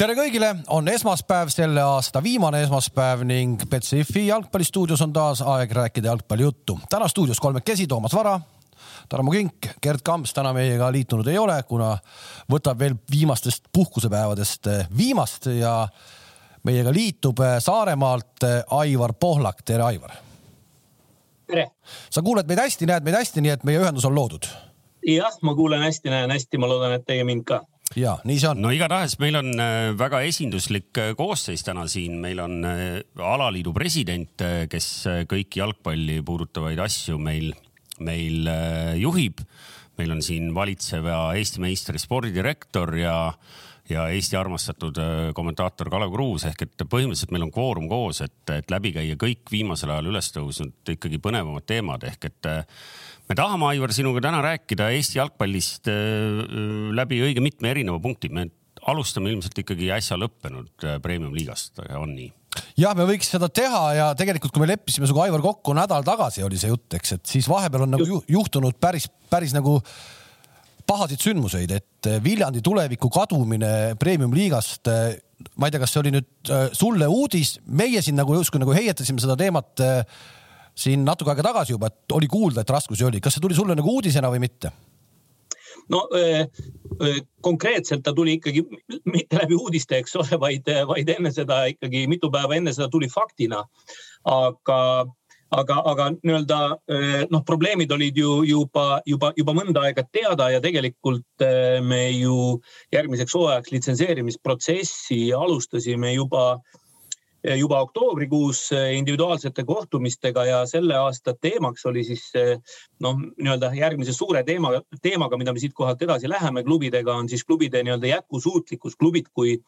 tere kõigile, on esmaspäev, selle aasta viimane esmaspäev ning Betsafe jalgpallistuudios on taas aeg rääkida jalgpallijuttu. täna stuudios kolmekesi Toomas Vara, Tarmo Kink, Gerd Kamps täna meiega liitunud ei ole, kuna võtab veel viimastest puhkusepäevadest viimast ja meiega liitub Saaremaalt Aivar Pohlak, tere Aivar. tere. sa kuuled meid hästi, näed meid hästi, nii et meie ühendus on loodud. jah, ma kuulen hästi, näen hästi, ma loodan, et teie mind ka ja nii see on. no igatahes meil on äh, väga esinduslik äh, koosseis täna siin, meil on äh, alaliidu president, kes kõiki jalgpalli puudutavaid asju meil, meil juhib. meil on siin valitseva Eesti meistri spordidirektor ja, ja Eesti armastatud kommentaator Kalev Kruus ehk et põhimõtteliselt meil on kvoorum koos, et, et läbi käia kõik viimasel ajal üles tõusnud ikkagi põnevamad teemad ehk et me tahame, Aivar, sinuga täna rääkida Eesti jalgpallist äh, äh, läbi õige mitme erineva punkti. me alustame ilmselt ikkagi äsja lõppenud äh, premium-liigast, on nii? jah, me võiks seda teha ja tegelikult, kui me leppisime sinuga, Aivar, kokku nädal tagasi oli see jutt, eks, et siis vahepeal on nagu juhtunud päris, päris nagu pahasid sündmuseid, et Viljandi tuleviku kadumine premium-liigast ma ei tea, kas see oli nüüd sulle uudis, meie siin nagu justkui nagu heietasime seda teemat äh, siin natuke aega tagasi juba, et oli kuulda, et raskusi oli, kas see tuli sulle nagu uudisena või mitte? no öö, konkreetselt ta tuli ikkagi mitte läbi uudiste, eks ole, vaid, vaid enne seda ikkagi mitu päeva enne seda tuli faktina. aga, aga, aga nii-öelda noh, probleemid olid ju juba, juba, juba mõnda aega teada ja tegelikult me ju järgmiseks hooajaks litsenseerimisprotsessi alustasime juba juba oktoobrikuus eh, individuaalsete kohtumistega ja selle aasta teemaks oli siis eh, noh, nii-öelda järgmise suure teema, teemaga, mida me siit kohalt edasi läheme klubidega, on siis klubide nii-öelda jätkusuutlikkus, klubid kui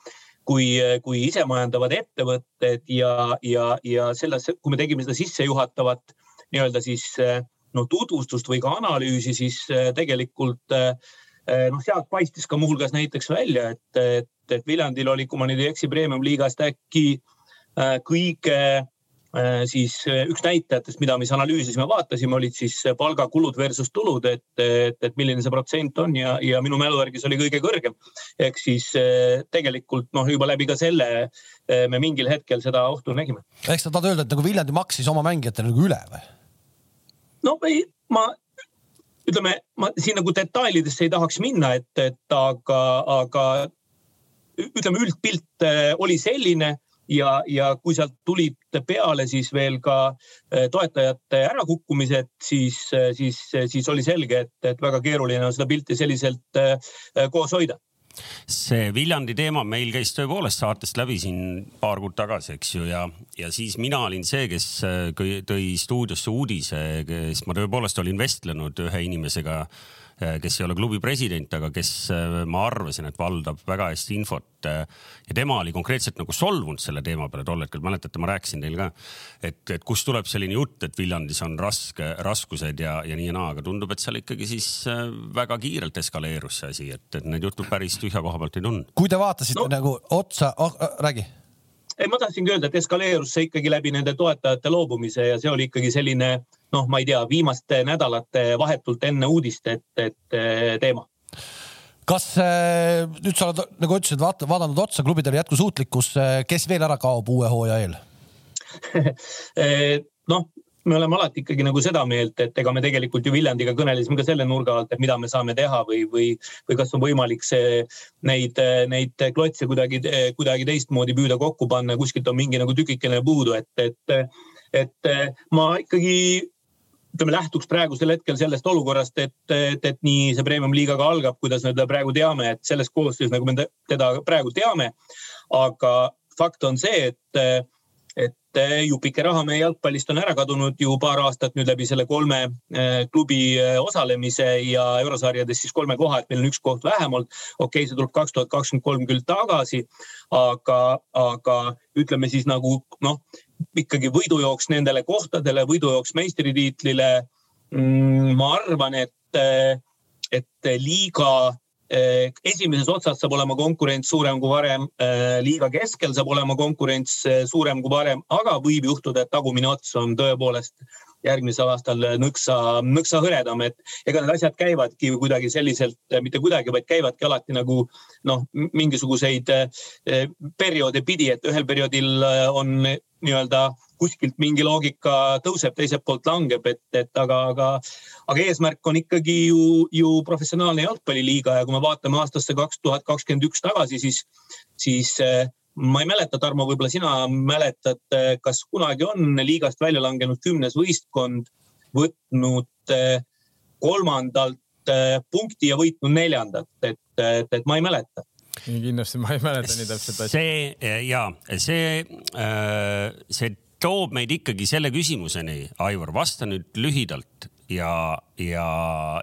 kui, kui isemajandavad ettevõtted ja, ja, ja selles, kui me tegime seda sissejuhatavat nii-öelda siis noh, tutvustust või ka analüüsi, siis tegelikult noh, sealt paistis ka muuhulgas näiteks välja, et, et, et Viljandil oli, kui ma nüüd ei eksi, premium-liigast äkki Äh, kõige äh, siis äh, üks näitajatest, mida me siis analüüsisime, vaatasime, olid siis palgakulud versus tulud, et, et, et milline see protsent on ja, ja minu mälu järgi see oli kõige kõrgem. ehk siis tegelikult noh, juba läbi ka selle me mingil hetkel seda ohtu nägime. ehk sa tahad öelda, et nagu Viljandi maksis oma mängijatele nagu üle või? no ei, ma ütleme, ma siin nagu detailidesse ei tahaks minna, et, et aga, aga ütleme, üldpilt oli selline ja, ja kui sealt tulid peale siis veel ka äh, toetajate ärakukkumised, siis, äh, siis, siis oli selge, et, et väga keeruline on seda pilti selliselt äh, koos hoida. See Viljandi teema meil käis tõepoolest saatest läbi siin paar kuud tagasi, eks ju, ja, ja siis mina olin see, kes tõi stuudiosse uudise, kes ma tõepoolest olin vestlenud ühe inimesega Äh, kes ei ole klubi president, aga kes äh, ma arvasin, et valdab väga hästi infot. Äh, ja tema oli konkreetselt nagu solvunud selle teema peale tol hetkel, mäletate, ma rääkisin teile ka, et, et kust tuleb selline jutt, et Viljandis on raske, raskused ja, ja nii ja naa, aga tundub, et seal ikkagi siis väga kiirelt eskaleerus see asi, et, et need jutud päris tühja koha pealt ei tulnud. kui te vaatasite no. nagu otsa oh,, räägi ei, ma tahtsingi öelda, et eskaleerus see ikkagi läbi nende toetajate loobumise ja see oli ikkagi selline noh, ma ei tea, viimaste nädalate vahetult enne uudist, et, et teema. Kas äh, nüüd sa oled, nagu ütlesid, vaata, vaadanud otsa klubidele jätkusuutlikkus, kes veel ära kaob uue hooaja eel? Noh, me oleme alati ikkagi nagu seda meelt, et ega me tegelikult ju Viljandiga kõnelesime ka selle nurga alt, et mida me saame teha või, või, või kas on võimalik see, neid, neid klotse kuidagi, kuidagi teistmoodi püüda kokku panna, kuskilt on mingi nagu tükikene puudu, et, et, et ma ikkagi ütleme, lähtuks praegusel hetkel sellest olukorrast, et, et, et nii see premium-liiga ka algab, kuidas me teda praegu teame, et selles koosseisus, nagu me teda praegu teame. aga fakt on see, et et jupike raha meie jalgpallist on ära kadunud ju paar aastat nüüd läbi selle kolme eh, klubi eh, osalemise ja eurosarjades siis kolme koha, et meil on üks koht vähemalt. okei okay,, see tuleb kaks tuhat kakskümmend kolm küll tagasi, aga, aga ütleme siis nagu noh, ikkagi võidujooks nendele kohtadele, võidujooks meistritiitlile. Mm, ma arvan, et, et liiga Eh, esimeses otsas saab olema konkurents suurem kui varem, eh, liiga keskel saab olema konkurents eh, suurem kui varem, aga võib juhtuda, et tagumine ots on tõepoolest järgmisel aastal nõksa, nõksa hõredam, et ega need asjad käivadki kuidagi selliselt, mitte kuidagi, vaid käivadki alati nagu noh, mingisuguseid eh, perioode pidi, et ühel perioodil on nii-öelda kuskilt mingi loogika tõuseb, teiselt poolt langeb, et, et aga, aga, aga eesmärk on ikkagi ju, ju professionaalne jalgpalliliiga ja kui me vaatame aastasse kaks tuhat kakskümmend üks tagasi, siis, siis eh, ma ei mäleta, Tarmo, võib-olla sina mäletad, kas kunagi on liigast välja langenud kümnes võistkond võtnud eh, kolmandalt eh, punkti ja võitnud neljandat, et, et, et ma ei mäleta. Kindlasti ma ei mäleta nii täpselt asja. see eh, ja see, see toob meid ikkagi selle küsimuseni, Aivar, vasta nüüd lühidalt ja, ja,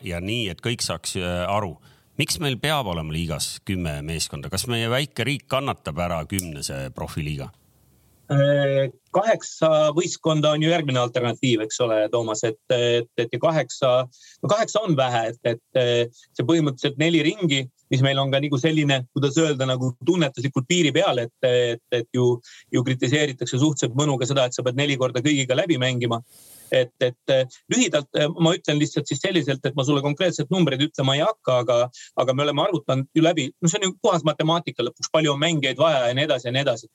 ja nii, et kõik saaks aru miks meil peab olema liigas kümme meeskonda, kas meie väike riik kannatab ära kümnese profiliiga? Äh, kaheksa võistkonda on ju järgmine alternatiiv, eks ole, Toomas, et, et, et ja kaheksa, no kaheksa on vähe, et, et see põhimõtteliselt neli ringi, mis meil on ka nagu selline, kuidas öelda, nagu tunnetuslikult piiri peal, et, et, et ju, ju kritiseeritakse suhteliselt mõnuga seda, et sa pead neli korda kõigiga läbi mängima et, et lühidalt eh, ma ütlen lihtsalt siis selliselt, et ma sulle konkreetselt numbreid ütlema ei hakka, aga, aga me oleme arvutanud ju läbi, no see on ju puhas matemaatika lõpuks, palju on mängijaid vaja ja nii edasi ja nii edasi.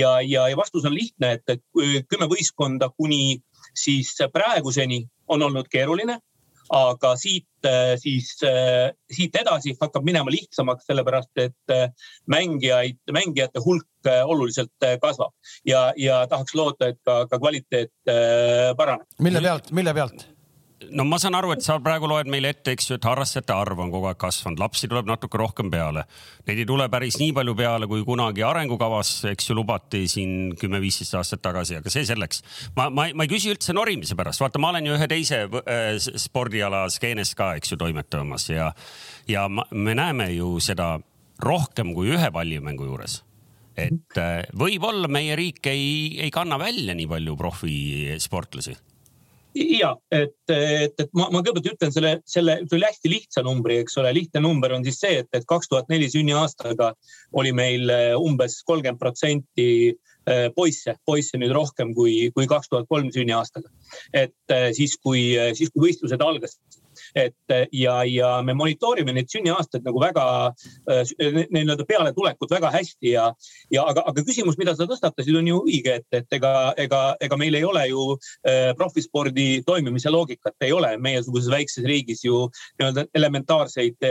ja, ja, ja vastus on lihtne, et, et kümme võistkonda kuni siis praeguseni on olnud keeruline aga siit äh, siis, äh, siit edasi hakkab minema lihtsamaks, sellepärast et äh, mängijaid, mängijate hulk oluliselt kasvab ja, ja tahaks loota, et ka, ka kvaliteet paraneb. mille pealt, mille pealt? No ma saan aru, et sa praegu loed meile ette, eks ju, et harrastajate arv on kogu aeg kasvanud, lapsi tuleb natuke rohkem peale. Neid ei tule päris nii palju peale, kui kunagi arengukavas, eks ju, lubati siin kümme-viisteist aastat tagasi, aga see selleks. ma, ma, ma ei küsi üldse norimise pärast, vaata, ma olen ju ühe teise äh, spordiala skeenes ka, eks ju, toimetamas ja, ja ma, me näeme ju seda rohkem kui ühe pallimängu juures et äh, võib-olla meie riik ei, ei kanna välja nii palju profisportlasi ja et, et, et ma, ma kõigepealt ütlen selle, selle, selle hästi lihtsa numbri, eks ole, lihtne number on siis see, et, et kaks tuhat neli sünniaastaga oli meil äh, umbes kolmkümmend protsenti äh, poisse, poisse nüüd rohkem kui, kui kaks tuhat kolm sünniaastaga. et äh, siis, kui, siis kui võistlused algasid et ja, ja me monitoorime neid sünniaastaid nagu väga, äh, nii-öelda pealetulekut väga hästi ja, ja aga, aga küsimus, mida sa tõstatasid, on ju õige, et, et ega, ega, ega meil ei ole ju profispordi toimimise loogikat, ei ole meiesuguses väikses riigis ju nii-öelda elementaarseid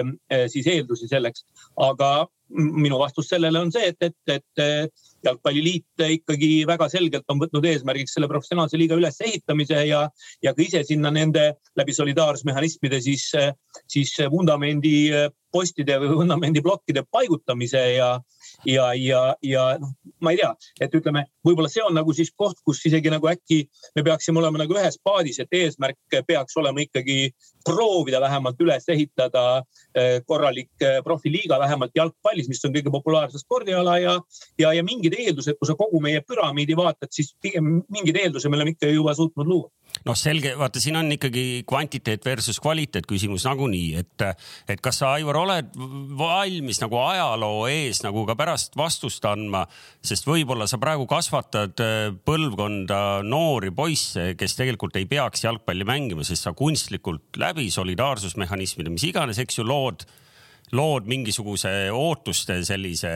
siis eeldusi selleks, aga minu vastus sellele on see, et, et, et jalgpalliliit ikkagi väga selgelt on võtnud eesmärgiks selle professionaalse liiga ülesehitamise ja, ja ka ise sinna nende läbi solidaarsusmehhanismide siis, siis vundamendi postide või vundamendi plokkide paigutamise ja, ja, ja, ja noh, ma ei tea, et ütleme, võib-olla see on nagu siis koht, kus isegi nagu äkki me peaksime olema nagu ühes paadis, et eesmärk peaks olema ikkagi proovida vähemalt üles ehitada eh, korralik eh, profiliiga, vähemalt jalgpallis, mis on kõige populaarsem spordiala ja, ja, ja mingid eeldused, kui sa kogu meie püramiidi vaatad, siis pigem mingeid eeldusi me oleme ikka juba suutnud luua noh, selge, vaata, siin on ikkagi kvantiteet versus kvaliteet küsimus nagunii, et, et kas sa, Aivar, oled valmis nagu ajaloo ees nagu ka pärast vastust andma, sest võib-olla sa praegu kasvatad äh, põlvkonda noori poisse, kes tegelikult ei peaks jalgpalli mängima, sest sa kunstlikult läbi solidaarsusmehhanismide, mis iganes, eks ju, lood, lood mingisuguse ootuste sellise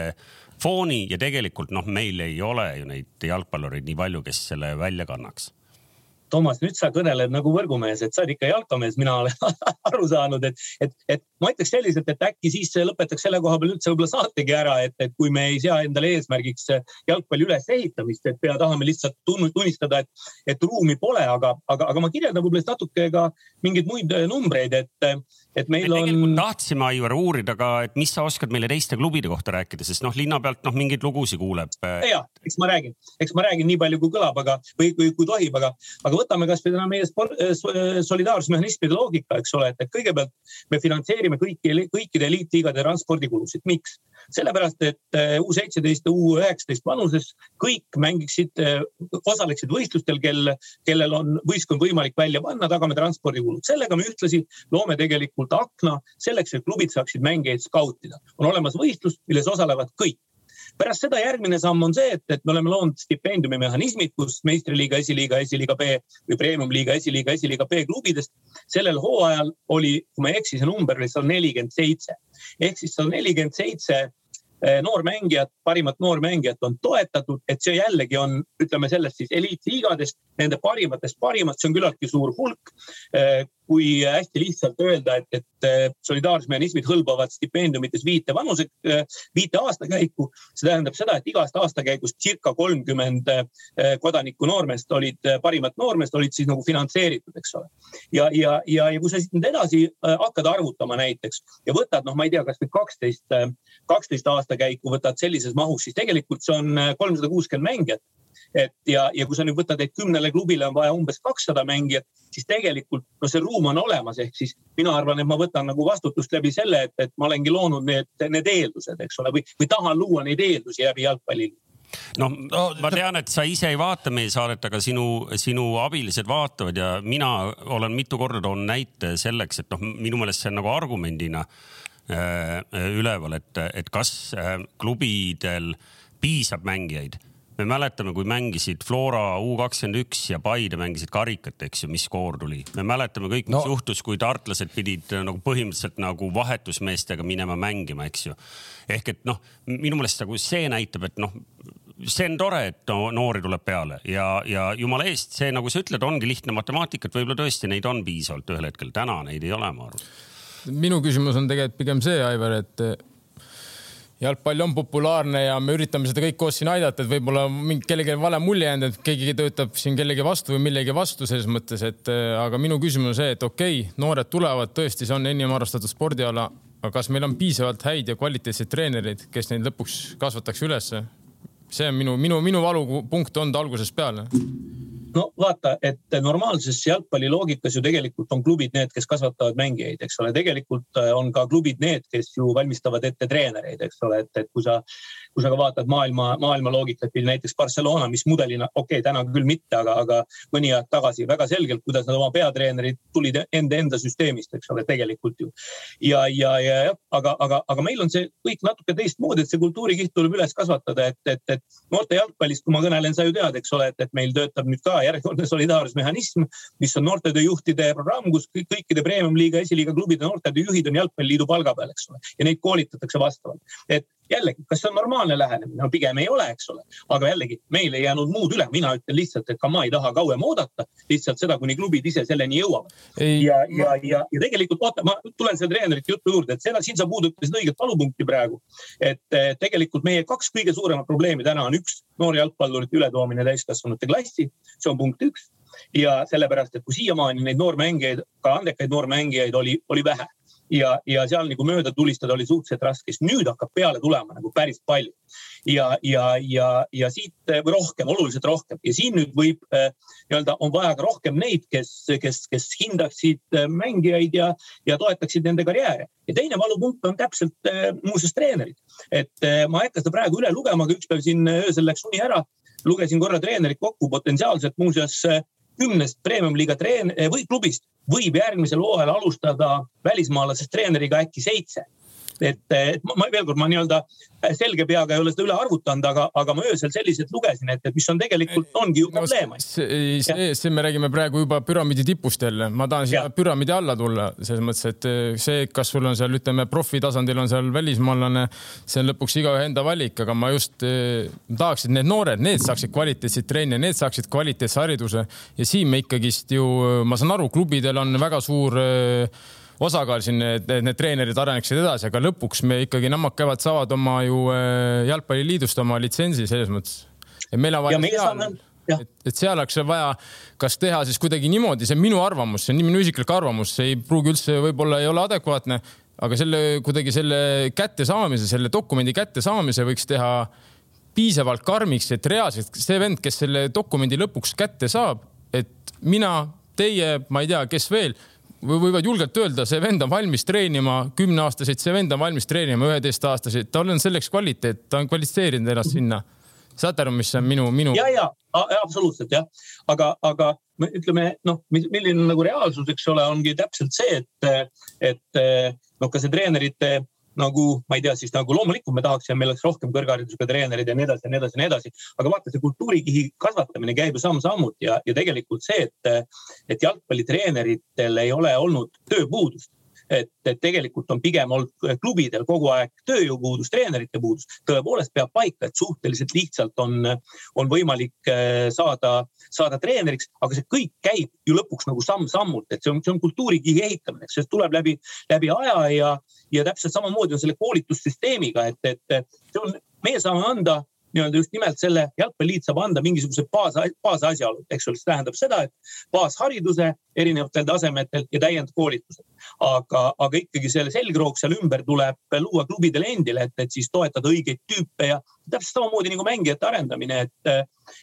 fooni ja tegelikult noh, meil ei ole ju neid jalgpallureid nii palju, kes selle välja kannaks Toomas, nüüd sa kõneled nagu võrgumees, et sa oled ikka jalkamees, mina olen aru saanud, et, et, et ma ütleks selliselt, et äkki siis lõpetaks selle koha peal üldse võib-olla saategi ära, et, et kui me ei sea endale eesmärgiks jalgpalli ülesehitamist, et pea tahame lihtsalt tunnistada, et, et ruumi pole, aga, aga, aga ma kirjeldan võib-olla natuke ka mingeid muid numbreid, et et meil on. tahtsime, Aivar, uurida ka, et mis sa oskad meile teiste klubide kohta rääkida, sest noh, linna pealt noh, mingeid lugusid kuuleb. ja, eks ma räägin, eks ma räägin nii palju, kui kõlab, aga või kui, kui tohib, aga, aga võtame kasvõi täna meie sport, solidaarsusmehhanismide loogika, eks ole, et kõigepealt me finantseerime kõiki, kõikide eliitliigade transpordikulusid, miks? sellepärast, et U seitseteist ja U üheksateist vanuses kõik mängiksid, osaleksid võistlustel, kel, kellel on võistkond võimalik välja panna, tagame transpordikulud. sellega me ühtlasi loome tegelikult akna selleks, et klubid saaksid mängijaid skautida. on olemas võistlus, milles osalevad kõik pärast seda järgmine samm on see, et, et me oleme loonud stipendiumimehhanismid, kus meistriliiga, esiliiga, esiliiga B või premium-liiga, esiliiga, esiliiga B klubidest. sellel hooajal oli, kui ma ei eksi, see number oli sada nelikümmend seitse ehk siis sada nelikümmend seitse Eh, noormängijat, parimat noormängijat on toetatud, et see jällegi on, ütleme sellest siis eliitliigadest, nende parimatest parimad, see on küllaltki suur hulk. Eh, kui hästi lihtsalt öelda, et, et eh, solidaarsusmehhanismid hõlbavad stipendiumites viite vanuse, viite aastakäiku. see tähendab seda, et igast aastakäigust circa kolmkümmend kodanikku noormeest olid, parimat noormeest olid siis nagu finantseeritud, eks ole. ja, ja, ja, ja kui sa siit nüüd edasi hakkad arvutama näiteks ja võtad, noh, ma ei tea, kasvõi kaksteist, kaksteist aastakäiku võtad sellises mahus, siis tegelikult see on kolmsada kuuskümmend mängijat. Et ja, ja kui sa nüüd võtad, et kümnele klubile on vaja umbes kakssada mängijat, siis tegelikult no see ruum on olemas, ehk siis mina arvan, et ma võtan nagu vastutust läbi selle, et, et ma olengi loonud need, need eeldused, eks ole, või, või tahan luua neid eeldusi läbi jalgpalliliidu noh no,, ma tean, et sa ise ei vaata meie saadet, aga sinu, sinu abilised vaatavad ja mina olen mitu korda toonud näite selleks, et noh, minu meelest see on nagu argumendina Äh, üleval, et, et kas äh, klubidel piisab mängijaid me mäletame, kui mängisid Flora U kakskümmend üks ja Paide mängisid karikat, eks ju, mis skoor tuli. me mäletame kõik, mis no. juhtus, kui tartlased pidid äh, nagu põhimõtteliselt nagu vahetusmeestega minema mängima, eks ju. ehk et noh, minu meelest nagu see näitab, et noh, see on tore, et no, noori tuleb peale ja, ja jumala eest, see nagu sa ütled, ongi lihtne matemaatika, et võib-olla tõesti neid on piisavalt ühel hetkel. täna neid ei ole, ma arvan minu küsimus on tegelikult pigem see, Aivar, et jalgpall on populaarne ja me üritame seda kõik koos siin aidata, et võib-olla mingi kellelegi vale mulje jäänud, et keegi töötab siin kellegi vastu või millegi vastu selles mõttes, et eh, aga minu küsimus on see, et okei okay,, noored tulevad, tõesti, see on enim armastatud spordiala, aga kas meil on piisavalt häid ja kvaliteetseid treenereid, kes neid lõpuks kasvataks ülesse? see on minu, minu, minu valupunkt olnud algusest peale no vaata, et normaalses jalgpalli loogikas ju tegelikult on klubid need, kes kasvatavad mängijaid, eks ole, tegelikult äh, on ka klubid need, kes ju valmistavad ette treenereid, eks ole, et, et kui sa kui sa ka vaatad maailma, maailma loogikat, näiteks Barcelona, mis mudelina, okei okay,, täna küll mitte, aga, aga mõni aeg tagasi väga selgelt, kuidas nad oma peatreenerid tulid enda, enda süsteemist, eks ole, tegelikult ju. ja, ja, ja jah, aga, aga, aga meil on see kõik natuke teistmoodi, et see kultuurikiht tuleb üles kasvatada, et, et, et noorte jalgpallist, kui ma kõnelen, sa ju tead, eks ole, et, et meil töötab nüüd ka järjekordne solidaarsusmehhanism, mis on noortetööjuhtide programm, kus kõikide premium-liiga, esiliiga klubide noortetööjuhid on jalgpalliliidu palga peal, eks ole, ja neid koolitatakse vastavalt. et jällegi, kas see on normaalne lähenemine? no pigem ei ole, eks ole. aga jällegi, meil ei jäänud muud üle, mina ütlen lihtsalt, et ka ma ei taha kauem oodata, lihtsalt seda, kuni klubid ise selleni jõuavad. ja, ja, ja, ja tegelikult vaata, ma tulen selle treenerite jutu juurde, et seda, siin sa puudutasid õiget valupunkti praegu. et tegelikult meie kaks kõige suuremat probleemi täna on üks, noori jalgpallurite ületoomine täiskasvanute klassi, see on punkt üks ja sellepärast, et kui siiamaani neid noormängijaid, ka andekaid noormängijaid oli, oli vähe ja, ja seal nagu mööda tulistada oli suhteliselt raske, sest nüüd hakkab peale tulema nagu päris palju. ja, ja, ja, ja siit või rohkem, oluliselt rohkem ja siin nüüd võib äh, nii-öelda on vaja ka rohkem neid, kes, kes, kes hindaksid äh, mängijaid ja, ja toetaksid nende karjääre. ja teine valupunkt on täpselt muuseas treenerid, et ma ei hakka seda praegu üle lugema, aga üks päev siin öösel läks uni ära lugesin korra treenerid kokku, potentsiaalselt muuseas kümnest premium-liiga treen- või klubist võib järgmisel hooajal alustada välismaalasest treeneriga äkki seitse et, et ma, veel kord, ma nii-öelda selge peaga ei ole seda üle arvutanud, aga, aga ma öösel selliselt lugesin, et, et mis on tegelikult ongi ju probleem no,. see, see, see, me räägime praegu juba püramiidi tipust jälle, ma tahan siia püramiidi alla tulla selles mõttes, et eh, see, kas sul on seal, ütleme profitasandil on seal välismaalane, see on lõpuks igaühe enda valik, aga ma just eh, tahaks, et need noored, need saaksid kvaliteetseid treene, need saaksid kvaliteetse hariduse. Ja siin me ikkagist ju, ma saan aru, klubidel on väga suur äh, osakaal siin, et need treenerid areneksid edasi, aga lõpuks me ikkagi Nõmmad käivad, saavad oma ju äh, jalgpalliliidust oma litsentsi selles mõttes. et meil on vaja seal, et, et seal oleks vaja, kas teha siis kuidagi niimoodi, see on minu arvamus, see on minu isiklik arvamus, see ei pruugi üldse võib-olla ei ole adekvaatne, aga selle kuidagi selle kättesaamise, selle dokumendi kättesaamise võiks teha piisavalt karmiks, et reaalselt see vend, kes selle dokumendi lõpuks kätte saab, et mina, teie, ma ei tea, kes veel võivad julgelt öelda, see vend on valmis treenima kümneaastaseid, see vend on valmis treenima üheteistaastaseid, tal on selleks kvaliteet, ta on kvalifitseerinud ennast sinna. saate aru, mis on minu, minu? ja, ja absoluutselt jah, aga, aga ütleme noh, milline nagu reaalsus, eks ole, ongi täpselt see, et, et noh, ka see treenerite nagu ma ei tea, siis nagu loomulikult me tahaksime, meil oleks rohkem kõrgharidusega treenereid ja nii edasi ja nii edasi ja nii edasi. aga vaata, see kultuurikihi kasvatamine käib ju samm-sammult ja, ja tegelikult see, et, et jalgpallitreeneritel ei ole olnud tööpuudust et, et tegelikult on pigem olnud klubidel kogu aeg tööjõupuudus, treenerite puudus. tõepoolest peab paika, et suhteliselt lihtsalt on, on võimalik eh, saada, saada treeneriks, aga see kõik käib ju lõpuks nagu samm-sammult, et see on, see on kultuurikihi ehitamine, eks see tuleb läbi, läbi aja ja, ja täpselt samamoodi on selle koolitussüsteemiga, et, et see on, meie saame anda nii-öelda just nimelt selle jalgpalliliit saab anda mingisuguse baas, baasasjaolud, eks ole, see tähendab seda, et baashariduse erinevatel tasemetel ja täiendkoolitused. aga, aga ikkagi selle selgroog seal ümber tuleb luua klubidele endile, et, et siis toetada õigeid tüüpe ja täpselt samamoodi nagu mängijate arendamine, et,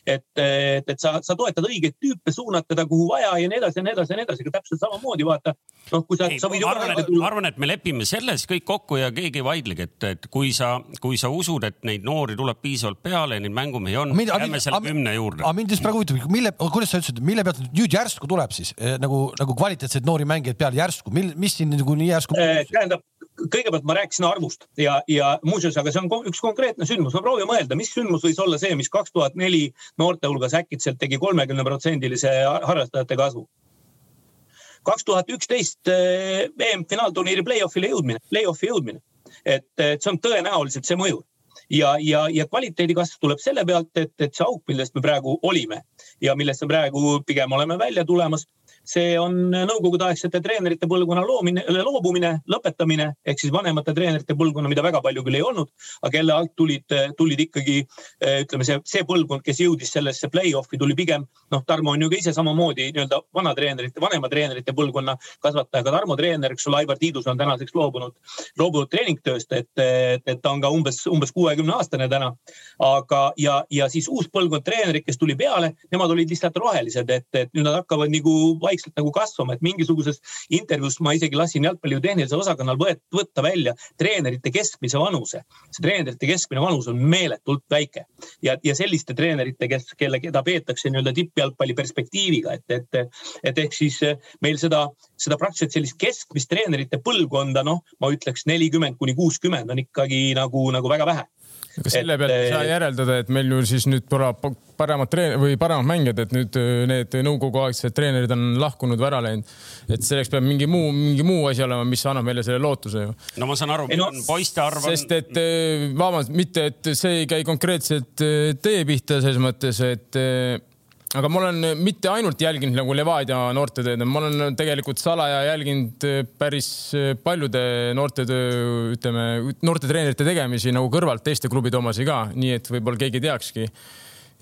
et, et, et sa, sa toetad õigeid tüüpe, suunad teda kuhu vaja ja nii edasi ja nii edasi ja nii edasi, aga täpselt samamoodi vaata. noh, kui sa, sa võid. ma arvan, et, ma arvan, et me lepime selles kõik kokku ja keegi ei vaidlegi, et, et kui sa, kui sa usud, et neid noori tuleb piisavalt peale ja neid mängumehi on, jääme selle kümne juurde. aga mind just praegu huvitab, mille, kuidas sa ütlesid, mille pealt nüüd järsku tuleb siis nagu, nagu kvaliteetseid noori mängijaid peale järsku, mil, mis siin nagu nii järsku äh,? tähendab, kõigepealt ma rääkisin arvust ja, ja muuseas, aga see on üks konkreetne sündmus, ma proovin mõelda, mis sündmus võis olla see, mis kaks tuhat neli noorte hulgas äkitselt tegi kolmekümne protsendilise harrastajate kasvu. kaks tuhat üksteist EM-finaalturniiri play-off'ile jõudmine, play-off'i jõudmine, et, et see on tõenäoliselt see mõjur. Ja, ja, ja kvaliteedi kasv tuleb selle pealt, et, et see auk, millest me praegu olime ja millest me praegu pigem oleme välja tulemas, see on nõukogudeaegsete treenerite põlvkonna loomine, loobumine, lõpetamine ehk siis vanemate treenerite põlvkonna, mida väga palju küll ei olnud, aga kelle alt tulid, tulid ikkagi ütleme, see, see põlvkond, kes jõudis sellesse play-off'i, tuli pigem noh, Tarmo on ju ka ise samamoodi nii-öelda vana treenerite, vanema treenerite põlvkonna kasvataja, ka Tarmo treener, eks ole, Aivar Tiidus on tänaseks loobunud, loobunud treeningtööst, et, et, ta on ka umbes, umbes kuuekümne aastane täna. aga, ja, ja siis uus põlvkond treenerid, kes tuli peale, nemad olid lihtsalt rohelised, et, et nüüd nad hakkavad nagu vaikselt vaikselt nagu kasvama, et mingisuguses intervjuus ma isegi lasin jalgpalli tehnilisel osakonnal võtta välja treenerite keskmise vanuse. see treenerite keskmine vanus on meeletult väike ja, ja selliste treenerite, kes, kelle, keda peetakse nii-öelda tippjalgpalli perspektiiviga, et, et, et ehk siis meil seda, seda praktiliselt sellist keskmist treenerite põlvkonda, noh, ma ütleks nelikümmend kuni kuuskümmend on ikkagi nagu, nagu väga vähe kas selle pealt ei saa järeldada, et meil ju siis nüüd tuleb paremad treen- või paremad mängijad, et nüüd äh, need nõukoguaegsed treenerid on lahkunud või ära läinud. et selleks peab mingi muu, mingi muu asi olema, mis annab meile selle lootuse ju. no ma saan aru, no, poiste arv on. sest et äh, vabandust, mitte, et see ei käi konkreetselt teie pihta selles mõttes, et aga ma olen mitte ainult jälginud nagu Levadia noortetööd, ma olen tegelikult salaja jälginud päris paljude noortetöö, ütleme, noortetreenerite tegemisi nagu kõrvalt teiste klubide omasi ka, nii et võib-olla keegi ei teakski.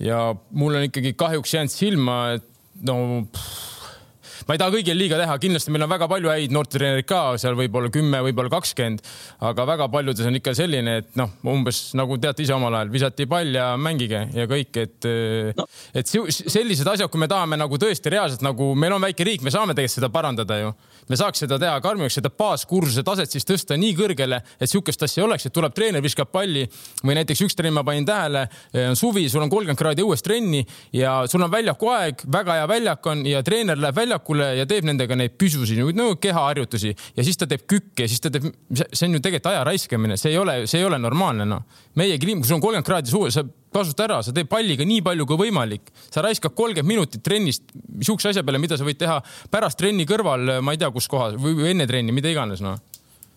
ja mul on ikkagi kahjuks jäänud silma, et no pff, ma ei taha kõigile liiga teha, kindlasti meil on väga palju häid noortetreenereid ka, seal võib-olla kümme, võib-olla kakskümmend, aga väga paljudes on ikka selline, et noh, umbes nagu teate ise omal ajal, visati pall ja mängige ja kõik, et no., et sellised asjad, kui me tahame nagu tõesti reaalselt nagu meil on väike riik, me saame tegelikult seda parandada ju me saaks seda teha karmimaks, seda baaskursuse taset siis tõsta nii kõrgele, et sihukest asja oleks, et tuleb treener, viskab palli või näiteks üks trenn ma panin tähele, on suvi, sul on kolmkümmend kraadi õues trenni ja sul on väljaku aeg, väga hea väljak on ja treener läheb väljakule ja teeb nendega neid püsusid, no kehaharjutusi ja siis ta teeb kükke siis ta teeb, see on ju tegelikult aja raiskamine, see ei ole, see ei ole normaalne noh. meie kliim, kui sul on kolmkümmend kraadi suu, sa kasuta ära, sa teed palliga nii palju kui võimalik. sa raiskad kolmkümmend minutit trennist sihukese asja peale, mida sa võid teha pärast trenni kõrval, ma ei tea, kus kohas või enne trenni, mida iganes noh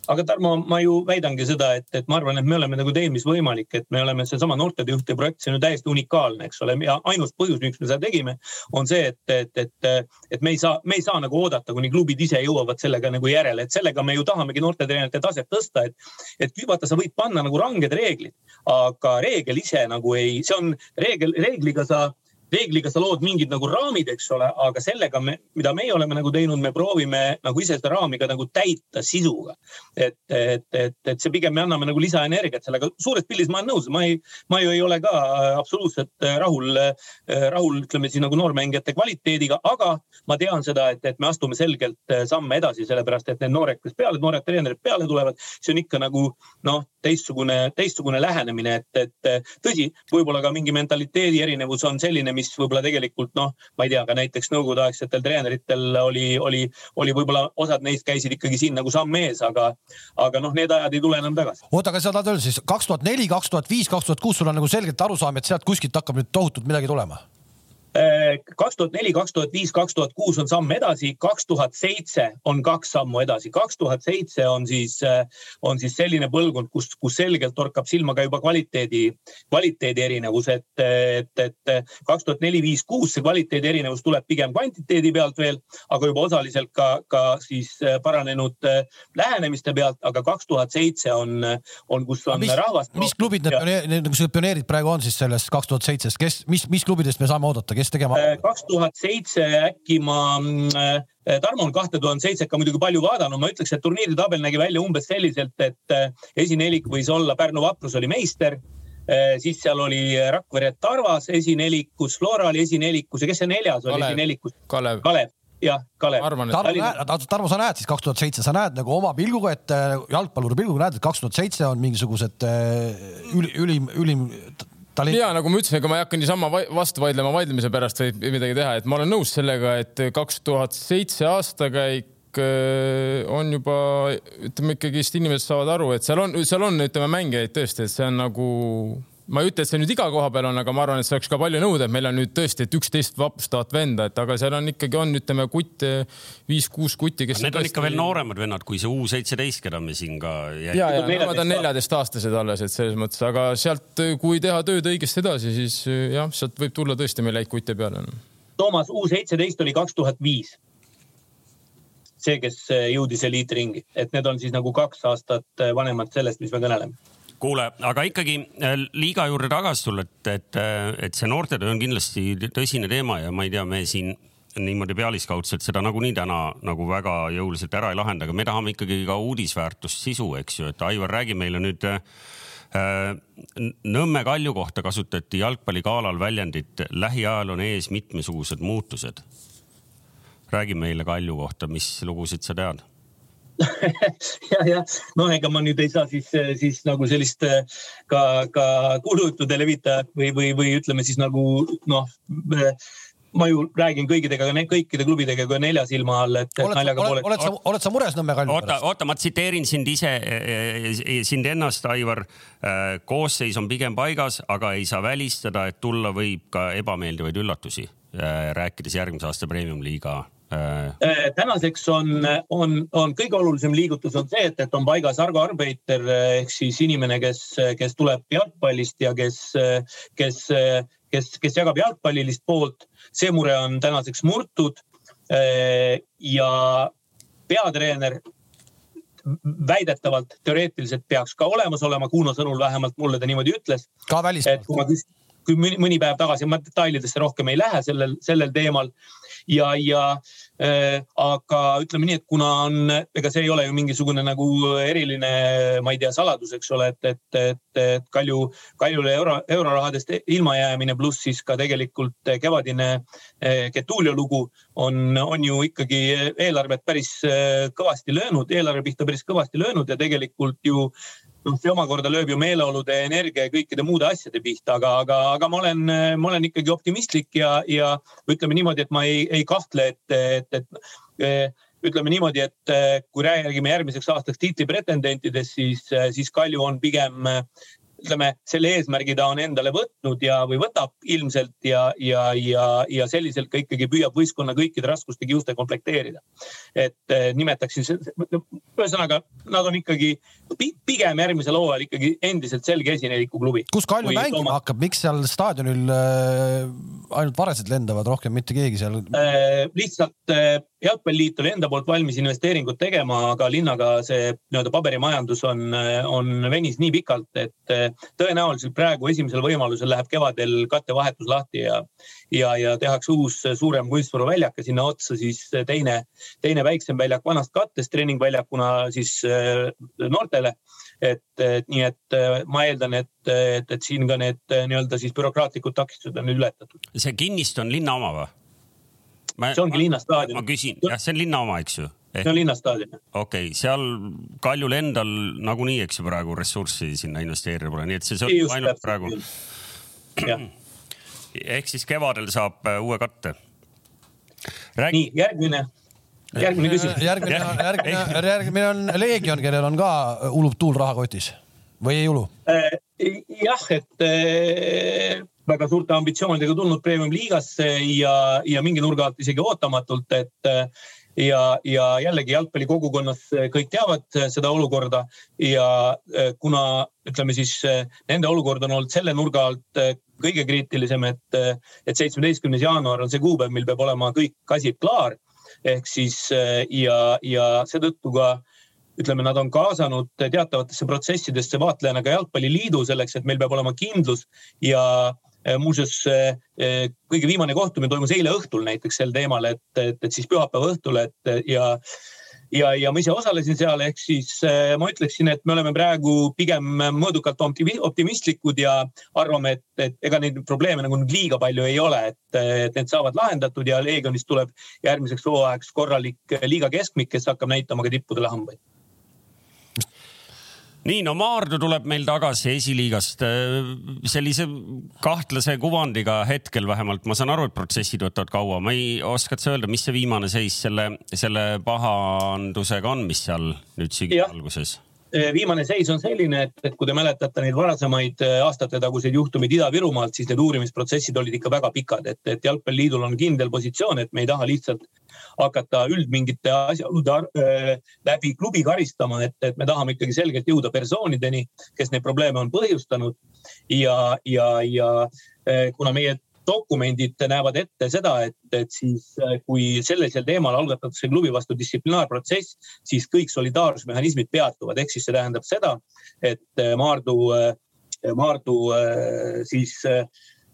aga Tarmo, ma ju väidangi seda, et, et ma arvan, et me oleme nagu teinud, mis võimalik, et me oleme seesama noortetöö juhti projekt, see on ju täiesti unikaalne, eks ole, ja ainus põhjus, miks me seda tegime, on see, et, et, et, et me ei saa, me ei saa nagu oodata, kuni klubid ise jõuavad sellega nagu järele, et sellega me ju tahamegi noortetreenerite taset tõsta, et, et vaata, sa võid panna nagu ranged reeglid, aga reegel ise nagu ei, see on reegel, reegliga sa reegliga sa lood mingid nagu raamid, eks ole, aga sellega me, mida meie oleme nagu teinud, me proovime nagu ise seda raami ka nagu täita sisuga. et, et, et, et see pigem me anname nagu lisaenergiat sellega. suures pildis ma olen nõus, ma ei, ma ju ei ole ka absoluutselt rahul, rahul ütleme siis nagu noormängijate kvaliteediga, aga ma tean seda, et, et me astume selgelt samme edasi, sellepärast et need noored, kes peale, noored treenerid peale tulevad, see on ikka nagu noh, teistsugune, teistsugune lähenemine, et, et tõsi, võib-olla ka mingi mentaliteedi erinevus on selline mis võib-olla tegelikult noh, ma ei tea, ka näiteks nõukogudeaegsetel treeneritel oli, oli, oli võib-olla osad neist käisid ikkagi siin nagu samm ees, aga, aga noh, need ajad ei tule enam tagasi. oota, aga sa tahad öelda siis kaks tuhat neli, kaks tuhat viis, kaks tuhat kuus, sul on nagu selgelt arusaam, et sealt kuskilt hakkab nüüd tohutult midagi tulema? Kaks tuhat neli, kaks tuhat viis, kaks tuhat kuus on samm edasi, kaks tuhat seitse on kaks sammu edasi, kaks tuhat seitse on siis, on siis selline põlvkond, kus, kus selgelt torkab silma ka juba kvaliteedi, kvaliteedi erinevus, et, et, et kaks tuhat neli, viis, kuus see kvaliteedi erinevus tuleb pigem kvantiteedi pealt veel, aga juba osaliselt ka, ka siis paranenud lähenemiste pealt, aga kaks tuhat seitse on, on, kus on mis, rahvast. mis klubid need pioneerid, nagu pioneerid praegu on siis sellest kaks tuhat seitsest, kes, mis, mis klubidest me saame oodata? kes tegema? Äh, kaks tuhat seitse äkki ma äh, Tarmo on kahte tuhat seitset ka muidugi palju vaadanud, ma ütleks, et turniiri tabel nägi välja umbes selliselt, et äh, esinelik võis olla Pärnu Vaprus oli meister, siis seal oli Rakvere Tarvas esinelikus, Flora oli esinelikus ja kes see neljas oli esinelikus? Kalev, Kalev jah, Kalev. Tarmo, Tarmo, sa näed siis kaks tuhat seitse, sa näed nagu oma pilguga, et jalgpalluri pilguga näed, et kaks tuhat seitse on mingisugused ülim, ülim, ülim Tallinn. ja nagu ma ütlesin, ega ma ei hakka niisama vastu vaidlema vaidlemise pärast või midagi teha, et ma olen nõus sellega, et kaks tuhat seitse aastakäik äh, on juba, ütleme ikkagist inimesed saavad aru, et seal on, seal on, ütleme mängijaid tõesti, et see on nagu ma ei ütle, et see nüüd iga koha peal on, aga ma arvan, et see oleks ka palju nõuda, et meil on nüüd tõesti, et üksteist vapustavat venda, et aga seal on ikkagi on, ütleme kutte, viis-kuus kutti, kes. Need on tõesti... ikka veel nooremad vennad kui see U seitseteist, keda me siin ka. ja, ja nemad on neljateistaastased alles, et selles mõttes, aga sealt, kui teha tööd õigesti edasi, siis jah, sealt võib tulla tõesti meil häid kutte peale. Toomas, U seitseteist oli kaks tuhat viis see, kes jõudis eliitringi, et need on siis nagu kaks aastat vanemad sellest, mis me kõneleme kuule, aga ikkagi äh, liiga juurde tagasi tulla, et, et, äh, et see noortetöö on kindlasti tõsine teema ja ma ei tea, me siin niimoodi pealiskaudselt seda nagunii täna nagu väga jõuliselt ära ei lahenda, aga me tahame ikkagi ka uudisväärtust sisu, eks ju, et Aivar, räägi meile nüüd äh, Nõmme Kalju kohta kasutati jalgpalligalal väljendit lähiajal on ees mitmesugused muutused. räägi meile Kalju kohta, mis lugusid sa tead ja, jah, no ega ma nüüd ei saa siis, siis nagu sellist ka, ka kuulujuttude levitajat või, või, või ütleme siis nagu noh ma ju räägin kõigidega, kõikide klubidega ka nelja silma all, et oled, naljaga poole. oled sa, oled sa mures Nõmme Kalju pärast? oota, ma tsiteerin sind ise, sind ennast, Aivar. koosseis on pigem paigas, aga ei saa välistada, et tulla võib ka ebameeldivaid üllatusi, rääkides järgmise aasta premium-liiga? Tänaseks on, on, on kõige olulisem liigutus on see, et, et on paigas Argo Arbeiter ehk siis inimene, kes, kes tuleb jalgpallist ja kes, kes, kes, kes jagab jalgpallilist poolt. see mure on tänaseks murtud. ja peatreener väidetavalt, teoreetiliselt peaks ka olemas olema, Kuno sõnul vähemalt mulle ta niimoodi ütles. ka välismaalt? kui mõni päev tagasi, ma detailidesse rohkem ei lähe sellel, sellel teemal ja, ja äh, aga ütleme nii, et kuna on, ega see ei ole ju mingisugune nagu eriline, ma ei tea, saladus, eks ole, et, et, et, et Kalju, Kaljule euro, eurorahadest ilmajäämine pluss siis ka tegelikult kevadine äh, Getulio lugu on, on ju ikkagi eelarvet päris äh, kõvasti löönud, eelarve pihta päris kõvasti löönud ja tegelikult ju noh, see omakorda lööb ju meeleolude, energia ja kõikide muude asjade pihta, aga, aga, aga ma olen, ma olen ikkagi optimistlik ja, ja ütleme niimoodi, et ma ei, ei kahtle, et, et, et ütleme niimoodi, et kui räägime järgmiseks aastaks tiitlipretendentidest, siis, siis Kalju on pigem ütleme, selle eesmärgi ta on endale võtnud ja, või võtab ilmselt ja, ja, ja, ja selliselt ka ikkagi püüab võistkonna kõikide raskustega juurde komplekteerida. et eh, nimetaksin, ühesõnaga nad on ikkagi pigem järgmisel hooajal ikkagi endiselt selge esineliku klubi. kus Kalju mängima Tooma... hakkab, miks seal staadionil äh, ainult varesed lendavad, rohkem mitte keegi seal äh,? lihtsalt jalgpalliliit oli enda poolt valmis investeeringut tegema, aga linnaga see nii-öelda paberimajandus on, on venis nii pikalt, et eh, tõenäoliselt praegu esimesel võimalusel läheb kevadel kattevahetus lahti ja, ja, ja tehakse uus suurem kunstvaruväljak ja sinna otsa siis teine, teine väiksem väljak vanast kattest treeningväljakuna siis eh, noortele. et, et nii, et eh, ma eeldan, et, et, et siin ka need nii-öelda siis bürokraatlikud takistused on ületatud. see kinnistu on linna oma või? see ongi linnastaadion. ma küsin, jah, see on linna oma, eks ju? See on linnastaadion. okei okay,, seal Kaljul endal nagunii, eks ju, praegu ressurssi sinna investeerida pole, nii et see sõltub ainult praegu. ehk siis kevadel saab äh, uue katte. nii, järgmine järgmine küsimus. järgmine, järgmine, järgmine on Leegion, kellel on ka ulub tuul rahakotis või ei ulu? jah, et väga suurte ambitsioonidega tulnud premium liigasse ja, ja mingi nurga alt isegi ootamatult, et ja, ja jällegi jalgpallikogukonnas kõik teavad seda olukorda ja kuna ütleme siis nende olukord on olnud selle nurga alt kõige kriitilisem, et, et seitsmeteistkümnes jaanuar on see kuupäev, mil peab olema kõik asi klaar. ehk siis ja, ja seetõttu ka ütleme, nad on kaasanud teatavatesse protsessidesse vaatlejana ka Jalgpalliliidu selleks, et meil peab olema kindlus ja Äh, muuseas, äh, äh, kõige viimane kohtumine toimus eile õhtul näiteks sel teemal, et, et, et siis pühapäeva õhtul, et ja ja, ja ma ise osalesin seal, ehk siis ma ütleksin, et me oleme praegu pigem mõõdukalt optimistlikud ja arvame, et, et ega neid probleeme nagu nüüd liiga palju ei ole, et, et need saavad lahendatud ja Leegionist tuleb järgmiseks hooajaks korralik liiga keskmik, kes hakkab näitama ka tippudele hambaid nii, no Maardu tuleb meil tagasi esiliigast äh, sellise kahtlase kuvandiga hetkel vähemalt. ma saan aru, et protsessid võtavad kaua. ma ei, oskad sa öelda, mis see viimane seis selle, selle pahandusega on, mis seal nüüd sügise alguses? Eh, viimane seis on selline, et, et kui te mäletate neid varasemaid eh, aastatetaguseid juhtumeid Ida-Virumaalt, siis need uurimisprotsessid olid ikka väga pikad, et, et jalgpalliliidul on kindel positsioon, et me ei taha lihtsalt hakata üld mingite asjaolude äh, läbi klubi karistama, et, et me tahame ikkagi selgelt jõuda persoonideni, kes neid probleeme on põhjustanud. ja, ja, ja kuna meie dokumendid näevad ette seda, et, et siis äh, kui sellisel teemal algatatakse klubi vastu distsiplinaarprotsess, siis kõik solidaarsusmehhanismid peatuvad, ehk siis see tähendab seda, et äh, Maardu, äh, Maardu siis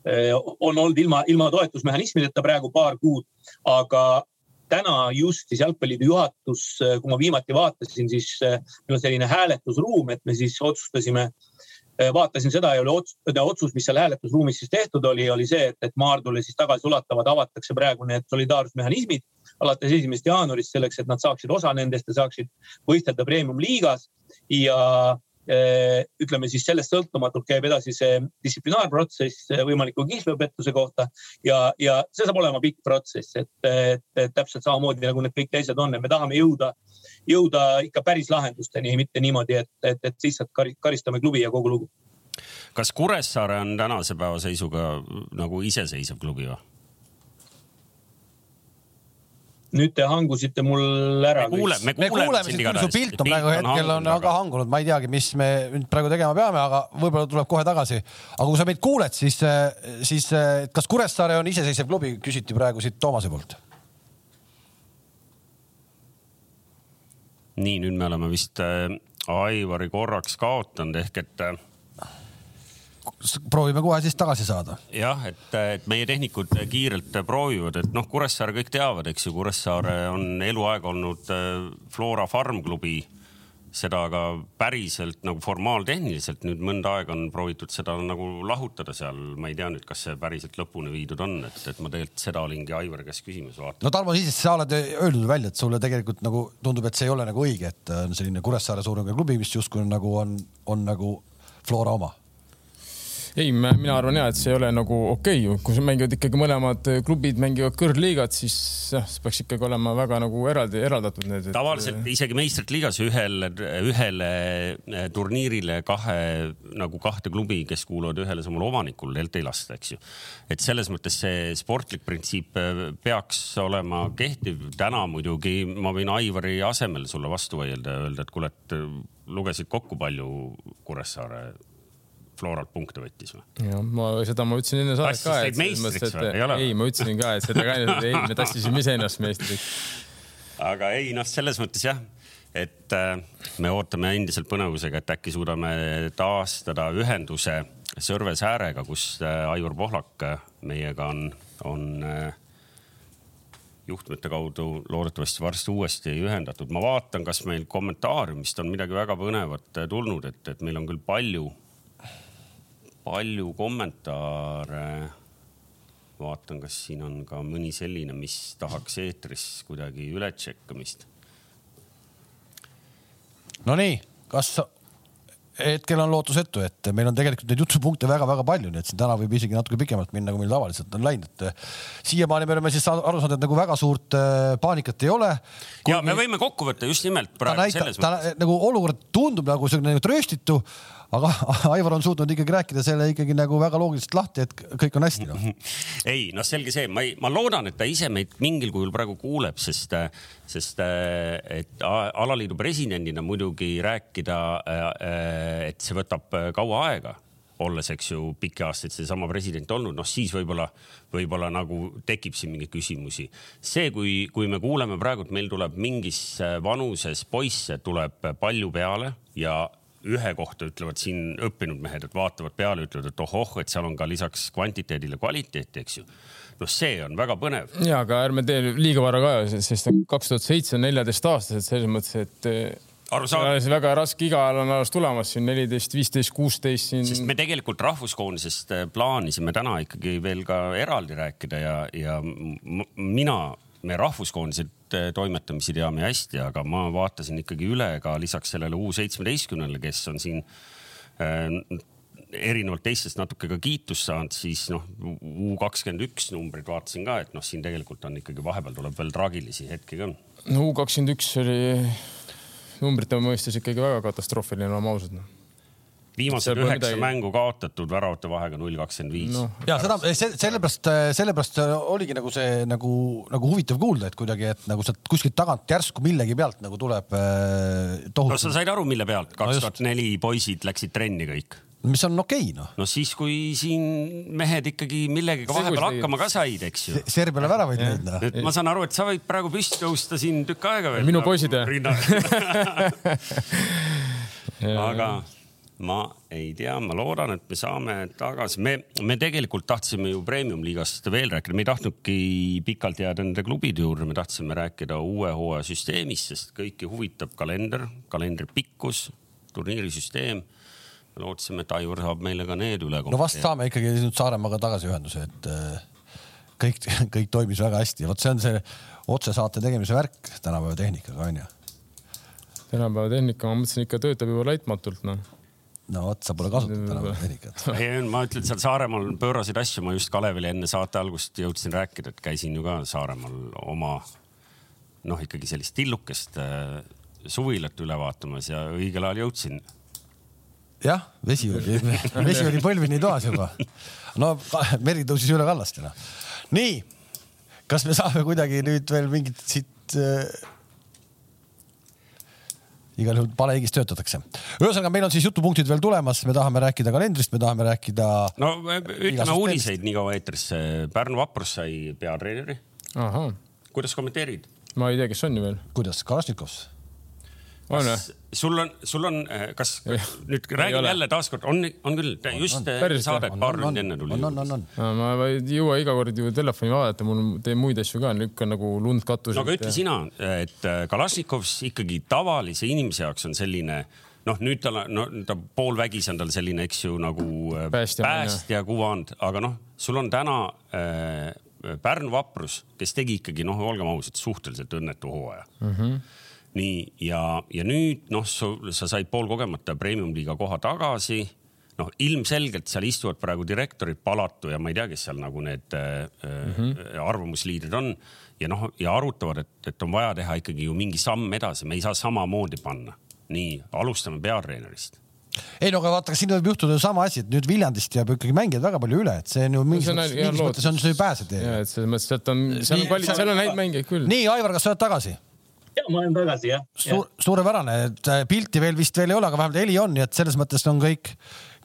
on olnud ilma, ilma toetusmehhanismideta praegu paar kuud, aga täna just siis Jalgpalliliidu juhatus, kui ma viimati vaatasin, siis meil on selline hääletusruum, et me siis otsustasime vaatasin seda ja oli otsus, otsus, mis seal hääletusruumis siis tehtud oli, oli see, et, et Maardule siis tagasiulatavalt avatakse praegu need solidaarsusmehhanismid alates esimesest jaanuarist selleks, et nad saaksid osa nendest ja saaksid võistelda premium liigas. Ja äh, ütleme siis sellest sõltumatult käib edasi see distsiplinaarprotsess võimaliku kihlveopettuse kohta ja, ja see saab olema pikk protsess, et, et, et täpselt samamoodi nagu need kõik teised on, et me tahame jõuda jõuda ikka päris lahendusteni, mitte niimoodi, et, et, et lihtsalt karistame klubi ja kogu lugu. kas Kuressaare on tänase päeva seisuga nagu iseseisev klubi või? Nüüd te hangusite mul ära. me kuuleme, me kuuleme sind küll, su pilt on praegu hetkel on väga hangunud, ma ei teagi, mis me nüüd praegu tegema peame, aga võib-olla tuleb kohe tagasi. aga kui sa meid kuuled, siis, siis kas Kuressaare on iseseisev klubi, küsiti praegu siit Toomase poolt nii, nüüd me oleme vist äh, Aivari korraks kaotanud ehk et proovime kohe siis tagasi saada. jah, et, et meie tehnikud kiirelt proovivad, et noh, Kuressaare kõik teavad, eks ju, Kuressaare on eluaeg olnud äh, Flora Farm klubi seda aga päriselt nagu formaaltehniliselt nüüd mõnda aega on proovitud seda nagu lahutada seal. ma ei tea nüüd, kas see päriselt lõpuni viidud on, et, et ma tegelikult seda olingi Aivari käest küsimas vaatamas. no Tarmo, siis sa oled öelnud välja, et sulle tegelikult nagu tundub, et see ei ole nagu õige, et on selline Kuressaare suurune klubi, mis justkui nagu on, on nagu Flora oma ei, mina arvan ja, et see ei ole nagu okei okay., kui mängivad ikkagi mõlemad klubid mängivad kõrgliigat, siis jah, see peaks ikkagi olema väga nagu eraldi, eraldatud need. tavaliselt et... isegi meistrite liigas ühel, ühele eh, turniirile kahe nagu kahte klubi, kes kuuluvad ühele samale omanikule, ei lasta, eks ju. et selles mõttes see sportlik printsiip eh, peaks olema kehtiv. täna muidugi ma võin Aivari asemel sulle vastu vaielda ja öelda, et kuule, et lugesid kokku palju Kuressaare Floralt punkte võttis või? jah, ma seda ma ütlesin enne saadet ka. meistriks või? ei, ma ütlesin ka, et seda ka, ei, me tassisime iseennast meistriks. aga ei noh, selles mõttes jah, et äh, me ootame endiselt põnevusega, et äkki suudame taastada ühenduse Sõrve säärega, kus äh, Aivar Pohlak äh, meiega on, on juhtmete kaudu loodetavasti varsti uuesti ühendatud. ma vaatan, kas meil kommentaariumist on midagi väga põnevat tulnud, et, et meil on küll palju palju kommentaare. vaatan, kas siin on ka mõni selline, mis tahaks eetris kuidagi üle tšekkamist. Nonii, kas hetkel on lootusetu, et meil on tegelikult neid jutupunkte väga-väga palju, nii et siin täna võib isegi natuke pikemalt minna, kui meil tavaliselt on läinud, et äh, siiamaani me oleme siis aru saanud, et nagu väga suurt äh, paanikat ei ole. ja me võime kokku võtta just nimelt praegu näita, selles mõttes. nagu olukord tundub nagu selline nagu trööstitu aga Aivar on suutnud ikkagi rääkida selle ikkagi nagu väga loogiliselt lahti, et kõik on hästi no.. ei noh, selge see, ma ei, ma loodan, et ta ise meid mingil kujul praegu kuuleb, sest, sest et alaliidu presidendina muidugi rääkida, et see võtab kaua aega olles, eks ju, pikki aastaid seesama president olnud, noh siis võib-olla, võib-olla nagu tekib siin mingeid küsimusi. see, kui, kui me kuuleme praegu, et meil tuleb mingis vanuses poisse tuleb palju peale ja ühe kohta ütlevad siin õppinud mehed, et vaatavad peale, ütlevad, et ohoh, et seal on ka lisaks kvantiteedile kvaliteeti, eks ju. noh, see on väga põnev. ja, aga ärme tee liiga vara ka, sest kaks tuhat seitse on neljateistaastased selles mõttes, et arusaadav. väga raske iga ajal on alles tulemas siin neliteist, viisteist, kuusteist siin. sest me tegelikult rahvuskoondisest eh, plaanisime täna ikkagi veel ka eraldi rääkida ja, ja mina me rahvuskoondise toimetamisi teame hästi, aga ma vaatasin ikkagi üle ka lisaks sellele U seitsmeteistkümnele, kes on siin äh, erinevalt teistest natuke ka kiitust saanud, siis noh, U kakskümmend üks numbrid vaatasin ka, et noh, siin tegelikult on ikkagi vahepeal tuleb veel traagilisi hetki ka. no U kakskümmend üks oli numbrite mõistes ikkagi väga katastroofiline, oleme ausad noh viimased üheksa midagi... mängu kaotatud väravate vahega null kakskümmend viis. ja seda, sellepärast, sellepärast oligi nagu see nagu, nagu huvitav kuulda, et kuidagi, et nagu sealt kuskilt tagant järsku millegi pealt nagu tuleb äh, tohutu. no sa said aru, mille pealt kaks tuhat neli poisid läksid trenni kõik? mis on okei okay, noh. no siis, kui siin mehed ikkagi millegagi vahepeal hakkama ka said, eks ju. Serbiale väravaid lõid noh. et ma saan aru, et sa võid praegu püsti tõusta siin tükk aega veel. minu poisid jah? aga ma ei tea, ma loodan, et me saame tagasi, me, me tegelikult tahtsime ju premium-liigast veel rääkida, me ei tahtnudki pikalt jääda nende klubide juurde, me tahtsime rääkida uue hooaja süsteemist, sest kõiki huvitab kalender, kalendri pikkus, turniirisüsteem. me lootsime, et Aivar saab meile ka need üle. no vast saame ikkagi nüüd Saaremaaga tagasiühenduse, et äh, kõik, kõik toimis väga hästi, vot see on see otsesaate tegemise värk tänapäeva tehnikaga onju tänapäeva tehnika, ma mõtlesin ikka töötab juba laitmatult noh no vot, sa pole kasutanud tänapäeva tehnikat. ei, ma ütlen, seal Saaremaal pööraseid asju, ma just Kalevile enne saate algust jõudsin rääkida, et käisin ju ka Saaremaal oma noh, ikkagi sellist tillukest äh, suvilat üle vaatamas ja õigel ajal jõudsin. jah, vesi oli, vesi oli põlvini toas juba. no meri tõusis üle kallast ja noh. nii, kas me saame kuidagi nüüd veel mingit siit äh, igal juhul palehigis töötatakse. ühesõnaga, meil on siis jutupunktid veel tulemas, me tahame rääkida kalendrist, me tahame rääkida. no ütleme uudiseid nii kaua eetrisse. Pärnu Vaprus sai peatreeneri. kuidas kommenteerid? ma ei tea, kes on ju veel. kuidas, Kalašnikovs? On või? sul on, sul on, eh, kas nüüd räägin jälle taaskord, on, on küll, just eh, saadet paar tundi enne tuli. on, on, on, on. ma ei jõua iga kord ju telefoni vaadata, mul teen muid asju ka, lükkan nagu lund katusele. no aga ütle sina, et Kalašnikovs ikkagi tavalise inimese jaoks on selline noh, nüüd tal on, no ta poolvägis on tal selline, eks ju, nagu päästja, päästja kuvand, aga noh, sul on täna äh, Pärnu vaprus, kes tegi ikkagi noh, olgem ausad, suhteliselt õnnetu hooaja mm. -hmm nii ja, ja nüüd noh, sa said poolkogemata premium-liiga koha tagasi. noh, ilmselgelt seal istuvad praegu direktorid, Palatu ja ma ei tea, kes seal nagu need mm -hmm. arvamusliidrid on ja noh, ja arutavad, et, et on vaja teha ikkagi ju mingi samm edasi, me ei saa samamoodi panna. nii, alustame peatreenerist ei no aga vaata, siin võib juhtuda sama asi, et nüüd Viljandist jääb ikkagi mängijaid väga palju üle, et see on ju mingis mõttes, mingis mõttes on see ju pääsetee. ja, et selles mõttes sealt on, seal on, seal on häid mängijaid küll. nii, Aivar, kas sa oled tagasi? ja ma olen tagasi jah Suur,. suurepärane, et äh, pilti veel vist veel ei ole, aga vähemalt heli on, nii et selles mõttes on kõik,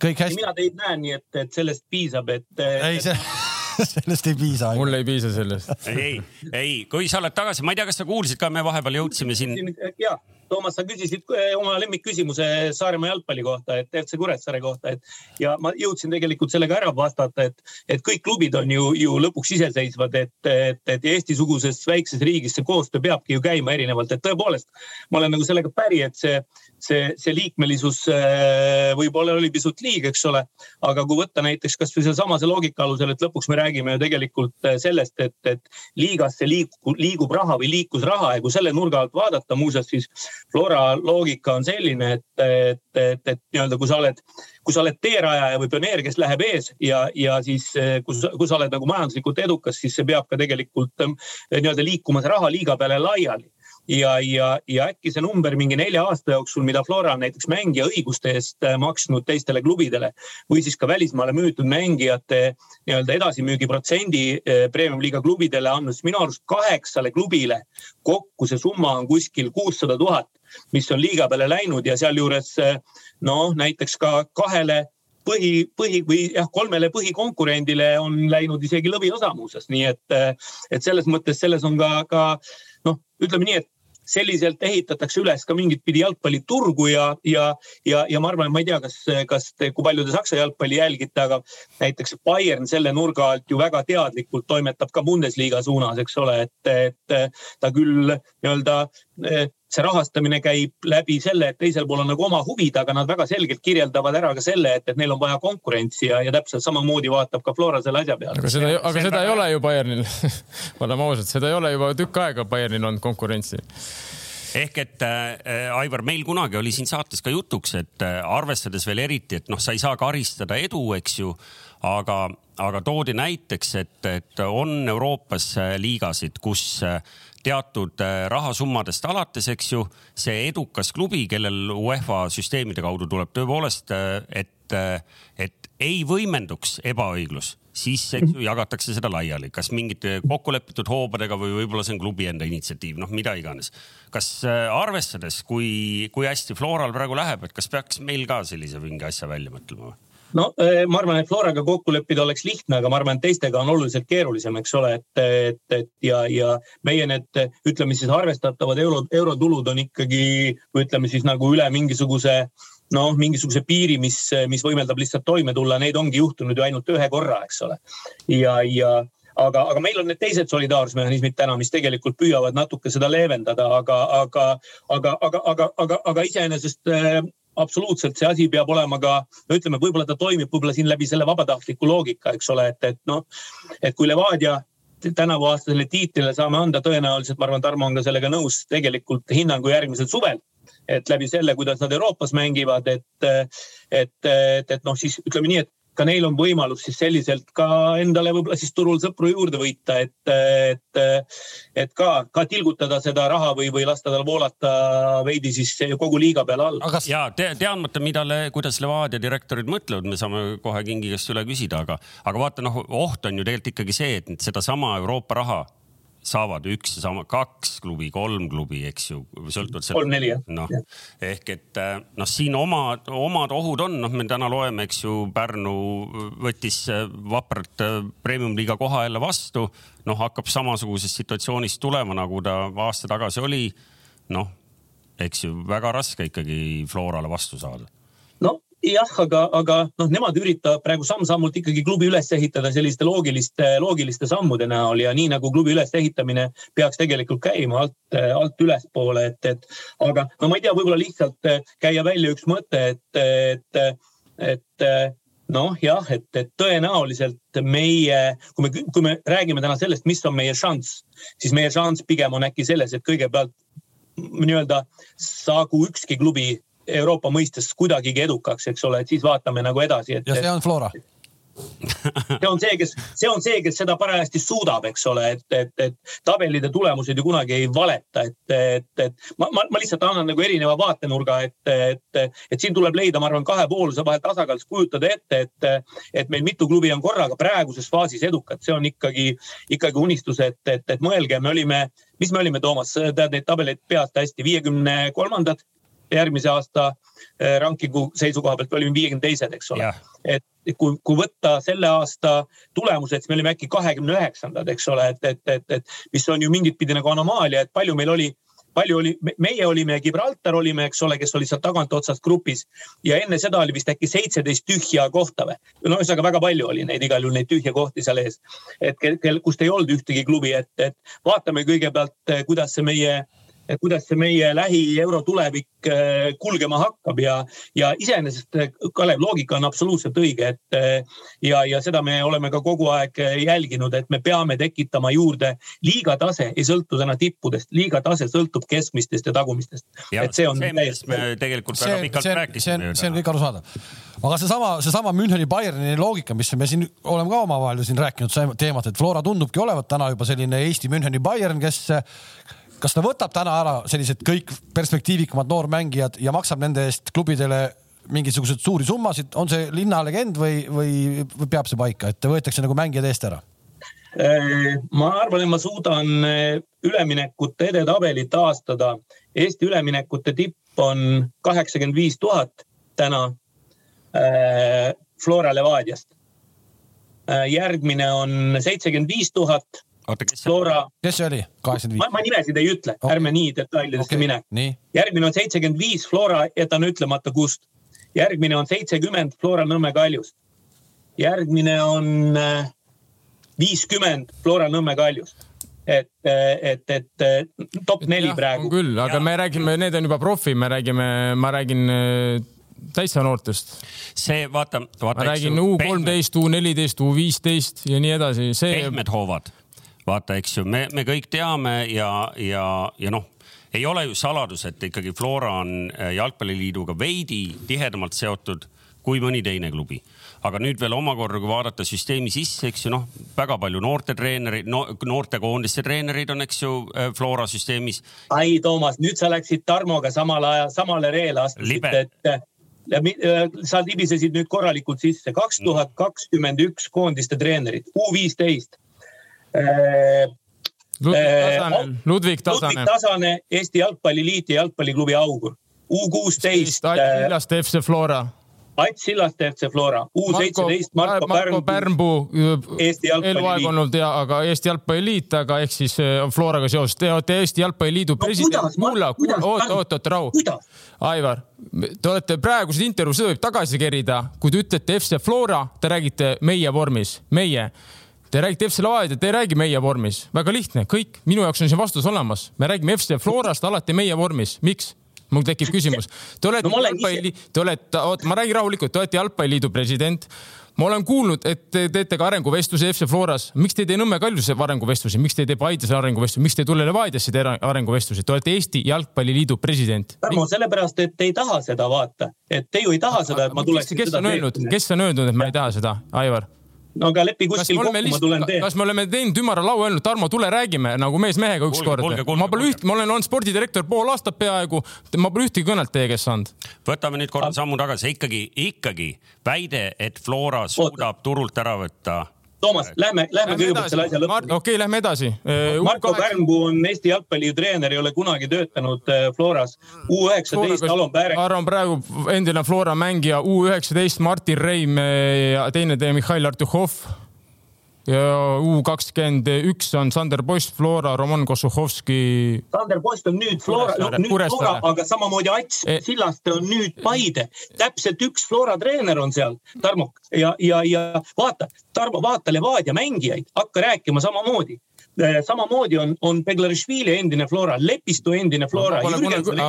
kõik hästi. mina teid näen, nii et, et sellest piisab, et. ei, see sellest ei piisa. mul ei piisa sellest. ei, ei, kui sa oled tagasi, ma ei tea, kas sa kuulsid ka, me vahepeal jõudsime siin. ja Toomas, sa küsisid eh, oma lemmikküsimuse Saaremaa jalgpalli kohta, et FC Kuressaare kohta, et ja ma jõudsin tegelikult sellega ära vastata, et, et kõik klubid on ju, ju lõpuks iseseisvad, et, et, et Eesti-suguses väikses riigis see koostöö peabki ju käima erinevalt, et tõepoolest ma olen nagu sellega päri, et see see, see liikmelisus äh, võib-olla oli pisut liig, eks ole. aga kui võtta näiteks kasvõi sealsamase loogika alusel, et lõpuks me räägime ju tegelikult äh, sellest, et, et liigasse liigub, liigub raha või liikus raha ja kui selle nurga alt vaadata, muuseas siis Flora loogika on selline, et, et, et, et nii-öelda, kui sa oled, kui sa oled teerajaja või pioneer, kes läheb ees ja, ja siis kui, kui sa oled nagu majanduslikult edukas, siis see peab ka tegelikult nii-öelda liikuma see raha liiga peale laiali ja, ja, ja äkki see number mingi nelja aasta jooksul, mida Flora on näiteks mängija õiguste eest äh, maksnud teistele klubidele või siis ka välismaale müütud mängijate nii-öelda edasimüügiprotsendi äh, premium-liiga klubidele andnud, siis minu arust kaheksale klubile kokku see summa on kuskil kuussada tuhat, mis on liiga peale läinud ja sealjuures äh, noh, näiteks ka kahele põhi, põhi või jah, kolmele põhikonkurendile on läinud isegi lõviosa muuseas, nii et, et selles mõttes selles on ka, ka noh, ütleme nii, et selliselt ehitatakse üles ka mingit pidi jalgpalliturgu ja, ja, ja, ja ma arvan, ma ei tea, kas, kas te, kui palju te Saksa jalgpalli jälgite, aga näiteks Bayern selle nurga alt ju väga teadlikult toimetab ka Bundesliga suunas, eks ole, et, et ta küll nii-öelda see rahastamine käib läbi selle, et teisel pool on nagu oma huvid, aga nad väga selgelt kirjeldavad ära ka selle, et, et neil on vaja konkurentsi ja, ja täpselt samamoodi vaatab ka Flora selle asja peale. aga seda, aga seda ei ole ju Bayernil oleme ausad, seda ei ole juba tükk aega Bayernil olnud konkurentsi ehk et äh, Aivar, meil kunagi oli siin saates ka jutuks, et äh, arvestades veel eriti, et noh, sa ei saa karistada edu, eks ju, aga, aga toodi näiteks, et, et on Euroopas äh, liigasid, kus äh, teatud äh, rahasummadest alates, eks ju, see edukas klubi, kellel UEFA süsteemide kaudu tuleb tõepoolest, äh, et, äh, et ei võimenduks ebaõiglus, siis eks ju jagatakse seda laiali, kas mingite kokkulepitud hoobadega või võib-olla see on klubi enda initsiatiiv, noh, mida iganes. kas arvestades, kui, kui hästi Floral praegu läheb, et kas peaks meil ka sellise mingi asja välja mõtlema või? No eh, ma arvan, et Floraga kokku leppida oleks lihtne, aga ma arvan, et teistega on oluliselt keerulisem, eks ole, et, et, et ja, ja meie need ütleme siis arvestatavad euro, eurotulud on ikkagi ütleme siis nagu üle mingisuguse noh, mingisuguse piiri, mis, mis võimaldab lihtsalt toime tulla, neid ongi juhtunud ju ainult ühe korra, eks ole. ja, ja aga, aga meil on need teised solidaarsusmehhanismid täna, mis tegelikult püüavad natuke seda leevendada, aga, aga, aga, aga, aga, aga, aga iseenesest eh, absoluutselt see asi peab olema ka, no ütleme, võib-olla ta toimib võib-olla siin läbi selle vabatahtliku loogika, eks ole, et, et noh, et kui Levadia tänavuaastasele tiitlile saame anda tõenäoliselt, ma arvan, Tarmo on ka sellega nõus, tegelikult hinnangu järgmisel suvel. et läbi selle, kuidas nad Euroopas mängivad, et, et, et, et noh, siis ütleme nii, et ka neil on võimalus siis selliselt ka endale võib-olla siis turul sõpru juurde võita, et, et, et ka, ka tilgutada seda raha või, või lasta tal voolata veidi siis kogu liiga peale alla. Aga... ja te, teadmata, mida, kuidas Levadia direktorid mõtlevad, me saame kohe kingi käest üle küsida, aga, aga vaata noh, oht on ju tegelikult ikkagi see, et sedasama Euroopa raha saavad üks ja sama, kaks klubi, kolm klubi, eks ju, sõltuvalt sellest. kolm-neli jah. noh, ehk et äh, noh, siin omad, omad ohud on, noh, me täna loeme, eks ju, Pärnu võttis äh, vapralt äh, premium-liiga koha jälle vastu. noh, hakkab samasugusest situatsioonist tulema, nagu ta aasta tagasi oli. noh, eks ju, väga raske ikkagi Florale vastu saada jah, aga, aga noh, nemad üritavad praegu samm-sammult ikkagi klubi üles ehitada selliste loogiliste, loogiliste sammude näol ja nii nagu klubi ülesehitamine peaks tegelikult käima alt, alt ülespoole, et, et aga no ma ei tea, võib-olla lihtsalt käia välja üks mõte, et, et, et noh, jah, et, et tõenäoliselt meie, kui me, kui me räägime täna sellest, mis on meie šanss, siis meie šanss pigem on äkki selles, et kõigepealt nii-öelda saagu ükski klubi Euroopa mõistes kuidagigi edukaks, eks ole, et siis vaatame nagu edasi, et. ja see on Flora see on see, kes, see on see, kes seda parajasti suudab, eks ole, et, et, et tabelide tulemused ju kunagi ei valeta, et, et, et ma, ma, ma lihtsalt annan nagu erineva vaatenurga, et, et, et siin tuleb leida, ma arvan, kahepooluse vahel tasakaal, siis kujutada ette, et, et meil mitu klubi on korraga praeguses faasis edukad, see on ikkagi, ikkagi unistus, et, et, et mõelge, me olime, mis me olime, Toomas, tead neid tabeleid peast hästi, viiekümne kolmandad järgmise aasta eh, rankingu seisukoha pealt olime viiekümne teised, eks ole. et kui, kui võtta selle aasta tulemused, siis me olime äkki kahekümne üheksandad, eks ole, et, et, et, et mis on ju mingit pidi nagu anomaalia, et palju meil oli palju oli, meie olime, Gibraltar olime, eks ole, kes oli sealt tagantotsast grupis ja enne seda oli vist äkki seitseteist tühja kohta või? no ühesõnaga väga palju oli neid igal juhul neid tühje kohti seal ees. et kel, kust ei olnud ühtegi klubi, et, et vaatame kõigepealt, kuidas see meie kuidas see meie lähi-euro tulevik äh, kulgema hakkab ja, ja iseenesest äh, Kalev loogika on absoluutselt õige, et äh, ja, ja seda me oleme ka kogu aeg jälginud, et me peame tekitama juurde liiga tase ei sõltu täna tippudest, liiga tase sõltub keskmistest ja tagumistest. et see on see, täiesti. me tegelikult väga pikalt rääkisime. see on kõik arusaadav, aga seesama, seesama Müncheni Bayerni loogika, mis me siin oleme ka omavahel ju siin rääkinud teemat, et Flora tundubki olevat täna juba selline Eesti Müncheni Bayern, kes kas ta võtab täna ära sellised kõik perspektiivikamad noormängijad ja maksab nende eest klubidele mingisuguseid suuri summasid, on see linnalegend või, või, peab see paika, et võetakse nagu mängijad eest ära? Äh, ma arvan, et ma suudan äh, üleminekute edetabelit taastada. Eesti üleminekute tipp on kaheksakümmend viis tuhat täna äh, Flora Levadiast. järgmine on seitsekümmend viis tuhat oota, kes see Flora... kes see oli? kaheksakümmend viis? ma nimesid ei ütle okay., ärme nii detailidesse okay. mine. järgmine on seitsekümmend viis, Flora jätan ütlemata kust. järgmine on seitsekümmend, Flora Nõmme kaljust. järgmine on äh, viiskümmend, Flora Nõmme kaljust et, et, et top neli praegu. küll, aga ja. me räägime, need on juba profi, me räägime, ma räägin äh, täitsa noortest. see vaata, vaata. ma räägin U kolmteist, U neliteist, U viisteist ja nii edasi, see. pehmed hoovad vaata, eks ju, me, me kõik teame ja, ja, ja noh, ei ole ju saladus, et ikkagi Flora on äh, jalgpalliliiduga veidi tihedamalt seotud kui mõni teine klubi aga nüüd veel omakorda, kui vaadata süsteemi sisse, eks ju noh, väga palju noorte treenereid no,, noortekoondiste treenereid on, eks ju, äh, Flora süsteemis. ai, Toomas, nüüd sa läksid Tarmoga samal ajal, samale reele astusid, et äh, sa libisesid nüüd korralikult sisse. kaks tuhat kakskümmend üks koondiste treenerid, U viisteist Ludvig Tasane, Ludvig Tasane. Eesti Jalgpalliliit ja Jalgpalliklubi augur. U kuusteist. Äh, Sillaste FC Flora. Ait Sillaste FC Flora, U seitseteist Marko, Marko Pärnpuu. Eesti Jalgpalliliit. olnud ja, aga Eesti Jalgpalliliit, aga ehk siis on äh, Floraga seoses. Te olete Eesti Jalgpalliliidu no, president. kulla, oot, oot, oot, rahu. Aivar, te olete praeguses intervjuus, seda võib tagasi kerida, kui te ütlete FC Flora, te räägite meie vormis, meie Te räägite FC Levadia, te ei räägi meie vormis, väga lihtne, kõik, minu jaoks on siin vastus olemas, me räägime FC Florast alati meie vormis, miks? mul tekib küsimus. Te olete no, jalgpalli, te olete, oot, ma räägin rahulikult, te olete jalgpalliliidu president. ma olen kuulnud, et te teete ka arenguvestlusi FC Floras. miks te ei tee Nõmme Kaljuse arenguvestlusi, miks te ei tee Paides arenguvestlusi, miks te ei tule Levadiasse teha arenguvestlusi? Te olete Eesti Jalgpalliliidu president. Tarmo, sellepärast, et te ei taha seda vaata, et te ju ei taha seda, et ma tuleksin. kes on öelnud, kes on öelnud, et ma ei taha seda, Aivar? No aga lepi kuskil kokku, ma tulen teen. kas me oleme teinud ümara laua öelnud, Tarmo, tule räägime nagu mees mehega ükskord. ma pole üht, ma olen olnud spordidirektor pool aastat peaaegu, ma pole ühtegi kõnet teie käest saanud. võtame nüüd korra sammu tagasi, ikkagi, ikkagi väide, et Flora suudab turult ära võtta Toomas, lähme, lähme kõigepealt selle asja lõpuni. okei okay,, lähme edasi. Äh, Marko Pärnpuu on Eesti jalgpallitreener, ei ole kunagi töötanud äh, Floras. U üheksateist, Alon Päärek. arvan praegu endine Flora mängija, U üheksateist, Martin Reim äh, ja teine teie Mihhail Artuhhov ja U kakskümmend üks on Sander Post, Flora, Roman Kossuhovski. Sander Post on nüüd Flora, nüüd Flora, aga samamoodi Ats e Sillaste on nüüd Paide. täpselt üks Flora treener on seal, Tarmo ja, ja, ja vaata, Tarmo, vaata Levadia mängijaid, hakka rääkima samamoodi äh, samamoodi on, on Beglarišvili endine Flora, Lepistu endine Flora.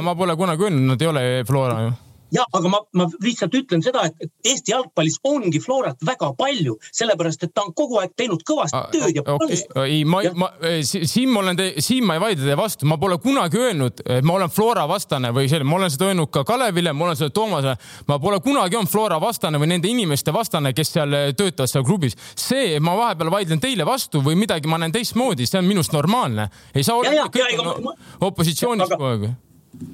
ma pole kunagi öelnud, nad ei ole Flora ju ja aga ma, ma lihtsalt ütlen seda, et Eesti jalgpallis ongi Florat väga palju, sellepärast et ta on kogu aeg teinud kõvasti tööd ja okay. ei, ma, ma, siin ma olen, siin ma ei vaidle teie vastu, ma pole kunagi öelnud, et ma olen Flora vastane või selline, ma olen seda öelnud ka Kalevile, ma olen seda Toomasele. ma pole kunagi olnud Flora vastane või nende inimeste vastane, kes seal töötavad seal klubis. see, ma vahepeal vaidlen teile vastu või midagi, ma näen teistmoodi, see on minust normaalne. ei saa olla kõik on opositsioonis kogu aeg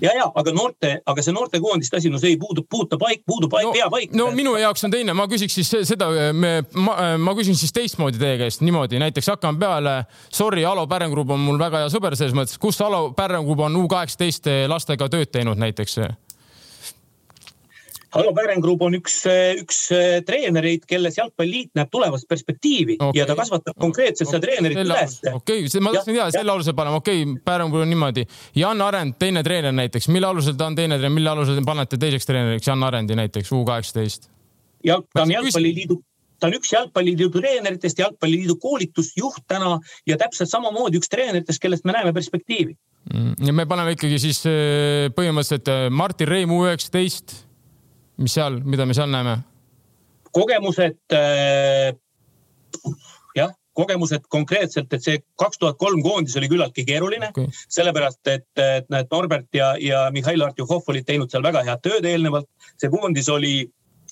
ja, ja aga noorte, aga see noortekoondiste asi, no see ei puudu, puuta paik, puudub paik, no, pea paik. no minu jaoks on teine, ma küsiks siis seda, me, ma, ma küsin siis teistmoodi teie käest niimoodi, näiteks hakkame peale. Sorry, Alo Pärengrupp on mul väga hea sõber selles mõttes, kus Alo Pärengrupp on U kaheksateist lastega tööd teinud näiteks? Alo Pärengrub on üks, üks äh, treenereid, kelles Jalgpalliliit näeb tulevast perspektiivi okay. ja ta kasvatab konkreetselt seda treenerit üles. okei okay., ma tahtsin teada, selle alusel paneme, okei okay,, Pärengrub on niimoodi. Jan Arend, teine treener näiteks, mille alusel ta on teine treener, mille alusel te panete teiseks treeneriks Jan Arendi näiteks U kaheksateist? jalg, ta on Jalgpalliliidu ta on üks jalgpalliliidu treeneritest, jalgpalliliidu koolitusjuht täna ja täpselt samamoodi üks treeneritest, kellest me näeme perspektiivi. Mm, ja me paneme ikkagi siis äh, põhimõtteliselt äh, Martin Reimu üheksateist, mis seal, mida me seal näeme? kogemused äh, jah, kogemused konkreetselt, et see kaks tuhat kolm koondis oli küllaltki keeruline okay., sellepärast et, et näed, Norbert ja, ja Mihhail Artjuhov olid teinud seal väga head tööd eelnevalt. see koondis oli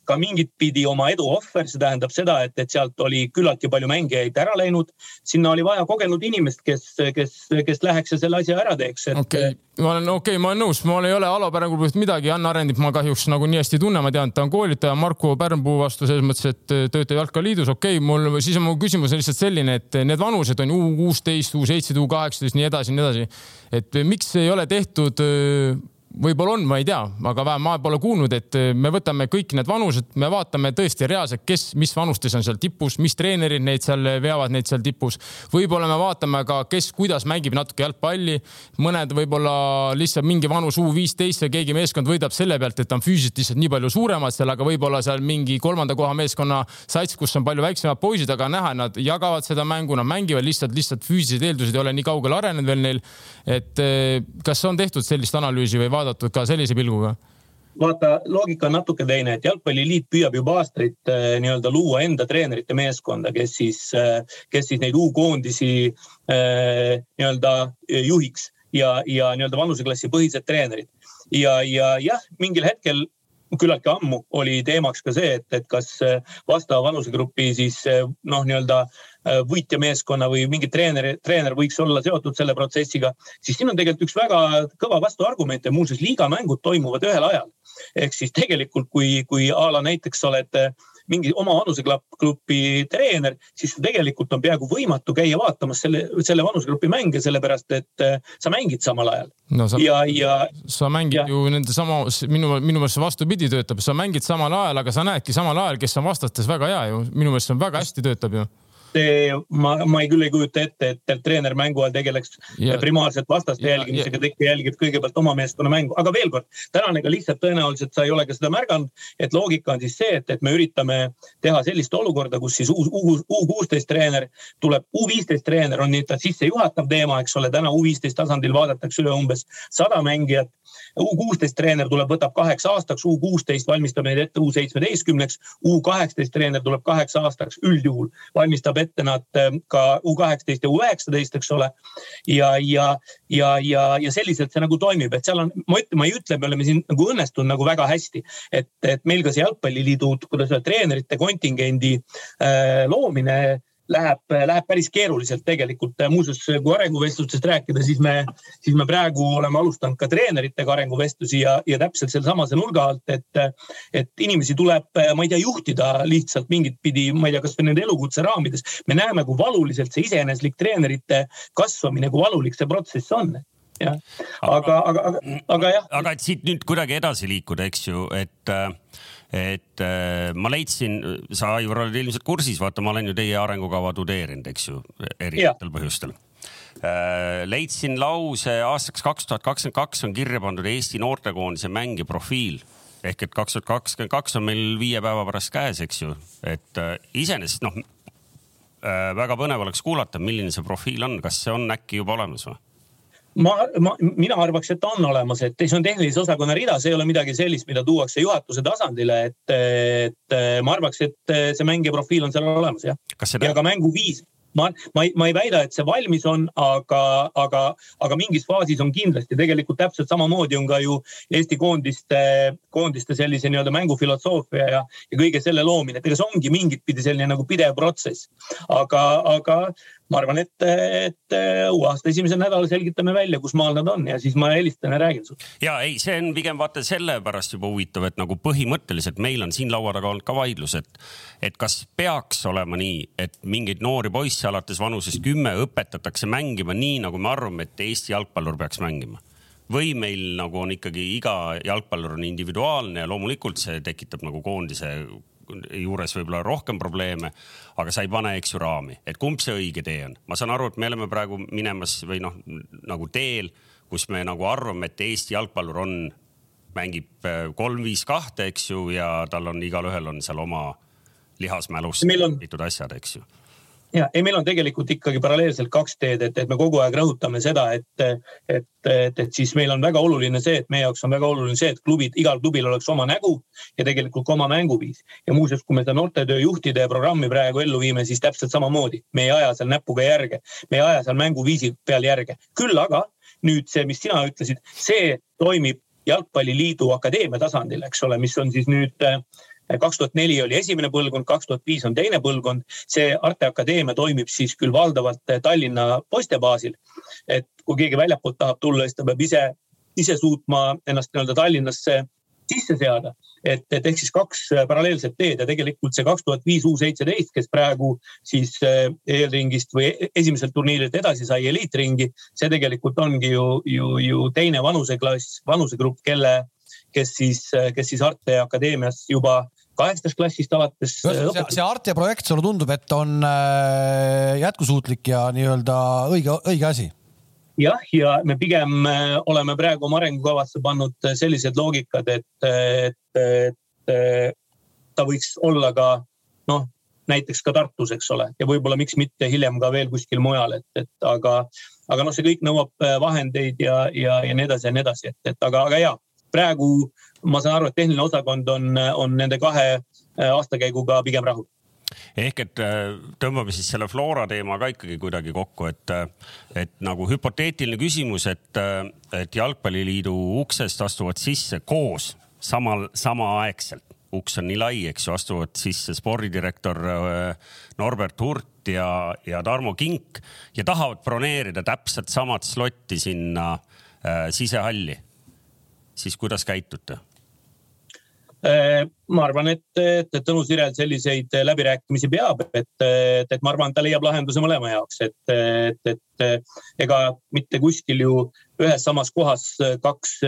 ka mingit pidi oma edu ohver, see tähendab seda, et, et sealt oli küllaltki palju mängijaid ära läinud. sinna oli vaja kogenud inimest, kes, kes, kes läheks ja selle asja ära teeks et.... okei okay., ma olen okei okay,, ma olen nõus, mul ei ole Alo Pärnpuu pealt midagi, Jan Arendit ma kahjuks nagu nii hästi ei tunne, ma tean, et ta on koolitaja Marko Pärnpuu vastu selles mõttes, et töötab Jalkaliidus, okei okay,, mul siis on mu küsimus on lihtsalt selline, et need vanused on U kuusteist, U seitseteist, U kaheksateist, nii edasi, nii edasi. et miks ei ole tehtud võib-olla on, ma ei tea, aga vähemalt ma pole kuulnud, et eh, me võtame kõik need vanused, me vaatame tõesti reaalselt, kes, mis vanustes on seal tipus, mis treenerid neid seal veavad, neid seal tipus. võib-olla me vaatame ka, kes, kuidas mängib natuke jalgpalli. mõned võib-olla lihtsalt mingi vanus U viisteist või keegi meeskond võidab selle pealt, et ta on füüsiliselt lihtsalt nii palju suuremad seal, aga võib-olla seal mingi kolmanda koha meeskonna sats, kus on palju väiksemad poisid, aga näha, nad jagavad seda mängu, nad mängivad lihtsalt, lihtsalt füüsilised eeldused ei ole nii kaugele arenenud veel neil. et eh, kas on tehtud sellist analüüsi või vaadatud? Vaadatud ka sellise pilguga? vaata, loogika on natuke teine, et jalgpalliliit püüab juba aastaid äh, nii-öelda luua enda treenerite meeskonda, kes siis äh,, kes siis neid U-koondisi äh, nii-öelda juhiks ja, ja nii-öelda vanuseklassi põhised treenerid. ja, ja jah, mingil hetkel küllaltki ammu oli teemaks ka see, et, et kas äh, vastava vanusegrupi siis äh, noh, nii-öelda äh, võitjameeskonna või mingi treener, treener võiks olla seotud selle protsessiga, siis siin on tegelikult üks väga kõva vastuargument ja muuseas liigamängud toimuvad ühel ajal. ehk siis tegelikult, kui, kui a la näiteks oled mingi oma vanusegrupi treener, siis tegelikult on peaaegu võimatu käia vaatamas selle, selle vanusegrupi mänge, sellepärast et äh, sa mängid samal ajal. no sa, ja, ja. sa mängid ja. ju nende sama, minu, minu meelest vastupidi töötab, sa mängid samal ajal, aga sa näedki samal ajal, kes on vastastes väga hea ju, minu meelest see on väga hästi töötab ju ma, ma ei küll ei kujuta ette, et treener mängu ajal tegeleks ja, primaarselt vastaste jälgimisega, ta ikka jälgib kõigepealt oma meeskonna mängu, aga veel kord, tänane ka lihtsalt tõenäoliselt sa ei ole ka seda märganud, et loogika on siis see, et, et me üritame teha sellist olukorda, kus siis uus U kuusteist treener tuleb, U viisteist treener on nii-öelda sissejuhatav teema, eks ole, täna U viisteist tasandil vaadatakse üle umbes sada mängijat. U kuusteist treener tuleb, võtab kaheks aastaks, U kuusteist valmistab neid ette U seitsmeteistkümneks, U kaheksateist treener tuleb kaheks aastaks, üldjuhul valmistab ette nad ähm, ka U kaheksateist ja U üheksateist, eks ole. ja, ja, ja, ja, ja selliselt see nagu toimib, et seal on, ma ütlen, ma ei ütle, me oleme siin nagu õnnestunud nagu väga hästi, et, et meil ka see jalgpalliliidu, kuidas öelda, treenerite kontingendi äh, loomine läheb, läheb päris keeruliselt tegelikult. muuseas, kui arenguvestlustest rääkida, siis me, siis me praegu oleme alustanud ka treeneritega arenguvestlusi ja, ja täpselt sealsamase nurga alt, et, et inimesi tuleb, ma ei tea, juhtida lihtsalt mingit pidi, ma ei tea, kasvõi nende elukutse raamides. me näeme, kui valuliselt see iseeneslik treenerite kasvamine, kui valulik see protsess on jah, aga, aga, aga, aga jah. aga et siit nüüd kuidagi edasi liikuda, eks ju, et äh, et äh, ma leidsin, sa Aivar oled ilmselt kursis, vaata, ma olen ju teie arengukava tudeerinud, eks ju, erinevatel põhjustel äh,. leidsin lause aastaks kaks tuhat kakskümmend kaks on kirja pandud Eesti noortekoondise mängija profiil ehk et kaks tuhat kakskümmend kaks on meil viie päeva pärast käes, eks ju, et äh, iseenesest noh väga põnev oleks kuulata, milline see profiil on, kas see on äkki juba olemas või? Ma, ma, mina arvaks, et ta on olemas, et see on tehnilise osakonna rida, see ei ole midagi sellist, mida tuuakse juhatuse tasandile, et, et ma arvaks, et see mängija profiil on seal olemas jah. ja ka mänguviis ma, ma ei, ma ei väida, et see valmis on, aga, aga, aga mingis faasis on kindlasti tegelikult täpselt samamoodi on ka ju Eesti koondiste, koondiste sellise nii-öelda mängufilosoofia ja, ja kõige selle loomine, et ega see ongi mingit pidi selline nagu pidev protsess. aga, aga ma arvan, et, et uue aasta esimesel nädalal selgitame välja, kus maal nad on ja siis ma helistan ja räägin sulle. ja ei, see on pigem vaata sellepärast juba huvitav, et nagu põhimõtteliselt meil on siin laua taga olnud ka vaidlus, et, et kas peaks olema nii, et mingeid noori poisse alates vanusest kümme õpetatakse mängima nii, nagu me arvame, et Eesti jalgpallur peaks mängima või meil nagu on ikkagi iga jalgpallur on individuaalne ja loomulikult see tekitab nagu koondise juures võib-olla rohkem probleeme, aga sa ei pane, eks ju, raami, et kumb see õige tee on. ma saan aru, et me oleme praegu minemas või noh, nagu teel, kus me nagu arvame, et Eesti jalgpallur on, mängib äh, kolm-viis kahte, eks ju, ja tal on igalühel on seal oma lihasmälust õpitud asjad, eks ju ja ei, meil on tegelikult ikkagi paralleelselt kaks teed, et, et me kogu aeg rõhutame seda, et, et, et, et siis meil on väga oluline see, et meie jaoks on väga oluline see, et klubid, igal klubil oleks oma nägu ja tegelikult ka oma mänguviis. ja muuseas, kui me seda noortetöö juhtide programmi praegu ellu viime, siis täpselt samamoodi, me ei aja seal näpuga järge, me ei aja seal mänguviisi peal järge. küll aga nüüd see, mis sina ütlesid, see toimib jalgpalliliidu akadeemia tasandil, eks ole, mis on siis nüüd kaks tuhat neli oli esimene põlvkond, kaks tuhat viis on teine põlvkond. see Arte Akadeemia toimib siis küll valdavalt Tallinna poiste baasil. et kui keegi väljapoolt tahab tulla, siis ta peab ise, ise suutma ennast nii-öelda Tallinnasse sisse seada. et, et ehk siis kaks paralleelset teed ja tegelikult see kaks tuhat viis U seitseteist, kes praegu siis eh, eelringist või esimeselt turniirilt edasi sai eliitringi, see tegelikult ongi ju, ju, ju teine vanuseklass, vanusegrupp, kelle kes siis, kes siis Arte Akadeemias juba kaheksandast klassist alates. see, see Arte projekt sulle tundub, et on äh, jätkusuutlik ja nii-öelda õige, õige asi? jah, ja me pigem äh, oleme praegu oma arengukavasse pannud sellised loogikad, et, et, et ta võiks olla ka noh, näiteks ka Tartus, eks ole, ja võib-olla miks mitte hiljem ka veel kuskil mujal, et, et aga, aga noh, see kõik nõuab vahendeid ja, ja, ja nii edasi ja nii edasi, et, et aga, aga ja praegu ma saan aru, et tehniline osakond on, on nende kahe äh, aastakäiguga pigem rahul ehk et äh, tõmbame siis selle Flora teema ka ikkagi kuidagi kokku, et, äh, et nagu hüpoteetiline küsimus, et, et jalgpalliliidu uksest astuvad sisse koos samal, samaaegselt. uks on nii lai, eks ju, astuvad sisse spordidirektor Norbert Hurt ja, ja Tarmo Kink ja tahavad broneerida täpselt samat slotti sinna sisehalli siis kuidas käitute? Äh, ma arvan, et, et, et Tõnu Sirel selliseid läbirääkimisi peab, et, et, et ma arvan, ta leiab lahenduse mõlema jaoks, et, et, et ega mitte kuskil ju ühes samas kohas kaks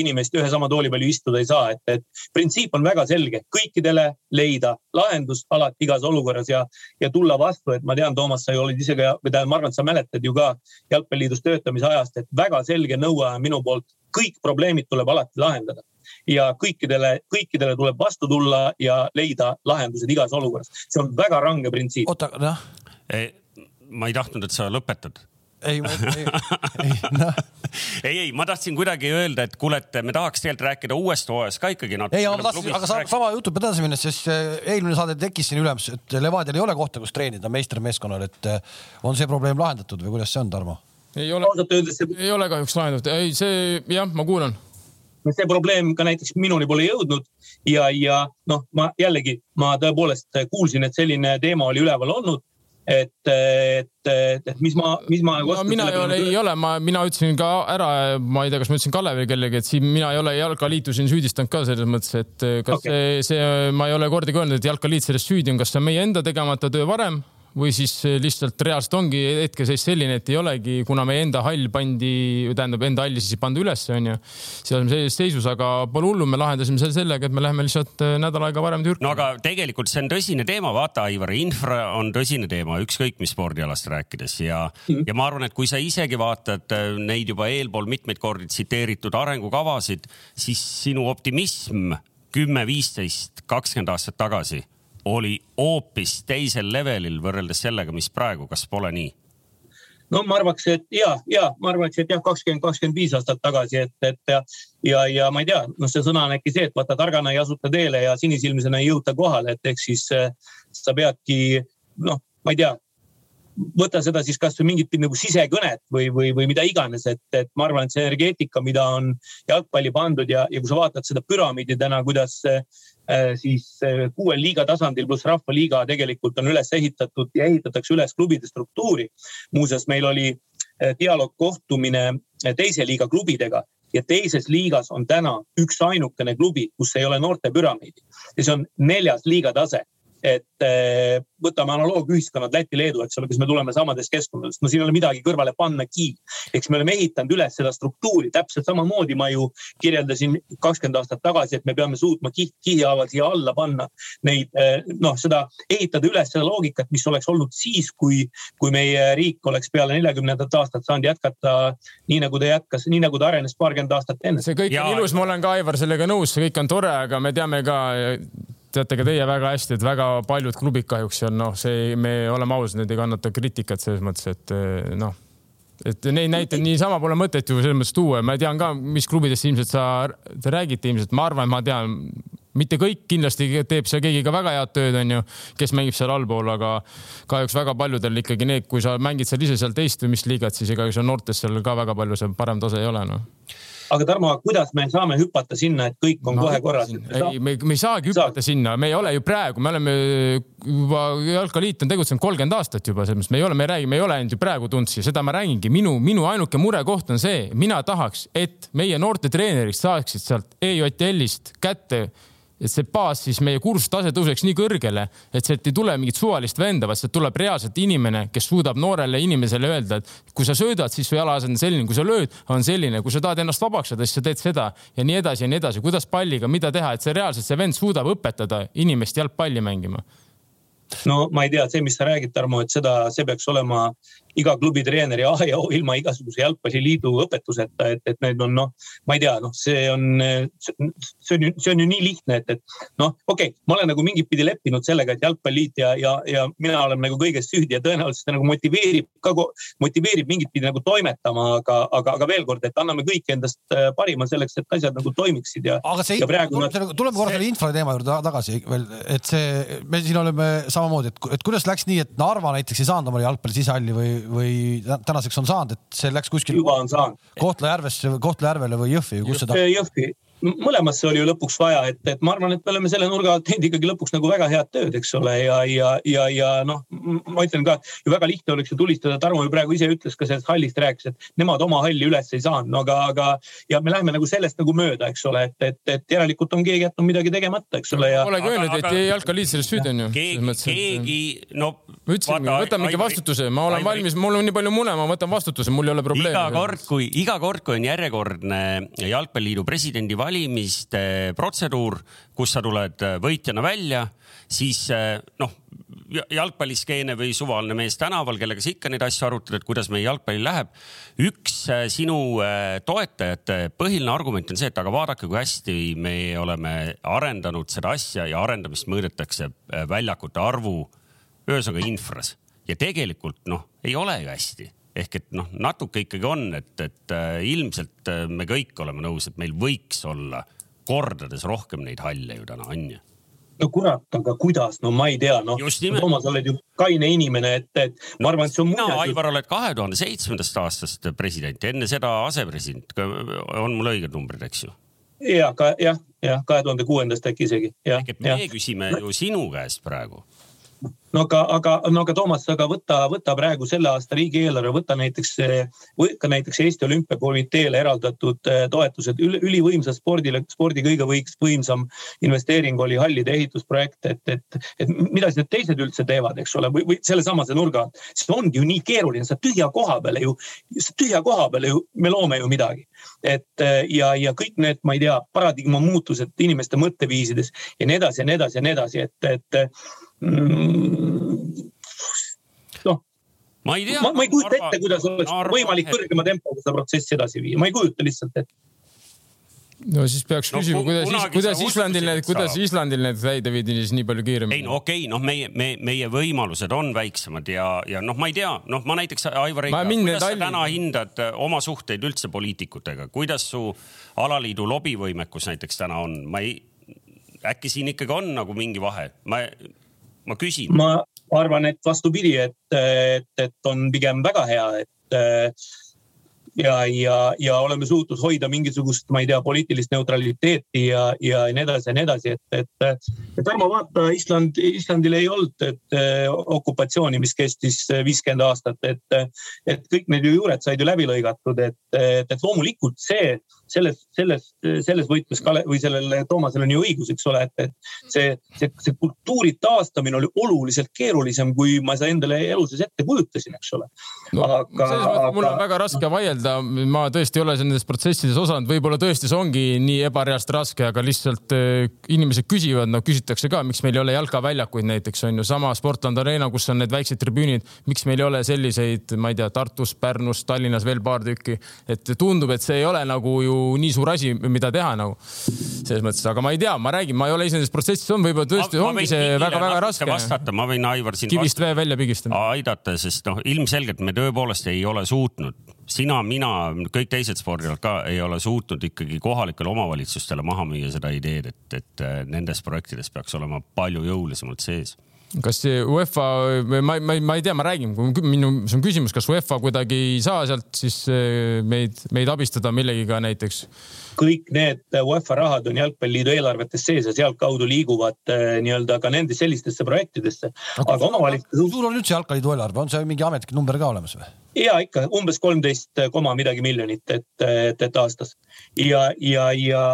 inimest ühe sama tooli peal ju istuda ei saa, et, et printsiip on väga selge, kõikidele leida lahendus alati igas olukorras ja, ja tulla vastu, et ma tean, Toomas, sa ju olid ise ka, või tähendab, ma arvan, et sa mäletad ju ka jalgpalliliidus töötamise ajast, et väga selge nõue on minu poolt kõik probleemid tuleb alati lahendada ja kõikidele, kõikidele tuleb vastu tulla ja leida lahendused igas olukorras. see on väga range printsiip. oota, noh. ma ei tahtnud, et sa lõpetad ei, ei, ei, noh. ei, ei, ma tahtsin kuidagi öelda, et kuule, et me tahaks tegelikult rääkida uuest hooajast ka ikkagi natuke. ei, ma tahtsin, aga sa, sama jutu pead edasi minnes, siis eh, eelmine saade tekkis siin ülemus, et Levadial ei ole kohta, kus treenida meistermeeskonnal, et eh, on see probleem lahendatud või kuidas see on, Tarmo? ei ole, ei ole kahjuks lahendatud, ei see jah, ma kuulan. See probleem ka näiteks minuni pole jõudnud ja, ja noh, ma jällegi, ma tõepoolest kuulsin, et selline teema oli üleval olnud et, et, et, et mis ma, mis ma no,. mina ei ole, ei ole, ma, mina ütlesin ka ära, ma ei tea, kas ma ütlesin Kalevile kellegi, et siin mina ei ole Jalkaliitu siin süüdistanud ka selles mõttes, et kas okay. see, see, ma ei ole kordagi öelnud, et Jalkaliit selles süüdi on, kas see on meie enda tegemata töö varem või siis lihtsalt reaalselt ongi hetkeseis selline, et ei olegi, kuna meie enda hall pandi, tähendab enda halli siis ei panda ülesse, onju. siis oleme sellises seisus, aga pole hullu, me lahendasime selle sellega, et me läheme lihtsalt äh, nädal aega varem Türki. no aga tegelikult see on tõsine teema, vaata, Aivar, infra on tõsine teema, ükskõik mis spordialast rääkides ja mm., ja ma arvan, et kui sa isegi vaatad äh, neid juba eelpool mitmeid kordi tsiteeritud arengukavasid, siis sinu optimism kümme, viisteist, kakskümmend aastat tagasi oli hoopis teisel levelil võrreldes sellega, mis praegu, kas pole nii? no ma arvaks, et ja, ja ma arvaks, et jah, kakskümmend, kakskümmend viis aastat tagasi, et, et ja, ja, ja ma ei tea, noh, see sõna on äkki see, et vaata targana ei asuta teele ja sinisilmsena ei jõuta kohale, et eks siis äh, sa peadki noh, ma ei tea, võta seda siis kasvõi mingit nagu sisekõnet või, või, või mida iganes, et, et ma arvan, et see energeetika, mida on jalgpalli pandud ja, ja kui sa vaatad seda püramiidi täna, kuidas äh, siis äh, kuuel liiga tasandil pluss rahvaliiga tegelikult on üles ehitatud ja ehitatakse üles klubide struktuuri. muuseas, meil oli äh, dialoogkohtumine teise liiga klubidega ja teises liigas on täna üksainukene klubi, kus ei ole noorte püramiidi ja see on neljas liiga tase et eh, võtame analoogiühiskonnad Läti, Leedu, eks ole, kas me tuleme samadest keskkondadest, no siin ei ole midagi kõrvale pannagi. eks me oleme ehitanud üles seda struktuuri. Täpselt samamoodi, ma ju kirjeldasin kakskümmend aastat tagasi, et me peame suutma kiht kihihaaval siia alla panna. Neid eh, noh, seda ehitada üles seda loogikat, mis oleks olnud siis, kui, kui meie riik oleks peale neljakümnendat aastat saanud jätkata nii nagu ta jätkas, nii nagu ta arenes paarkümmend aastat enne. see kõik ja... on ilus, ma olen ka Aivar sellega nõus, see kõik on tore, aga me teame ka teate ka teie väga hästi, et väga paljud klubid kahjuks on noh, see, me oleme ausad, need ei kannata kriitikat selles mõttes, et noh et neid näiteid niisama pole mõtet ju selles mõttes tuua, ma tean ka, mis klubidest ilmselt sa, te räägite ilmselt, ma arvan, ma tean, mitte kõik kindlasti teeb seal keegi ka väga head tööd, onju, kes mängib seal allpool, aga kahjuks väga paljudel ikkagi need, kui sa mängid seal ise seal teist või mis liigat, siis ega seal noortes seal ka väga palju see parem tase ei ole, noh aga Tarmo, kuidas me saame hüpata sinna, et kõik on no, kohe korras? ei, me, me ei saagi hüpata Saab. sinna, me ei ole ju praegu, me oleme juba, jalkaliit on tegutsenud kolmkümmend aastat juba, selles mõttes me ei ole, me räägime, me ei ole ainult ju praegu Tuntsi, seda ma räägingi, minu, minu ainuke murekoht on see, mina tahaks, et meie noortetreenerid saaksid sealt EJL-ist kätte et see baas siis meie kurstase tõuseks nii kõrgele, et sealt ei tule mingit suvalist venda, vaid sealt tuleb reaalselt inimene, kes suudab noorele inimesele öelda, et kui sa söödad, siis su jalaasend on selline, kui sa lööd, on selline, kui sa tahad ennast vabaks saada, siis sa teed seda ja nii edasi ja nii edasi, kuidas palliga, mida teha, et see reaalselt see vend suudab õpetada inimest jalgpalli mängima? No ma ei tea, see, mis sa räägid, Tarmo, et seda, see peaks olema iga klubi treeneri A ja O ilma igasuguse jalgpalliliidu õpetuseta, et, et need on noh, ma ei tea, noh, see on, see on ju, see on ju nii lihtne, et, et noh, okei okay,, ma olen nagu mingit pidi leppinud sellega, et jalgpalliliit ja, ja, ja mina olen nagu kõiges süüdi ja tõenäoliselt see nagu motiveerib ka, motiveerib mingit pidi nagu toimetama, aga, aga, aga veel kord, et anname kõik endast äh, parima selleks, et asjad nagu toimiksid ja. aga see, tuleme, tuleme korra selle infra teema juurde tagasi veel, et see, me siin oleme samamoodi, et, et kuidas läks nii, et Narva näiteks ei saanud omale jalgpalli sisehalli või või tänaseks on saanud, et see läks kuskile Kohtla-Järvesse, Kohtla-Järvele või Jõhvi või kus seda? Jõhvi mõlemasse oli ju lõpuks vaja, et, et ma arvan, et me oleme selle nurga alt teinud ikkagi lõpuks nagu väga head tööd, eks ole, ja, ja, ja, ja noh, ma ütlen ka ju väga lihtne oleks ju tulistada, Tarmo ju praegu ise ütles ka sellest hallist rääkis, et nemad oma halli üles ei saanud, no aga, aga ja me läheme nagu sellest nagu mööda, eks ole, et, et, et järelikult on keegi jätnud midagi tegemata, eks ole ja. Polegi öelnud, et jalkaliit selles süüdi on ju. keegi, keegi, no. ma ütlesin, võta mingi vastutuse, ma olen valmis, mul on nii palju mune, ma võtan vastutuse, mul ei ole probleemi. iga kord, kui, iga kord, kui on järjekordne jalgpalliliidu presidendi valimiste protseduur, kus sa tuled äh, võitjana välja, siis äh, noh, jalgpalliskeene või suvaline mees tänaval, kellega sa ikka neid asju arutad, et kuidas meie jalgpallil läheb. üks äh, sinu toetajate põhiline argument on see, et aga vaadake, kui hästi me oleme arendanud seda asja ja arendamist mõõdetakse väljakute arvu, ühesõnaga infras ja tegelikult noh, ei ole ju hästi ehk et noh, natuke ikkagi on, et, et ilmselt me kõik oleme nõus, et meil võiks olla kordades rohkem neid halle ju täna on ju no kurat, aga kuidas, no ma ei tea, noh. Toomas, oled ju kaine inimene, et, et ma arvan, et see on. sina, Aivar, oled kahe tuhande seitsmendast aastast president, enne seda asepresident, on mul õiged numbrid, eks ju? ja, ka jah, jah, kahe tuhande kuuendast äkki isegi. ehk et me ja. küsime ju sinu käest praegu no aga, aga, no aga Toomas, aga võta, võta praegu selle aasta riigieelarve, võta näiteks, ka näiteks Eesti Olümpiakomiteele eraldatud eh, toetused üli, ülivõimsa spordile, spordi kõige võiks, võimsam investeering oli hallide ehitusprojekt, et, et, et mida siis need teised üldse teevad, eks ole, või, või sellesamase nurga alt. see ongi ju nii keeruline, sa tühja koha peale ju, tühja koha peale ju me loome ju midagi. et eh, ja, ja kõik need, ma ei tea, paradigma muutused inimeste mõtteviisides ja nii edasi ja nii edasi ja nii edasi, et, et. Noh. ma ei tea. ma ei kujuta arva, ette, kuidas oleks arva, võimalik kõrgema tempoga seda protsessi edasi viia, ma ei kujuta lihtsalt ette. No siis peaks no, küsima, kuidas, kuidas Islandil need, kuidas Islandil need täide viidi siis nii palju kiiremini? ei no okei okay,, noh, meie, me, meie võimalused on väiksemad ja, ja noh, ma ei tea, noh, ma näiteks Aivar, kuidas sa täna hindad äh, oma suhteid üldse poliitikutega, kuidas su alaliidu lobivõimekus näiteks täna on, ma ei, äkki siin ikkagi on nagu mingi vahe, ma ma küsin. ma arvan, et vastupidi, et, et, et on pigem väga hea, et ja, ja, ja oleme suutnud hoida mingisugust, ma ei tea, poliitilist neutraliteeti ja, ja nii edasi ja nii edasi, et, et. et ärme vaata, Island, Islandil ei olnud et, okupatsiooni, mis kestis viiskümmend aastat, et, et kõik need ju juured said ju läbi lõigatud, et, et, et loomulikult see selles, selles, selles võtmes Kale või sellel Toomasel on ju õigus, eks ole, et, et see, see, see kultuuri taastamine oli oluliselt keerulisem, kui ma seda endale elu sees ette kujutasin, eks ole no,. aga. selles mõttes mul on väga raske vaielda ma tõesti ei ole nendes protsessides osalenud, võib-olla tõesti see ongi nii ebareaalselt raske, aga lihtsalt äh, inimesed küsivad, no küsitakse ka, miks meil ei ole jalkaväljakuid näiteks on ju, sama Sportland Arena, kus on need väiksed tribüünid, miks meil ei ole selliseid, ma ei tea, Tartus, Pärnus, Tallinnas veel paar tükki. et tundub, et see ei ole nagu ju nii suur asi, mida teha nagu selles mõttes, aga ma ei tea, ma räägin, ma ei ole ise nendes protsessides olnud, võib-olla tõesti ma, ongi see väga-väga raske. vastata, ma võin Aivar sind kivist vee välja pigistada. aidata, sest noh, ilmselgelt me tõepoolest ei ole suutnud, sina, mina, kõik teised spordialad ka ei ole suutnud ikkagi kohalikele omavalitsustele maha müüa seda ideed, et, et äh, nendes projektides peaks olema palju jõulisemalt sees kas see UEFA, ma, ma, ma ei tea, ma räägin, minu, see on küsimus, kas UEFA kuidagi ei saa sealt siis äh, meid, meid abistada millegiga näiteks? kõik need UEFA rahad on Jalgpalliliidu eelarvetes sees ja sealtkaudu liiguvad äh, nii-öelda ka nende sellistesse projektidesse. aga omavalitsus. kui suur on üldse Jalgpalliliidu eelarve, on see mingi ametlik number ka olemas või? ja ikka umbes kolmteist koma midagi miljonit, et, et, et aastas ja, ja, ja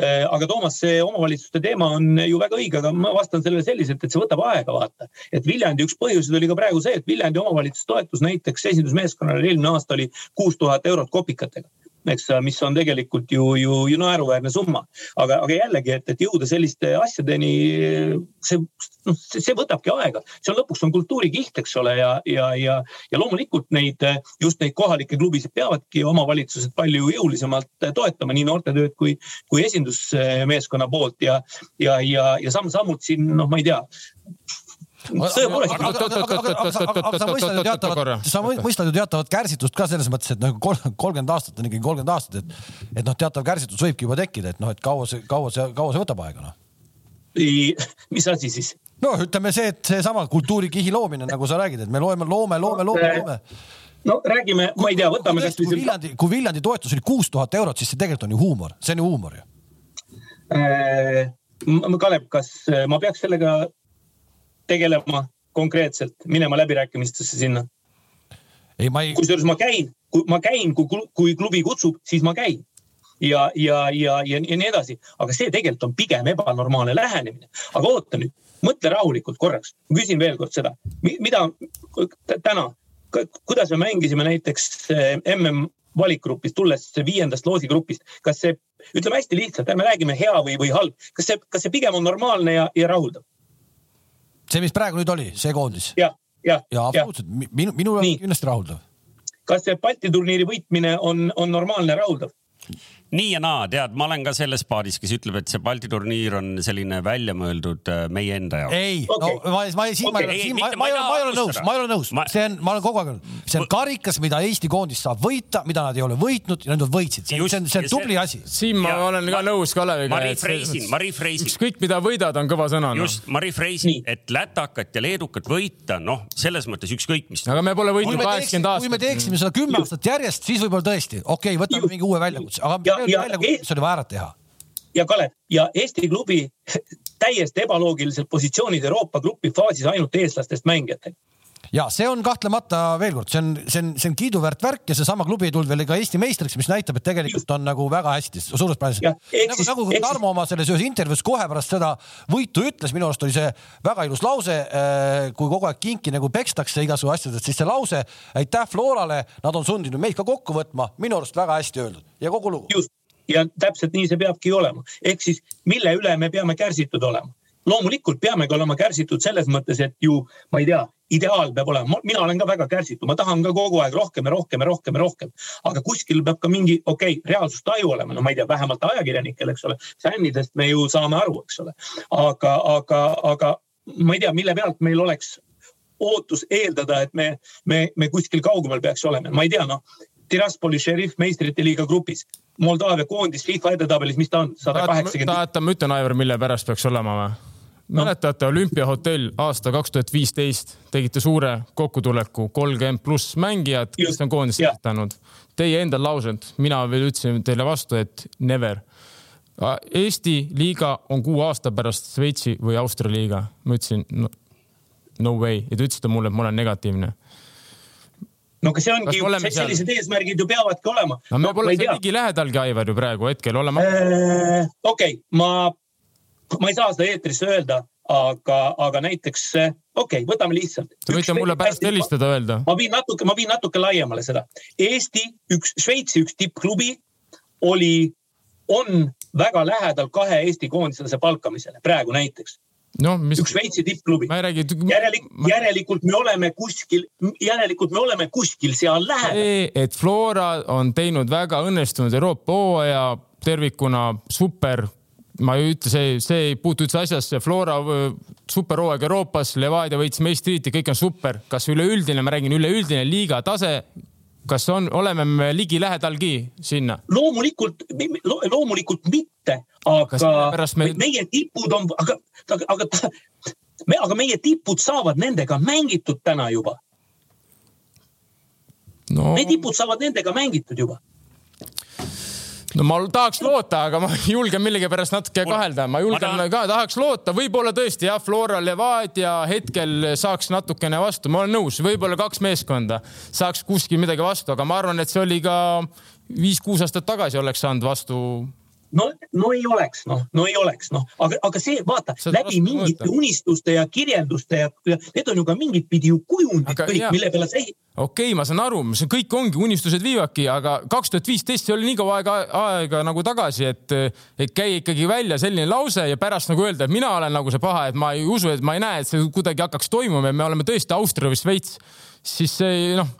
aga Toomas, see omavalitsuste teema on ju väga õige, aga ma vastan sellele selliselt, et see võtab aega, vaata. et Viljandi üks põhjuseid oli ka praegu see, et Viljandi omavalitsustoetus näiteks esindusmeeskonnale eelmine aasta oli kuus tuhat eurot kopikatega eks, mis on tegelikult ju, ju, ju naeruväärne summa. aga, aga jällegi, et, et jõuda selliste asjadeni, see, noh, see võtabki aega, on lõpuks on kultuurikiht, eks ole, ja, ja, ja, ja loomulikult neid, just neid kohalikke klubisid peavadki omavalitsused palju jõulisemalt toetama, nii noortetööd kui, kui esindusmeeskonna poolt ja, ja, ja, ja samm-sammult siin, noh, ma ei tea sa mõistad ju teatavat kärsitust ka selles mõttes, et noh, kolmkümmend aastat on ikkagi kolmkümmend aastat, et, et noh, teatav kärsitus võibki juba tekkida, et noh, et kaua see, kaua see, kaua see võtab aega noh. mis asi siis? no ütleme see, et seesama kultuurikihi loomine, nagu sa räägid, et me loeme, loome, loome, loome, loome no räägime, ma ei tea, võtame kas. kui Viljandi, kui Viljandi toetus oli kuus tuhat eurot, siis see tegelikult on ju huumor, see on ju huumor ju. Kalev, kas ma peaks sellega tegelema konkreetselt, minema läbirääkimistesse sinna. ei, kusjuures ma käin, kui ma käin, kui, kui klubi kutsub, siis ma käin ja, ja, ja, ja, ja nii edasi, aga see tegelikult on pigem ebanormaalne lähenemine. aga oota nüüd, mõtle rahulikult korraks, ma küsin veel kord seda, mida täna, kuidas me mängisime näiteks eh, mm valikgrupis, tulles viiendast loosigrupist, kas see, ütleme hästi lihtsalt, ärme räägime hea või, või halb, kas see, kas see pigem on normaalne ja, ja rahuldav? See, mis praegu nüüd oli, see koondis? ja, ja, ja absoluutselt, minu, minul on kindlasti rahuldav. kas see Balti turniiri võitmine on, on normaalne, rahuldav? Nii ja naa, tead, ma olen ka selles paadis, kes ütleb, et see Balti turniir on selline väljamõeldud äh, meie enda jaoks. ei okay., no ma, ma, siin okay. ma, siin, ma, ma, ma, ma ei ole nõus, ma ei ole nõus ma..., see on, ma olen kogu aeg öelnud, see on karikas, mida Eesti koondis saab võita, mida nad ei ole võitnud ja nad võitsid, see on, see on tubli asi. siin ma ja, olen ka nõus Kaleviga. ma rephraisin, ma rephraisin. ükskõik, mida võidad, on kõva sõna. Just, ma rephraisin, et lätakat ja leedukat võita, noh, selles mõttes ükskõik mis. aga me pole võitnud kaheksakümmend aastat. kui me teeksime seda kümme aastat järjest, siis võib-olla tõesti, okei okay,, võtame mingi uue väljakutse, aga väljakutse oli vaja ära teha. ja Kalev ja Eesti klubi täiesti ebaloogilisel positsioonil Euroopa grupi faasis ainult eestlastest mängijatega ja see on kahtlemata veel kord, see on, see on, see on kiiduväärt värk ja seesama klubi ei tulnud veel ka Eesti meistriks, mis näitab, et tegelikult on nagu väga hästi suures plaanis. nagu, nagu Tarmo oma selles ühes intervjuus kohe pärast seda võitu ütles, minu arust oli see väga ilus lause. Äh, kui kogu aeg kinki nagu pekstakse igasugu asjadest, siis see lause aitäh Florale, nad on sundinud meid ka kokku võtma, minu arust väga hästi öeldud ja kogu lugu. just ja täpselt nii see peabki olema, ehk siis mille üle me peame kärsitud olema loomulikult peamegi olema kärsitud selles mõttes, et ju ma ei tea, ideaal peab olema, mina olen ka väga kärsitud, ma tahan ka kogu aeg rohkem ja rohkem ja rohkem ja rohkem. aga kuskil peab ka mingi, okei okay,, reaalsustaju olema, no ma ei tea, vähemalt ajakirjanikel, eks ole. fännidest me ju saame aru, eks ole. aga, aga, aga ma ei tea, mille pealt meil oleks ootus eeldada, et me, me, me kuskil kaugemal peaks olema, ma ei tea, noh. Tiraspoli šerif meistrite liiga grupis Moldaavia koondis FIFA edetabelis, mis ta on, sada kaheksakümmend. tahad, ma ütlen, Aivar, mille pärast peaks olema või? Mäletate no. olümpiahotell aasta kaks tuhat viisteist, tegite suure kokkutuleku, kolmkümmend pluss mängijat, kes on koondist esitanud. Teie enda laused, mina veel ütlesin teile vastu, et never. Eesti liiga on kuue aasta pärast Šveitsi või Austria liiga. ma ütlesin no, no way ja te ütlesite mulle, et ma olen negatiivne no aga see ongi sellised seal? eesmärgid ju peavadki olema. no me no, pole ligilähedalgi, Aivar, ju praegu hetkel olema äh,. okei okay,, ma ma ei saa seda eetrisse öelda, aga, aga näiteks okei okay,, võtame lihtsalt. Te võite mulle pärast helistada, öelda. ma viin natuke, ma viin natuke laiemale seda. Eesti üks, Šveitsi üks tippklubi oli, on väga lähedal kahe Eesti koondislase palkamisele praegu näiteks no, mis... üks Šveitsi tippklubi. Räägi... Järjelik, ma... järelikult me oleme kuskil, järelikult me oleme kuskil seal lähedal. see, et Flora on teinud väga õnnestunud Euroopa hooaja tervikuna super ma ei ütle, see, see ei puutu üldse asjasse, Flora superhooaeg Euroopas, Levadia võitis meistritiitli, kõik on super. kas üleüldine, ma räägin üleüldine liiga tase kas on, oleme me ligilähedalgi sinna? loomulikult, loomulikult mitte, aga me... meie tipud on, aga, aga, aga, me, aga meie tipud saavad nendega mängitud täna juba no.. Meie tipud saavad nendega mängitud juba no ma tahaks loota, aga ma julgen millegipärast natuke kahelda, ma julgen ma ka, tahaks loota, võib-olla tõesti jah, Flora Levadia hetkel saaks natukene vastu, ma olen nõus, võib-olla kaks meeskonda saaks kuskil midagi vastu, aga ma arvan, et see oli ka viis-kuus aastat tagasi oleks saanud vastu no, no ei oleks, noh, no ei oleks, noh, aga, aga see vaata see läbi mingite mõõta. unistuste ja kirjelduste ja, ja need on ju ka mingit pidi ju kujundid aga, kõik, mille peale sa ehitad. okei okay,, ma saan aru, see kõik ongi unistused viivadki, aga kaks tuhat viisteist, see oli nii kaua aega, aega nagu tagasi, et, et käia ikkagi välja selline lause ja pärast nagu öelda, et mina olen nagu see paha, et ma ei usu, et ma ei näe, et see kuidagi hakkaks toimuma ja me oleme tõesti Austria või Šveits, siis see noh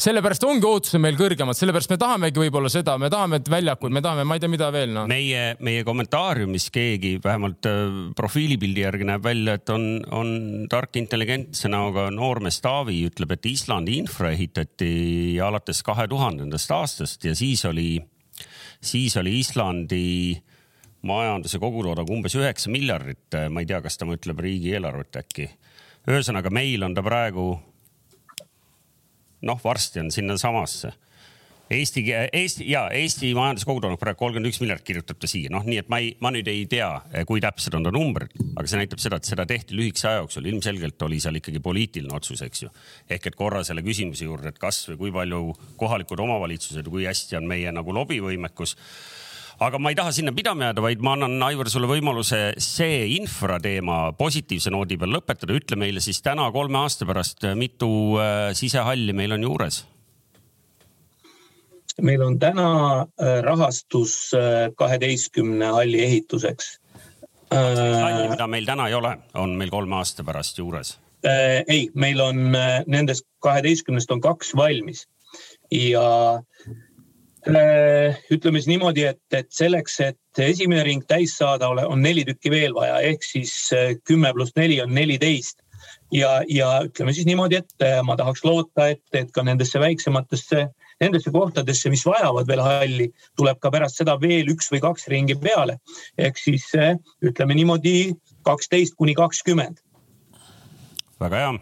sellepärast ongi ootused meil kõrgemad, sellepärast me tahamegi võib-olla seda, me tahame väljakuid, me tahame, ma ei tea, mida veel no.. meie, meie kommentaariumis keegi vähemalt äh, profiilipildi järgi näeb välja, et on, on tark intelligentse näoga noormees Taavi ütleb, et Islandi infra ehitati alates kahe tuhandendast aastast ja siis oli, siis oli Islandi majanduse kogutoodang umbes üheksa miljardit. ma ei tea, kas ta mõtleb riigieelarvet äkki. ühesõnaga, meil on ta praegu noh, varsti on sinnasamasse. Eesti, Eesti ja Eesti majanduskogutoodang praegu kolmkümmend üks miljardit kirjutab ta siia, noh, nii et ma ei, ma nüüd ei tea, kui täpsed on ta numbrid, aga see näitab seda, et seda tehti lühikese aja jooksul, ilmselgelt oli seal ikkagi poliitiline otsus, eks ju. ehk et korra selle küsimuse juurde, et kas või kui palju kohalikud omavalitsused, kui hästi on meie nagu lobivõimekus aga ma ei taha sinna pidama jääda, vaid ma annan, Aivar, sulle võimaluse see infrateema positiivse noodi peal lõpetada. ütle meile siis täna kolme aasta pärast, mitu äh, sisehalli meil on juures? meil on täna äh, rahastus äh, kaheteistkümne halli ehituseks. halli, mida meil täna ei ole, on meil kolme aasta pärast juures? ei, meil on nendest kaheteistkümnest on kaks valmis ja ütleme siis niimoodi, et, et selleks, et esimene ring täis saada, on neli tükki veel vaja, ehk siis äh, kümme pluss neli on neliteist. ja, ja ütleme siis niimoodi, et äh, ma tahaks loota, et, et ka nendesse väiksematesse, nendesse kohtadesse, mis vajavad veel halli, tuleb ka pärast seda veel üks või kaks ringi peale. ehk siis ütleme niimoodi kaksteist kuni kakskümmend. väga hea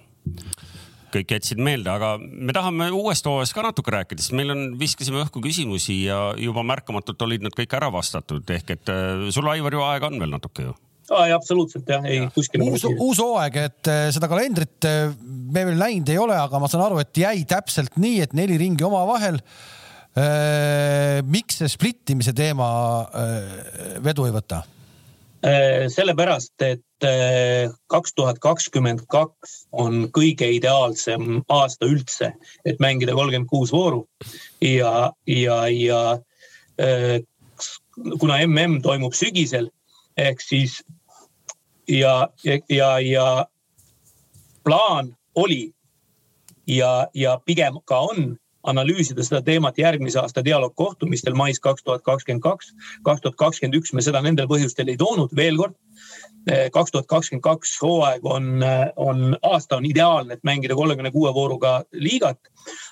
kõik jätsid meelde, aga me tahame uuest hooajast ka natuke rääkida, sest meil on, viskasime õhku küsimusi ja juba märkamatult olid nad kõik ära vastatud, ehk et äh, sul, Aivar, ju aega on veel natuke ju aa, absoluutselt jah, ei kuskile. uus, uus hooaeg, et äh, seda kalendrit äh, me veel näinud ei ole, aga ma saan aru, et jäi täpselt nii, et neli ringi omavahel. miks see splittimise teema vedu ei võta? Sellepärast, et äh, kaks tuhat kakskümmend kaks on kõige ideaalsem aasta üldse, et mängida kolmkümmend kuus vooru ja, ja, ja äh, kuna mm toimub sügisel ehk siis ja, ja, ja plaan oli ja, ja pigem ka on analüüsida seda teemat järgmise aasta dialoogkohtumistel mais kaks tuhat kakskümmend kaks. kaks tuhat kakskümmend üks me seda nendel põhjustel ei toonud, veel kord. Eh, kaks tuhat kakskümmend kaks hooaeg on, eh, on, aasta on ideaalne, et mängida kolmekümne kuue vooruga liigat.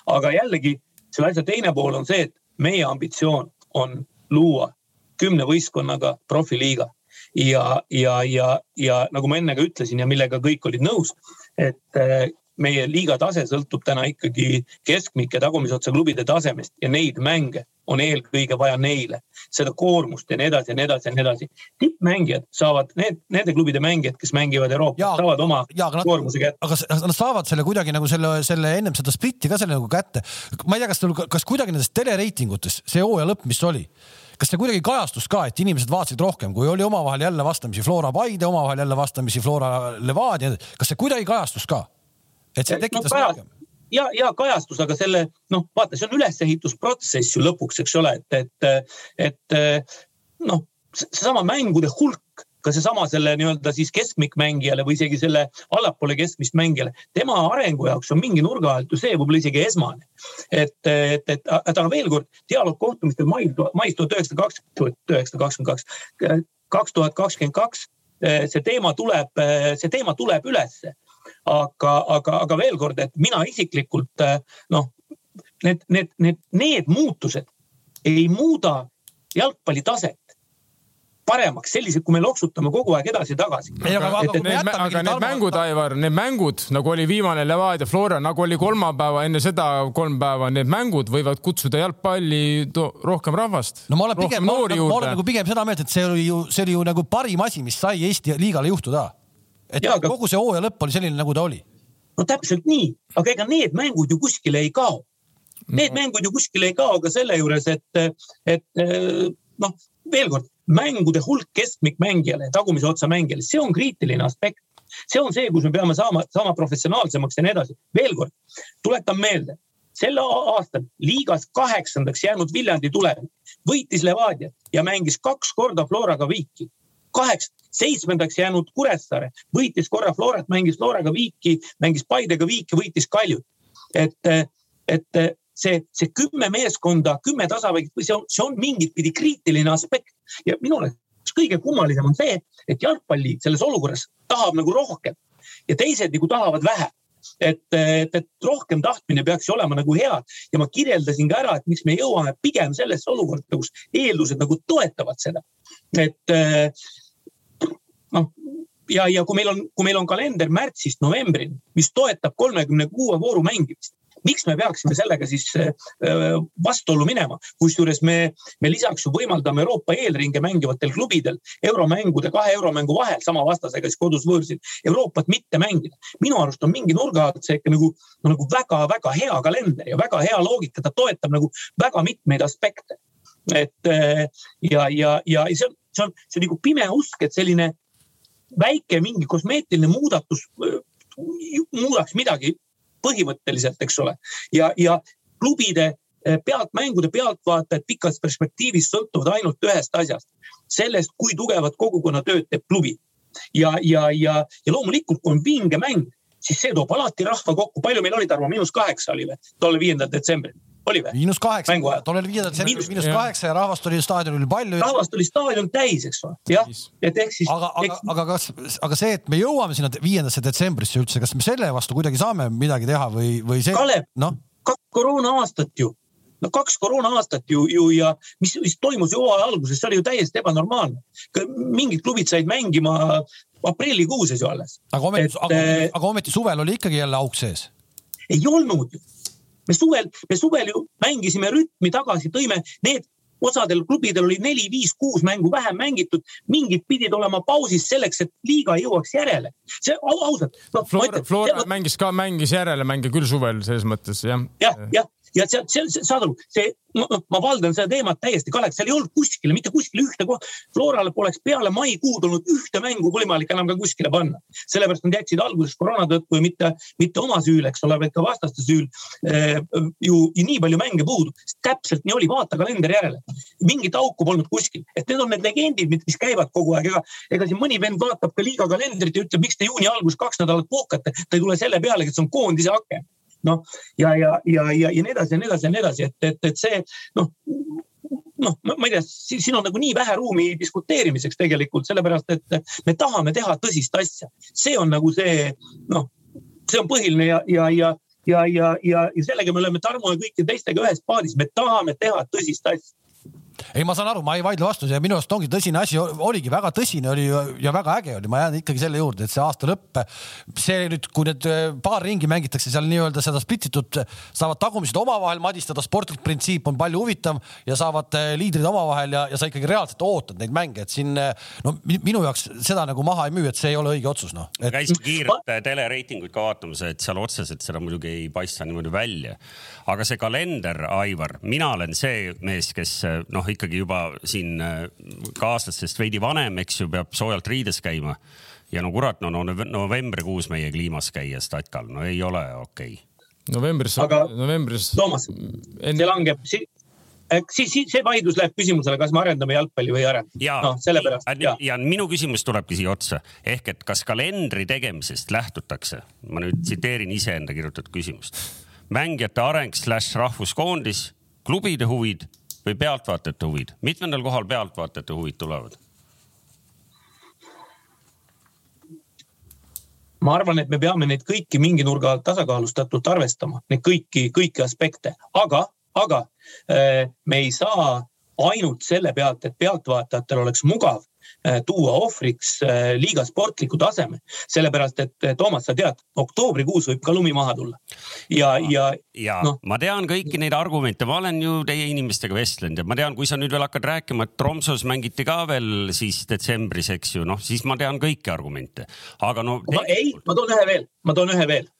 aga jällegi selle asja teine pool on see, et meie ambitsioon on luua kümne võistkonnaga profiliiga ja, ja, ja, ja nagu ma enne ka ütlesin ja millega kõik olid nõus, et eh, meie liiga tase sõltub täna ikkagi keskmike tagumise otsa klubide tasemest ja neid mänge on eelkõige vaja neile, seda koormust ja nii edasi ja nii edasi ja nii edasi. tippmängijad saavad, need, nende klubide mängijad, kes mängivad Euroopas, saavad oma ja, nad, koormuse kätte. aga nad saavad selle kuidagi nagu selle, selle ennem seda splitti ka selle nagu kätte. ma ei tea, kas, kas kuidagi nendes telereitingutes see hooaja lõpp, mis oli kas see kuidagi kajastus ka, et inimesed vaatasid rohkem, kui oli omavahel jälle vastamisi Flora Paide, omavahel jälle vastamisi Flora Levadia, kas see kuidagi kajastus ka? Et see tekitas no, rohkem? ja, ja kajastus, aga selle noh, vaata, see on ülesehitusprotsess ju lõpuks, eks ole, et, et, et noh, seesama mängude hulk ka seesama selle nii-öelda siis keskmikmängijale või isegi selle allapoole keskmist mängijale, tema arengu jaoks on mingi nurga alt ju see võib-olla isegi esmane. et, et, et, aga veel kord, dialoog kohtumistel mais, mais tuhat üheksasada kakskümmend, tuhat üheksasada kakskümmend kaks, kaks tuhat kakskümmend kaks, see teema tuleb, see teema tuleb ülesse aga, aga, aga veel kord, et mina isiklikult noh, need, need, need, need muutused ei muuda jalgpalli taset paremaks, sellised, kui me loksutame kogu aeg edasi-tagasi. aga, aga, need, aga need mängud, Aivar, need mängud nagu oli viimane Levadia Flora, nagu oli kolmapäeva enne seda kolm päeva, need mängud võivad kutsuda jalgpalli rohkem rahvast. no ma olen pigem, ma olen nagu pigem seda meelt, et see oli ju, see oli ju nagu parim asi, mis sai Eesti liigale juhtuda et ja, aga... kogu see hooaja lõpp oli selline, nagu ta oli. no täpselt nii, aga ega need mängud ju kuskile ei kao. Need no. mängud ju kuskile ei kao ka selle juures, et, et noh, veel kord, mängude hulk keskmikmängijale, tagumise otsa mängijale, see on kriitiline aspekt. see on see, kus me peame saama, saama professionaalsemaks ja nii edasi. veel kord, tuletan meelde, sel aastal liigas kaheksandaks jäänud Viljandi tulevik võitis Levadiat ja mängis kaks korda Floraga viiki kaheks, seitsmendaks jäänud Kuressaare võitis korra Florat, mängis Floraga viiki, mängis Paidega viiki, võitis Kaljut. et, et see, see kümme meeskonda, kümme tasavägi, see on, see on mingit pidi kriitiline aspekt ja minu arust kõige kummalisem on see, et jalgpalli selles olukorras tahab nagu rohkem ja teised nagu tahavad vähe et, et, et rohkem tahtmine peaks ju olema nagu head ja ma kirjeldasin ka ära, et miks me jõuame pigem sellesse olukorda, kus eeldused nagu toetavad seda. et noh ja, ja kui meil on, kui meil on kalender märtsist novembrini, mis toetab kolmekümne kuue vooru mängimist, miks me peaksime sellega siis äh, vastuollu minema, kusjuures me, me lisaks ju võimaldame Euroopa eelringe mängivatel klubidel euromängude, kahe euromängu vahel sama vastasega siis kodus võõrsil Euroopat mitte mängida. minu arust on mingi nurga alt see ikka nagu, nagu väga-väga hea kalender ja väga hea loogika, ta toetab nagu väga mitmeid aspekte. et äh, ja, ja, ja see on, see on, see on nagu pime usk, et selline väike mingi kosmeetiline muudatus muudaks midagi põhimõtteliselt, eks ole. ja, ja klubide eh, pealt, mängude pealtvaatajad pikas perspektiivis sõltuvad ainult ühest asjast. sellest, kui tugevat kogukonnatööd teeb klubi. ja, ja, ja, ja loomulikult, kui on vinge mäng, siis see toob alati rahva kokku. palju meil oli, Tarmo, miinus kaheksa oli või? tol viiendal detsembril oli või? miinus kaheksa, tollel viiendal detsembril miinus kaheksa ja rahvast oli staadionil palju. rahvast oli staadion täis, eks ole, jah, et ehk siis. aga, aga, aga kas, aga see, et me jõuame sinna viiendasse detsembrisse üldse, kas me selle vastu kuidagi saame midagi teha või, või see? Kalev no?, kaks koroona aastat ju no kaks koroona aastat ju, ju ja mis, mis toimus ju hooaja alguses, see oli ju täiesti ebanormaalne. mingid klubid said mängima aprillikuuses ju alles. aga ometi, aga, äh, aga ometi suvel oli ikkagi jälle auk sees. ei olnud ju me suvel, me suvel ju mängisime rütmi tagasi, tõime need osadel klubidel oli neli, viis, kuus mängu vähem mängitud, mingid pidid olema pausis selleks, et liiga jõuaks järele. see ausalt no,. Flora, Flora mängis ka, mängis järele mänge küll suvel selles mõttes jah. jah, jah, ja seal, seal saad aru, see, ma valdan seda teemat täiesti, Kalev, seal ei olnud kuskile, mitte kuskile ühte kohta. Florale poleks peale maikuud olnud ühte mängu võimalik enam ka kuskile panna. sellepärast nad jätsid alguses koroona tõttu mitte, mitte oma süül, eks ole, vaid ka vastaste süül eh, ju nii palju mänge puudu. täpselt nii oli, vaata kalendri järele. mingit auku polnud kuskil, et need on need legendid, mis käivad kogu aeg, ega, ega siin mõni vend vaatab ka liiga kalendrit ja ütleb, miks te juuni alguses kaks nädalat puhkate. ta ei tule selle peale, et see on koondise aken noh ja, ja, ja, ja, ja nii edasi ja nii edasi ja nii edasi, et, et, et see noh noh, ma ei tea, siin on nagu nii vähe ruumi diskuteerimiseks tegelikult, sellepärast et me tahame teha tõsist asja. see on nagu see noh, see on põhiline ja, ja, ja, ja, ja, ja, ja sellega me oleme Tarmo ja kõikide teistega ühes paadis, me tahame teha tõsist asja ei, ma saan aru, ma ei vaidle vastu ja minu arust ongi tõsine asi, oligi väga tõsine oli ja väga äge oli, ma jään ikkagi selle juurde, et see aasta lõpp, see nüüd, kui need äh, paar ringi mängitakse seal nii-öelda seda splitsitut, saavad tagumised omavahel madistada, sportlik printsiip on palju huvitav ja saavad äh, liidrid omavahel ja, ja sa ikkagi reaalselt ootad neid mänge, et siin äh, no minu jaoks seda nagu maha ei müü, et see ei ole õige otsus, noh et.... käisin kiirelt telereitinguid ka vaatamas, et seal otseselt seda muidugi ei paista niimoodi välja. aga see kalender, Aivar, mina olen see mees, kes noh, ikkagi juba siin äh, kaaslastest veidi vanem, eks ju, peab soojalt riides käima. ja no kurat, no, no novembrikuus meie kliimas käia statkal, no ei ole okei okay. novembris, novembris. Toomas enne..., see langeb si siis, siis see vaidlus läheb küsimusele, kas me arendame jalgpalli või ei arenda. ja no,, sellepärast. Ja. ja minu küsimus tulebki siia otsa ehk et kas kalendri tegemisest lähtutakse, ma nüüd tsiteerin iseenda kirjutatud küsimust, mängijate areng slaš rahvuskoondis, klubide huvid või pealtvaatajate huvid, mitmendal kohal pealtvaatajate huvid tulevad? ma arvan, et me peame neid kõiki mingi nurga alt tasakaalustatult arvestama, neid kõiki, kõiki aspekte, aga, aga äh, me ei saa ainult selle pealt, et pealtvaatajatel oleks mugav tuua ohvriks äh, liiga sportliku taseme. sellepärast, et Toomas, sa tead, oktoobrikuus võib ka lumi maha tulla. ja, ja. ja no. ma tean kõiki neid argumente, ma olen ju teie inimestega vestlenud ja ma tean, kui sa nüüd veel hakkad rääkima, et Tromsos mängiti ka veel siis detsembris, eks ju, noh, siis ma tean kõiki argumente, aga no. ei, ma toon ühe veel, ma toon ühe veel.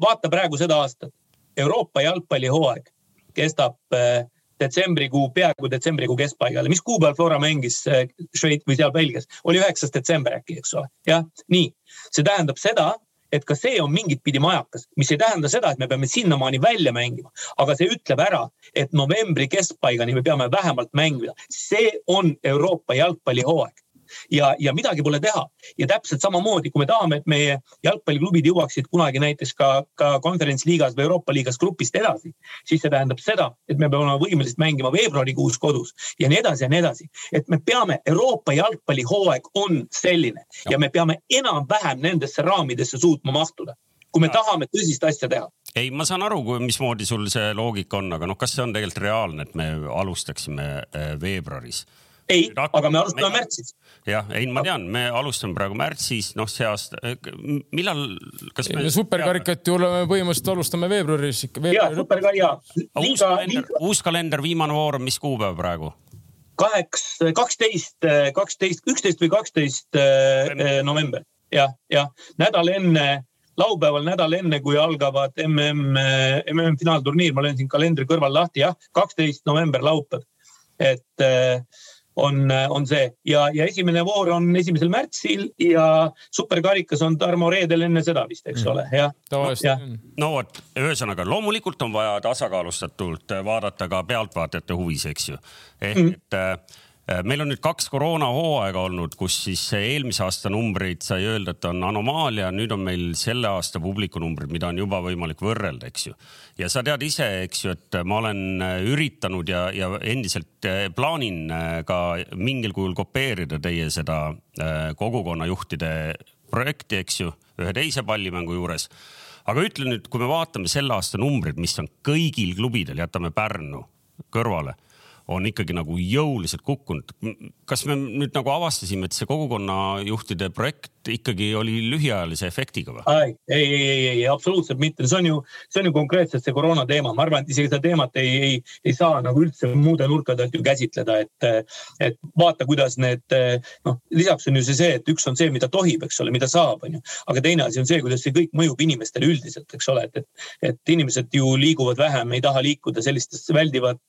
Vaata praegu seda aastat, Euroopa jalgpallihooaeg kestab äh, detsembrikuu, peaaegu detsembrikuu keskpaigale, mis kuupäeval Flora mängis äh, Šveits või seal Belgias, oli üheksas detsember äkki, eks ole, jah, nii. see tähendab seda, et ka see on mingit pidi majakas, mis ei tähenda seda, et me peame sinnamaani välja mängima, aga see ütleb ära, et novembri keskpaigani me peame vähemalt mängida. see on Euroopa jalgpallihooaeg ja, ja midagi pole teha. ja täpselt samamoodi, kui me tahame, et meie jalgpalliklubid jõuaksid kunagi näiteks ka, ka konverentsliigas või Euroopa liigas grupist edasi, siis see tähendab seda, et me peame olema võimelised mängima veebruarikuus kodus ja nii edasi ja nii edasi. et me peame, Euroopa jalgpallihooaeg on selline ja me peame enam-vähem nendesse raamidesse suutma mahtuda kui me tahame tõsist asja teha. ei, ma saan aru, mismoodi sul see loogika on, aga noh, kas see on tegelikult reaalne, et me alustaksime äh, veebruaris? Ei, aga me alustame me... märtsis. jah, ei, ma tean, me alustame praegu märtsis, noh, see aasta, millal, kas me. superkarikat ju oleme põhimõtteliselt alustame veebruaris ikka. ja, superkari ja. uus kalender, uus kalender, viimane voor on mis kuupäev praegu? kaheks, kaksteist, kaksteist, üksteist või kaksteist eh, november, jah, jah, nädal enne laupäeval nädal enne, kui algavad mm, mm finaalturniir, ma löön siin kalendri kõrval lahti, jah, kaksteist november laupäev. et äh, on, on see ja, ja esimene voor on esimesel märtsil ja superkarikas on Tarmo reedel enne seda vist, eks mm. ole, jah. no vot, ühesõnaga loomulikult on vaja tasakaalustatult vaadata ka pealtvaatajate huvis, eks ju. ehk mm. et äh, Äh, meil on nüüd kaks koroonahooaega olnud, kus siis eelmise aasta numbreid sai öelda, et on anomaalia, nüüd on meil selle aasta publikunumbrid, mida on juba võimalik võrrelda, eks ju. ja sa tead ise, eks ju, et ma olen äh, üritanud ja, ja endiselt äh, plaanin ka mingil kujul kopeerida teie seda kogukonnajuhtide projekti, eks ju, ühe teise pallimängu juures aga ütle nüüd, kui me vaatame selle aasta numbrid, mis on kõigil klubidel, jätame Pärnu kõrvale on ikkagi nagu jõuliselt kukkunud. kas me nüüd nagu avastasime, et see kogukonnajuhtide projekt ikkagi oli lühiajalise efektiga või? ei, ei, ei, ei, absoluutselt mitte, see on ju, see on ju konkreetselt see koroona teema, ma arvan, et isegi seda teemat ei, ei, ei saa nagu üldse muude nurkade alt ju käsitleda, et, et vaata, kuidas need noh, lisaks on ju see see, et üks on see, mida tohib, eks ole, mida saab, on ju, aga teine asi on see, kuidas see kõik mõjub inimestele üldiselt, eks ole, et, et, et inimesed ju liiguvad vähem, ei taha liikuda sellistesse väldivad,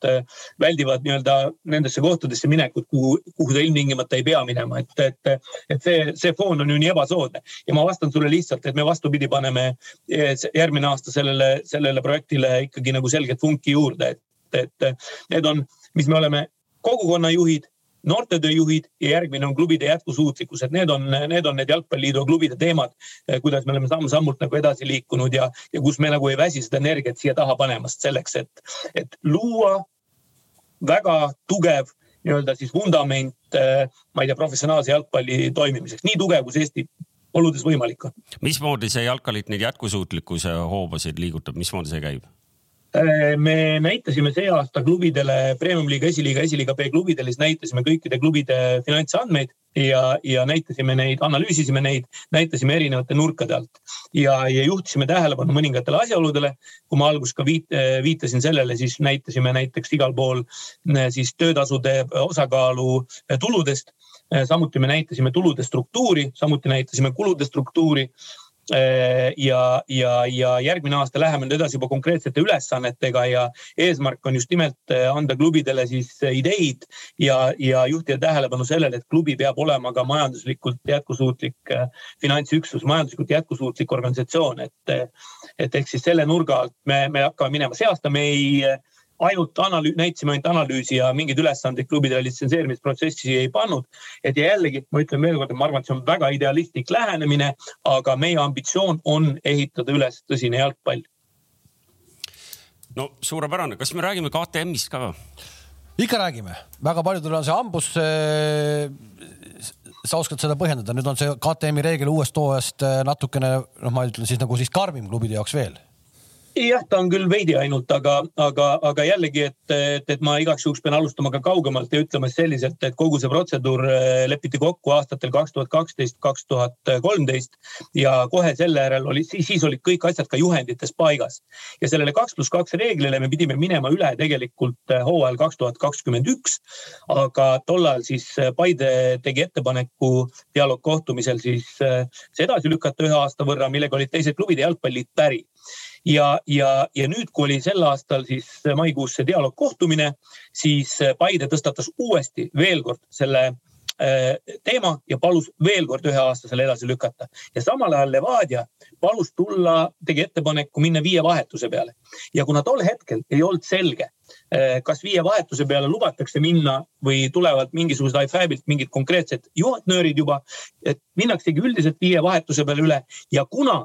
väldivad nii-öelda nendesse kohtadesse minekut, kuhu, kuhu ta ilmtingimata ei pea minema, et, et, et see, see foon on ju nii ebasoodne. ja ma vastan sulle lihtsalt, et me vastupidi paneme eh, järgmine aasta sellele, sellele projektile ikkagi nagu selget vunki juurde, et, et need on, mis me oleme kogukonnajuhid noortetööjuhid ja järgmine on klubide jätkusuutlikkus, et need on, need on need jalgpalliliidu klubide teemad, eh, kuidas me oleme samm-sammult nagu edasi liikunud ja, ja kus me nagu ei väsi seda energiat siia taha panemast selleks, et, et luua väga tugev nii-öelda siis vundament, äh, ma ei tea, professionaalse jalgpalli toimimiseks, nii tugev, kui see Eesti oludes võimalik on. mismoodi see jalkaliit neid jätkusuutlikkuse hoobasid liigutab, mismoodi see käib? Äh, me näitasime see aasta klubidele, Premium-liiga, esiliiga, esiliiga B klubidele, siis näitasime kõikide klubide finantsandmeid ja, ja näitasime neid, analüüsisime neid, näitasime erinevate nurkade alt. ja, ja juhtisime tähelepanu mõningatele asjaoludele. kui ma alguses ka viit, viitasin sellele, siis näitasime näiteks igal pool siis töötasude osakaalu tuludest. samuti me näitasime tulude struktuuri, samuti näitasime kulude struktuuri Äh, ja, ja, ja järgmine aasta läheme nüüd edasi juba konkreetsete ülesannetega ja eesmärk on just nimelt äh, anda klubidele siis äh, ideid ja, ja juhtida tähelepanu sellele, et klubi peab olema ka majanduslikult jätkusuutlik finantsüksus, majanduslikult jätkusuutlik organisatsioon, et, et ehk siis selle nurga alt me, me hakkame minema, see aasta me ei ainult analüüs, näitasime ainult analüüsi ja mingeid ülesandeid klubidele litsenseerimisprotsessi ei pannud. et ja jällegi ma ütlen veelkord, et ma arvan, et see on väga idealistlik lähenemine, aga meie ambitsioon on ehitada üles tõsine jalgpall. no suurepärane, kas me räägime KTM-ist ka või? ikka räägime, väga paljudel on see hambus sa oskad seda põhjendada, nüüd on see KTM-i reegel uuest hooajast natukene noh, ma ütlen siis nagu siis karmim klubide jaoks veel jah, ta on küll veidi ainult, aga, aga, aga jällegi, et, et, et ma igaks juhuks pean alustama ka kaugemalt ja ütlema selliselt, et kogu see protseduur äh, lepiti kokku aastatel kaks tuhat kaksteist, kaks tuhat kolmteist ja kohe selle järel oli, siis olid kõik asjad ka juhendites paigas. ja sellele kaks pluss kaks reeglile me pidime minema üle tegelikult äh, hooajal kaks tuhat kakskümmend üks. aga tollal siis äh, Paide tegi ettepaneku dialoogkohtumisel siis see edasi lükata ühe aasta võrra, millega olid teised klubid ja jalgpalliliit päri ja, ja, ja nüüd, kui oli sel aastal siis maikuus see dialoogkohtumine, siis Paide tõstatas uuesti veel kord selle äh, teema ja palus veel kord ühe aasta selle edasi lükata. ja samal ajal Levadia palus tulla, tegi ettepaneku minna viie vahetuse peale. ja kuna tol hetkel ei olnud selge, äh, kas viie vahetuse peale lubatakse minna või tulevad mingisugused IFAB-ilt mingid konkreetsed juhatnöörid juba, et minnaksegi üldiselt viie vahetuse peale üle ja kuna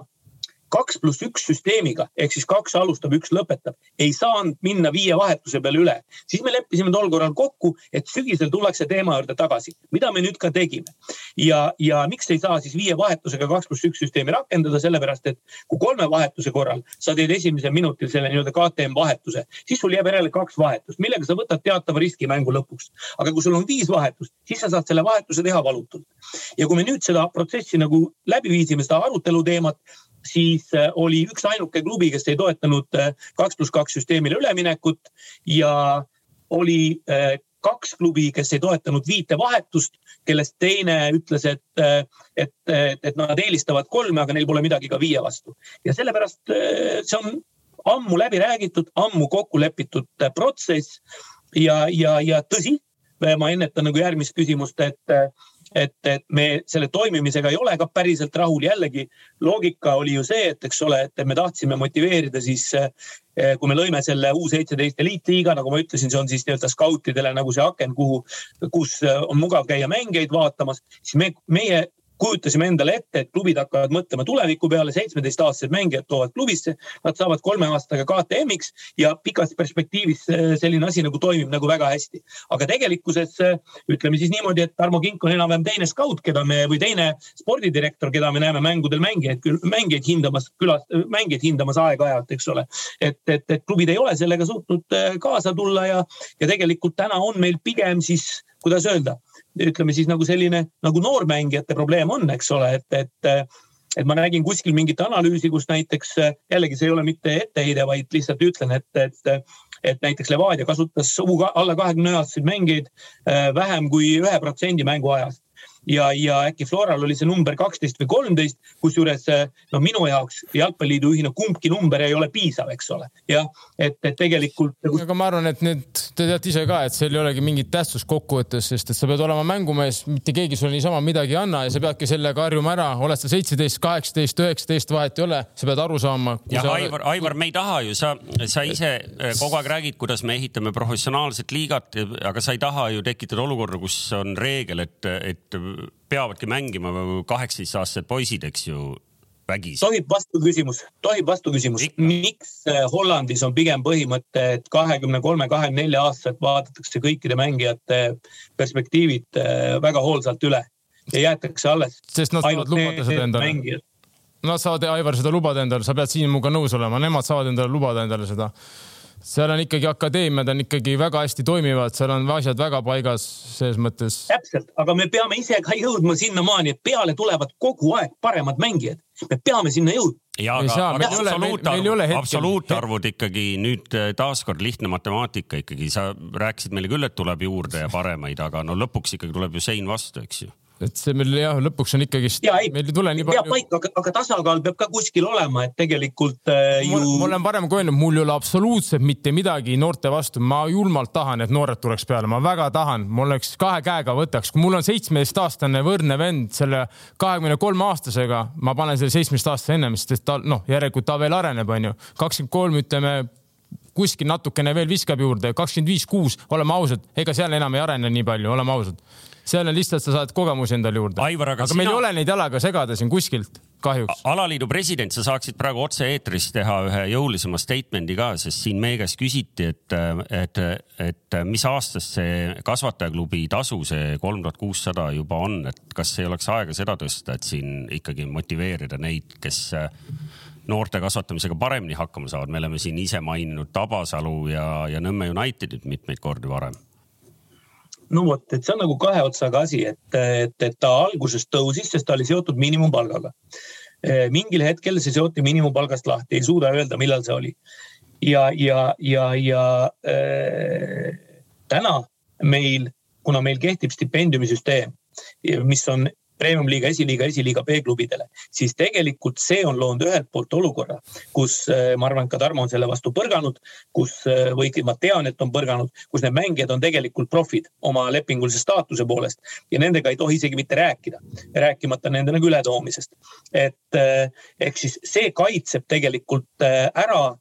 kaks pluss üks süsteemiga ehk siis kaks alustab, üks lõpetab, ei saanud minna viie vahetuse peale üle. siis me leppisime tol korral kokku, et sügisel tullakse teema juurde tagasi, mida me nüüd ka tegime. ja, ja miks ei saa siis viie vahetusega kaks pluss üks süsteemi rakendada, sellepärast et kui kolme vahetuse korral sa teed esimesel minutil selle nii-öelda KTM vahetuse, siis sul jääb järele kaks vahetust, millega sa võtad teatava riski mängu lõpuks. aga kui sul on viis vahetust, siis sa saad selle vahetuse teha valutult. ja kui me nüüd seda protsessi nagu läbi viisime, seda arutelu teemat siis äh, oli üksainuke klubi, kes ei toetanud äh, kaks pluss kaks süsteemile üleminekut ja oli äh, kaks klubi, kes ei toetanud viite vahetust, kellest teine ütles, et, et, et, et nad eelistavad kolme, aga neil pole midagi ka viie vastu. ja sellepärast see on ammu läbi räägitud, ammu kokku lepitud protsess ja, ja, ja tõsi, ma ennetan nagu järgmist küsimust, et et, et me selle toimimisega ei ole ka päriselt rahul. jällegi loogika oli ju see, et eks ole, et me tahtsime motiveerida siis eh, kui me lõime selle U seitseteist eliitliiga, nagu ma ütlesin, see on siis nii-öelda skautidele nagu see aken, kuhu, kus on mugav käia mängijaid vaatamas, siis me, meie kujutasime endale ette, et klubid hakkavad mõtlema tuleviku peale, seitsmeteistaastased mängijad toovad klubisse, nad saavad kolme aastaga KTM-iks ja pikas perspektiivis äh, selline asi nagu toimib nagu väga hästi. aga tegelikkuses äh, ütleme siis niimoodi, et Tarmo Kink on enam-vähem teine skaut, keda me või teine spordidirektor, keda me näeme mängudel mängijaid, mängijaid hindamas, külas, mängijaid hindamas aeg-ajalt, eks ole. et, et, et klubid ei ole sellega suutnud äh, kaasa tulla ja, ja tegelikult täna on meil pigem siis, kuidas öelda ütleme siis nagu selline nagu noormängijate probleem on, eks ole, et, et et ma nägin kuskil mingit analüüsi, kus näiteks jällegi see ei ole mitte etteheide, vaid lihtsalt ütlen, et, et, et näiteks Levadia kasutas alla kahekümne aastaseid mängijaid äh, vähem kui ühe protsendi mänguajast ja, ja äkki Floral oli see number kaksteist või kolmteist, kusjuures no minu jaoks jalgpalliliidu juhina kumbki number ei ole piisav, eks ole. jah, et, et tegelikult. Nagu aga ma arvan, et nüüd te teate ise ka, et seal ei olegi mingit tähtsust kokkuvõttes, sest et sa pead olema mängumees, mitte keegi sulle niisama midagi ei anna ja sa peadki sellega harjuma ära, oled sa seitseteist, kaheksateist, üheksateist, vahet ei ole, sa pead aru saama. jah, Aivar, Aivar, me ei taha ju, sa, sa ise äh, kogu aeg räägid, kuidas me ehitame professionaalset liigat, aga sa ei taha ju tekitada olukorda, kus on reegel, et, et peavadki mängima kaheksateistaastased poisid, eks ju, vägisi. tohib vastuküsimus, tohib vastuküsimus. miks äh, Hollandis on pigem põhimõte, et kahekümne kolme, kahekümne nelja aastaselt vaadatakse kõikide mängijate perspektiivid äh, väga hoolsalt üle ja jäetakse alles. sest nad saavad lubada seda endale. Nad saavad, Aivar, seda lubada endale, sa pead siin minuga nõus olema, nemad saavad endale lubada endale seda seal on ikkagi akadeemiad on ikkagi väga hästi toimivad, seal on asjad väga paigas selles mõttes. täpselt, aga me peame ise ka jõudma sinnamaani, et peale tulevad kogu aeg paremad mängijad. me peame sinna jõudma. ja aga, aga absoluutarvud, absoluutarvud ikkagi nüüd eh, taaskord lihtne matemaatika ikkagi, sa rääkisid meile küll, et tuleb juurde ja paremaid, aga no lõpuks ikkagi tuleb ju sein vastu, eks ju et see meil jah, lõpuks on ikkagist, meil ei tule nii palju. peab paika, aga, aga tasakaal peab ka kuskil olema, et tegelikult äh, ju. ma olen varem ka öelnud, mul ei ole absoluutselt mitte midagi noorte vastu, ma julmalt tahan, et noored tuleks peale, ma väga tahan, ma oleks kahe käega võtaks, kui mul on seitsmeteistaastane võrdne vend selle kahekümne kolme aastasega, ma panen selle seitsmeteistaastase ennem, sest ta noh, järelikult ta veel areneb, onju. kakskümmend kolm, ütleme kuskil natukene veel viskab juurde, kakskümmend viis, kuus, oleme ausad, ega seal enam ei arene nii palju, oleme ausad seal on lihtsalt, sa saad kogemusi endale juurde. aga, aga sina... meil ei ole neid jalaga segada siin kuskilt kahjuks. alaliidu president, sa saaksid praegu otse-eetris teha ühe jõulisema statement'i ka, sest siin meie käest küsiti, et, et, et mis aastast see kasvatajaklubi tasu, see kolm tuhat kuussada juba on, et kas ei oleks aega seda tõsta, et siin ikkagi motiveerida neid, kes noorte kasvatamisega paremini hakkama saavad, me oleme siin ise maininud Tabasalu ja, ja Nõmme Unitedit mitmeid kordi varem no vot, et see on nagu kahe otsaga asi, et, et, et ta alguses tõusis, sest ta oli seotud miinimumpalgaga. Eh, mingil hetkel see seoti miinimumpalgast lahti, ei suuda öelda, millal see oli. ja, ja, ja, ja äh, täna meil, kuna meil kehtib stipendiumisüsteem, mis on premium-liiga, esiliiga, esiliiga B-klubidele, siis tegelikult see on loonud ühelt poolt olukorra, kus äh, ma arvan, et ka Tarmo on selle vastu põrganud, kus äh, või ma tean, et on põrganud, kus need mängijad on tegelikult profid oma lepingulise staatuse poolest ja nendega ei tohi isegi mitte rääkida, rääkimata nende nagu ületoomisest. et äh, ehk siis see kaitseb tegelikult ära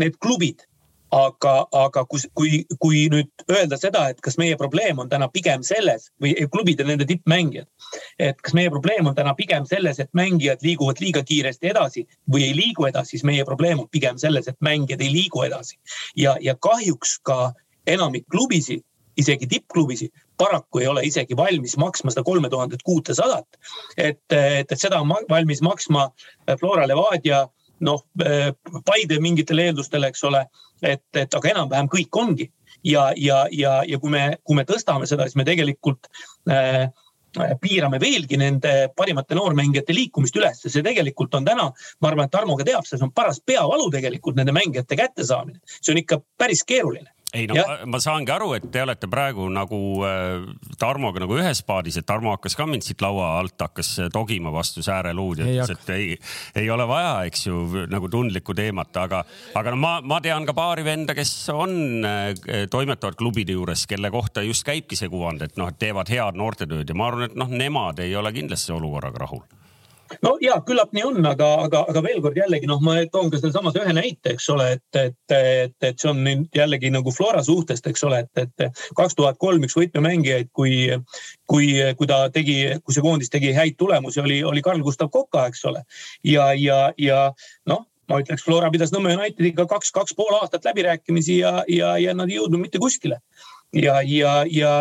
need klubid aga, aga kui, kui, kui nüüd öelda seda, et kas meie probleem on täna pigem selles või klubid ja nende tippmängijad, et kas meie probleem on täna pigem selles, et mängijad liiguvad liiga kiiresti edasi või ei liigu edasi, siis meie probleem on pigem selles, et mängijad ei liigu edasi. ja, ja kahjuks ka enamik klubisid, isegi tippklubisid, paraku ei ole isegi valmis maksma seda kolme tuhandet kuutesadat. et, et, et seda on valmis maksma Flora Levadia noh, Paide mingitel eeldustel, eks ole, et, et aga enam-vähem kõik ongi. ja, ja, ja, ja kui me, kui me tõstame seda, siis me tegelikult äh, piirame veelgi nende parimate noormängijate liikumist üles, see tegelikult on täna, ma arvan, et Tarmo ka teab, see on paras peavalu tegelikult nende mängijate kättesaamine. see on ikka päris keeruline ei no ma, ma saangi aru, et te olete praegu nagu äh, Tarmoga nagu ühes paadis, et Tarmo hakkas ka mind siit laua alt hakkas togima vastu sääreluud ja ütles, et ei, ei ole vaja, eks ju, nagu tundlikku teemat, aga, aga no ma, ma tean ka paari venda, kes on äh,, toimetavad klubide juures, kelle kohta just käibki see kuvand, et noh, et teevad head noortetööd ja ma arvan, et noh, nemad ei ole kindlasti olukorraga rahul no ja küllap nii on, aga, aga, aga veel kord jällegi noh, ma toon ka sealsamas ühe näite, eks ole, et, et, et, et see on nüüd jällegi nagu Flora suhtest, eks ole, et, et kaks tuhat kolm üks võtmemängijaid, kui, kui, kui ta tegi, kui see koondis tegi häid tulemusi, oli, oli Karl-Gustav Koka, eks ole. ja, ja, ja noh, ma ütleks, Flora pidas Nõmme Unitediga kaks, kaks pool aastat läbirääkimisi ja, ja, ja nad ei jõudnud mitte kuskile. ja, ja, ja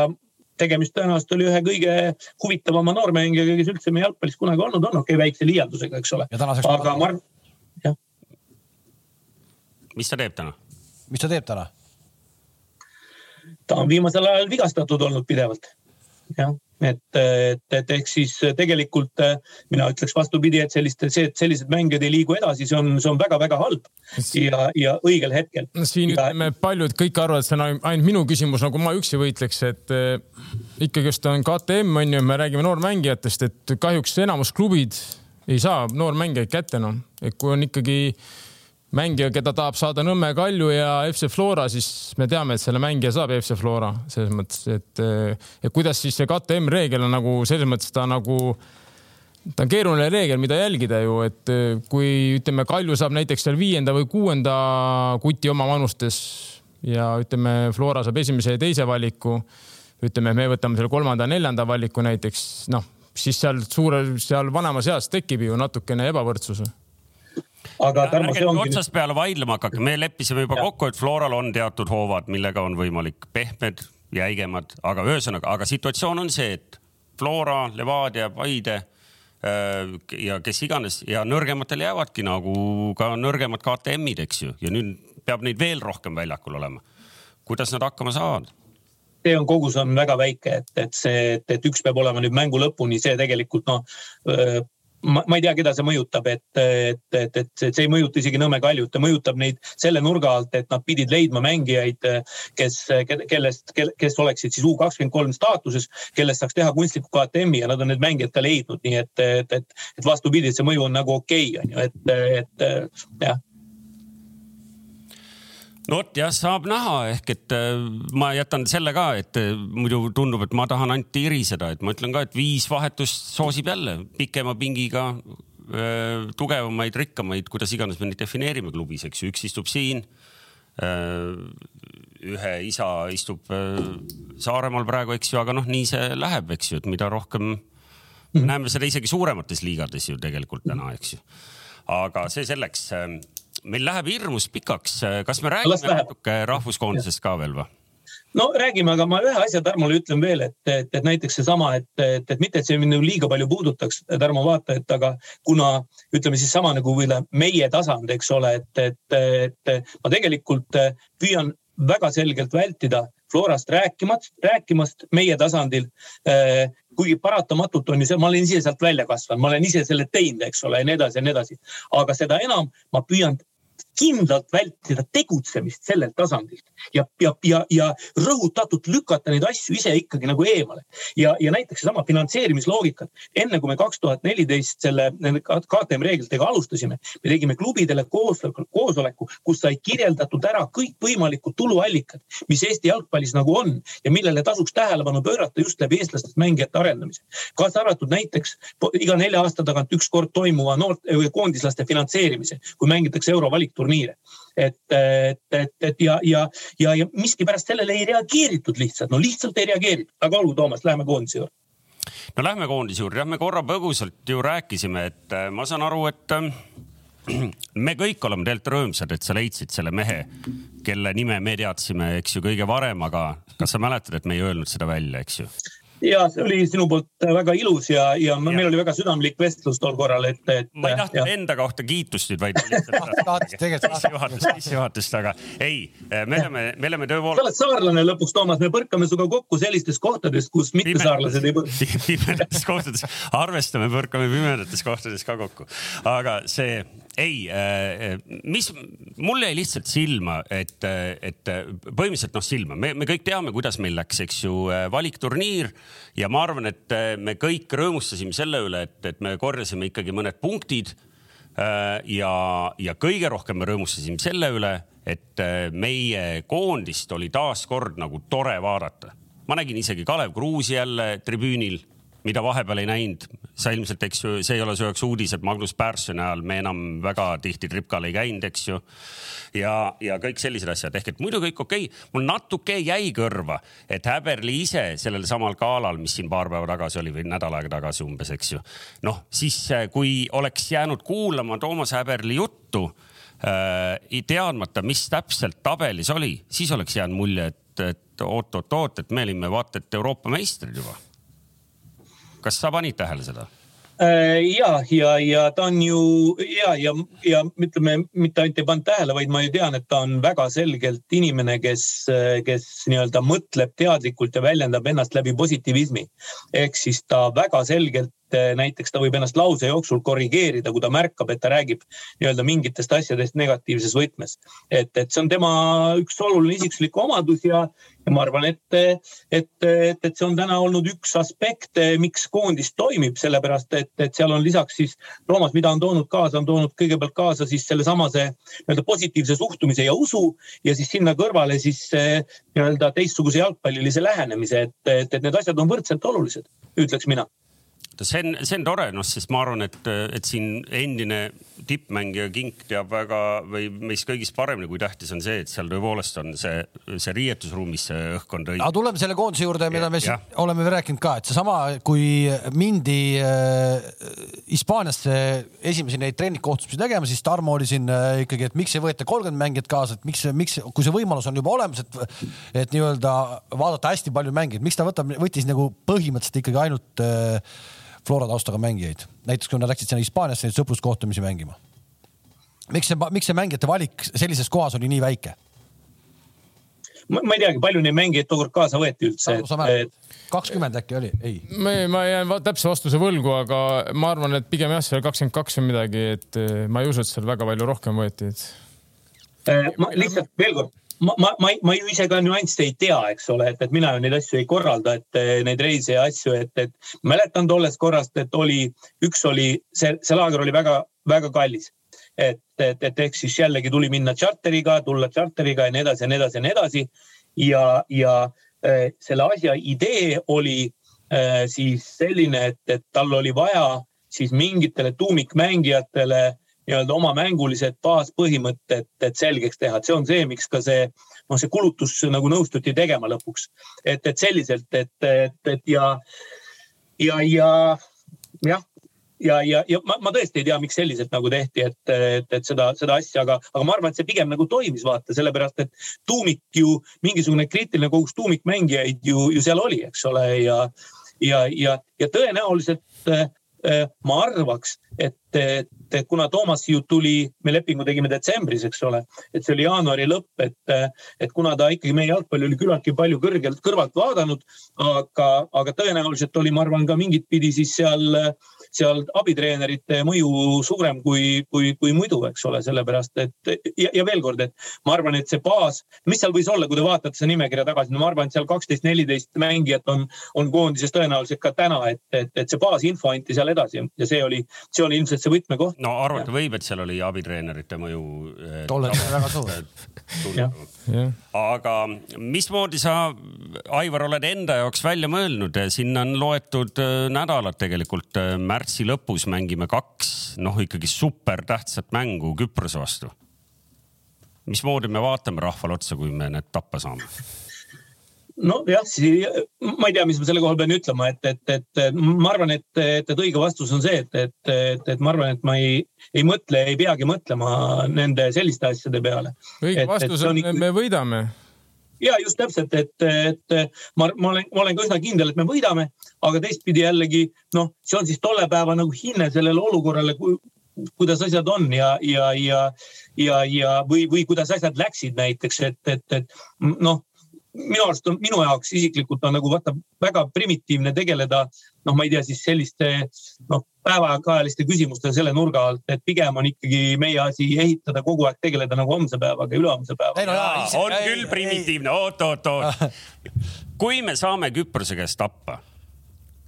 tegemist tõenäoliselt oli ühe kõige huvitavama noormängijaga, kes üldse meie jalgpallis kunagi olnud on, okei okay,, väikse liialdusega, eks ole. aga ma arvan, jah. mis ta teeb täna? mis ta teeb täna? ta on viimasel ajal vigastatud olnud pidevalt, jah et, et, et ehk siis tegelikult äh, mina ütleks vastupidi, et selliste, see, et sellised mängijad ei liigu edasi, see on, see on väga-väga halb ja, ja õigel hetkel. siin ja... ütleme, paljud kõik arvavad, et see on ainult minu küsimus, nagu ma üksi võitleks, et äh, ikkagist on KTM on ju, me räägime noormängijatest, et kahjuks enamus klubid ei saa noormängijaid kätte enam no., et kui on ikkagi mängija, keda tahab saada Nõmme Kalju ja FC Flora, siis me teame, et selle mängija saab FC Flora selles mõttes, et ja kuidas siis see KTM reegel on nagu selles mõttes ta nagu ta on keeruline reegel, mida jälgida ju, et kui ütleme, Kalju saab näiteks seal viienda või kuuenda kuti oma vanustes ja ütleme, Flora saab esimese ja teise valiku. ütleme, me võtame selle kolmanda-neljanda valiku näiteks, noh, siis seal suure, seal vanemas eas tekib ju natukene ebavõrdsus aga Tarmo, see ongi. otsast peale vaidlema hakake, me leppisime juba ja. kokku, et Floral on teatud hoovad, millega on võimalik pehmed, jäigemad, aga ühesõnaga, aga situatsioon on see, et Flora, Levadia, Paide äh, ja kes iganes ja nõrgematele jäävadki nagu ka nõrgemad KTM-id, eks ju, ja nüüd peab neid veel rohkem väljakul olema. kuidas nad hakkama saavad? see on, kogus on väga väike, et, et see, et, et üks peab olema nüüd mängu lõpuni, see tegelikult noh ma, ma ei tea, keda see mõjutab, et, et, et, et see ei mõjuta isegi Nõmme Kaljut, ta mõjutab neid selle nurga alt, et nad pidid leidma mängijaid, kes, kellest, kes oleksid siis U kakskümmend kolm staatuses, kellest saaks teha kunstliku KTM-i ja nad on need mängijad ka leidnud, nii et, et, et, et vastupidi, et see mõju on nagu okei okay,, on ju, et, et jah no vot jah, saab näha, ehk et äh, ma jätan selle ka, et äh, muidu tundub, et ma tahan ainult iriseda, et ma ütlen ka, et viis vahetust soosib jälle pikema pingiga äh, tugevamaid, rikkamaid, kuidas iganes me neid defineerime klubis, eks ju, üks istub siin. ühe isa istub Saaremaal praegu, eks ju, aga noh, nii see läheb, eks ju, et mida rohkem mm., näeme seda isegi suuremates liigades ju tegelikult täna, eks ju. aga see selleks meil läheb hirmus pikaks, kas me räägime natuke rahvuskoondisest ka veel või? no räägime, aga ma ühe asja Tarmole ütlen veel, et, et, et näiteks seesama, et, et, et mitte, et see mind nagu liiga palju puudutaks, Tarmo vaatajat, aga kuna ütleme siis sama nagu meie tasand, eks ole, et, et, et ma tegelikult püüan väga selgelt vältida Florast rääkimast, rääkimast meie tasandil kuigi paratamatult on ju see, ma olen ise sealt välja kasvanud, ma olen ise selle teinud, eks ole, ja nii edasi ja nii edasi. aga seda enam ma püüan kindlalt vältida tegutsemist sellelt tasandilt ja, ja, ja, ja rõhutatult lükata neid asju ise ikkagi nagu eemale. ja, ja näiteks seesama finantseerimisloogikat. enne kui me kaks tuhat neliteist selle KTM reeglitega alustasime, me tegime klubidele koosoleku, koosoleku, kus sai kirjeldatud ära kõikvõimalikud tuluallikad, mis Eesti jalgpallis nagu on ja millele tasuks tähelepanu pöörata just läbi eestlastest mängijate arendamise. kaasa arvatud näiteks iga nelja aasta tagant üks kord toimuva noort, koondislaste finantseerimise, kui mängitakse eurovalik valikturniire. et, et, et, et ja, ja, ja, ja miskipärast sellele ei reageeritud lihtsalt, no lihtsalt ei reageeritud, aga olgu, Toomas, läheme koondise juurde no lähme koondise juurde, jah, me korra põgusalt ju rääkisime, et äh, ma saan aru, et äh, me kõik oleme tegelikult rõõmsad, et sa leidsid selle mehe, kelle nime me teadsime, eks ju, kõige varem, aga kas sa mäletad, et me ei öelnud seda välja, eks ju? Ja see oli sinu poolt väga ilus ja, ja, ja meil oli väga südamlik vestlus tol korral, et, et. ma ei tahtnud enda kohta kiitust nüüd, vaid sissejuhatust, sissejuhatust, aga ei, me oleme, me oleme tõepoolest. sa oled saarlane lõpuks, Toomas, me põrkame sinuga kokku sellistes kohtades, kus mittesaarlased ei põrka. pimedates kohtades, arvestame, põrkame pimedates kohtades ka kokku, aga see ei, äh, mis mulle jäi lihtsalt silma, et, et põhimõtteliselt noh, silma, me, me kõik teame, kuidas meil läks, eks ju, valikturniir ja ma arvan, et me kõik rõõmustasime selle üle, et, et me korjasime ikkagi mõned punktid. Äh, ja, ja kõige rohkem me rõõmustasime selle üle, et meie koondist oli taaskord nagu tore vaadata. ma nägin isegi Kalev Kruusi jälle tribüünil mida vahepeal ei näinud. sa ilmselt, eks ju, see ei ole su jaoks uudis, et Magnus Pärssoni ajal me enam väga tihti tripkal ei käinud, eks ju. ja, ja kõik sellised asjad ehk et muidu kõik okei okay.. mul natuke jäi kõrva, et Häberli ise sellel samal galal, mis siin paar päeva tagasi oli või nädal aega tagasi umbes, eks ju. noh, siis kui oleks jäänud kuulama Toomas Häberli juttu äh, teadmata, mis täpselt tabelis oli, siis oleks jäänud mulje, et, et oot-oot-oot, et me olime vaata et Euroopa meistrid juba kas sa panid tähele seda? Äh, ja, ja, ja ta on ju ja, ja, ja ütleme, mitte ainult ei pannud tähele, vaid ma ju tean, et ta on väga selgelt inimene, kes, kes nii-öelda mõtleb teadlikult ja väljendab ennast läbi positiivismi. ehk siis ta väga selgelt Eh, näiteks ta võib ennast lause jooksul korrigeerida, kui ta märkab, et ta räägib nii-öelda mingitest asjadest negatiivses võtmes. et, et see on tema üks oluline isiksuslik omadus ja, ja ma arvan, et, et, et, et see on täna olnud üks aspekt, miks koondis toimib, sellepärast et, et seal on lisaks siis Toomas, mida on toonud kaasa, on toonud kõigepealt kaasa siis sellesamase nii-öelda positiivse suhtumise ja usu ja siis sinna kõrvale siis eh, nii-öelda teistsuguse jalgpallilise lähenemise, et, et, et need asjad on võrdselt olulised, ütleks mina see on, see on tore, noh, sest ma arvan, et, et siin endine tippmängija Kink teab väga või meist kõigist paremini, kui tähtis on see, et seal tõepoolest on see, see riietusruumis see õhkkond õige. aga tuleme selle koondise juurde, mida me siin oleme rääkinud ka, et seesama, kui mindi äh, Hispaaniasse äh, esimesi neid treeningkohtumisi tegema, siis Tarmo oli siin äh, ikkagi, et miks ei võeta kolmkümmend mängijat kaasa, et miks, miks, kui see võimalus on juba olemas, et, et nii-öelda vaadata hästi palju mängijaid, miks ta võtab, võttis nagu põhimõtteliselt ikkagi ainult äh, Flora taustaga mängijaid, näiteks kui nad läksid sinna Hispaaniasse neid sõpruskohtumisi mängima miks see, miks see mängijate valik sellises kohas oli nii väike? ma, ma ei teagi, palju neid mängijaid tookord kaasa võeti üldse. kakskümmend äkki oli, ei? ma, ma jään täpse vastuse võlgu, aga ma arvan, et pigem jah, seal kakskümmend kaks või midagi, et eh, ma ei usu, et seal väga palju rohkem võeti, et. Eh, ma lihtsalt veel kord, ma, ma, ma, ma ju ise ka nüansse ei tea, eks ole, et, et mina ju neid asju ei korralda, et eh, neid reise ja asju, et, et mäletan tollest korrast, et oli, üks oli, see, see laager oli väga-väga kallis et, et, et ehk siis jällegi tuli minna tšarteriga, tulla tšarteriga ja nii edasi ja nii edasi ja nii edasi. ja, ja äh, selle asja idee oli äh, siis selline, et, et tal oli vaja siis mingitele tuumikmängijatele nii-öelda oma mängulised baaspõhimõtted, et selgeks teha, et see on see, miks ka see, noh, see kulutus nagu nõustuti tegema lõpuks. et, et selliselt, et, et, et ja, ja, ja jah, ja, ja, ja ma, ma tõesti ei tea, miks selliselt nagu tehti, et, et, et seda, seda asja, aga, aga ma arvan, et see pigem nagu toimis, vaata, sellepärast et tuumik ju, mingisugune kriitiline kogus tuumikmängijaid ju, ju seal oli, eks ole, ja, ja, ja, ja tõenäoliselt äh, ma arvaks, et, et, et kuna Toomas ju tuli, me lepingu tegime detsembris, eks ole, et see oli jaanuari lõpp, et, et kuna ta ikkagi meie jalgpalli oli küllaltki palju kõrgelt kõrvalt vaadanud, aga, aga tõenäoliselt oli, ma arvan, ka mingit pidi siis seal äh, seal abitreenerite mõju suurem kui, kui, kui muidu, eks ole, sellepärast et ja, ja veel kord, et ma arvan, et see baas, mis seal võis olla, kui te vaatate seda nimekirja tagasi, no ma arvan, et seal kaksteist, neliteist mängijat on, on koondises tõenäoliselt ka täna, et, et, et see baasinfo anti seal edasi ja see oli, see oli ilmselt see võtmekoht. no arvata võib, et seal oli abitreenerite mõju. tollal oli väga suur. aga mismoodi sa, Aivar, oled enda jaoks välja mõelnud, siin on loetud äh, nädalad tegelikult märtsis äh, märtsi lõpus mängime kaks, noh ikkagi super tähtsat mängu Küprose vastu. mismoodi me vaatame rahvale otsa, kui me need tappa saame? nojah, ma ei tea, mis ma selle koha pean ütlema, et, et, et ma arvan, et, et, et õige vastus on see, et, et, et, et ma arvan, et ma ei, ei mõtle, ei peagi mõtlema nende selliste asjade peale. õige vastus on, on, me võidame ja just täpselt, et, et ma, ma olen, ma olen ka üsna kindel, et me võidame, aga teistpidi jällegi noh, see on siis tolle päeva nagu hinne sellele olukorrale, kuidas asjad on ja, ja, ja, ja, ja või, või kuidas asjad läksid näiteks, et, et, et noh minu arust on, minu jaoks isiklikult on nagu vaata väga primitiivne tegeleda, noh, ma ei tea, siis selliste noh, päevakajaliste küsimustega selle nurga alt, et pigem on ikkagi meie asi ehitada kogu aeg tegeleda nagu homse päevaga ja ülehomse päevaga. No, on ei, küll ei, primitiivne, oot, oot, oot. kui me saame Küprose käest tappa,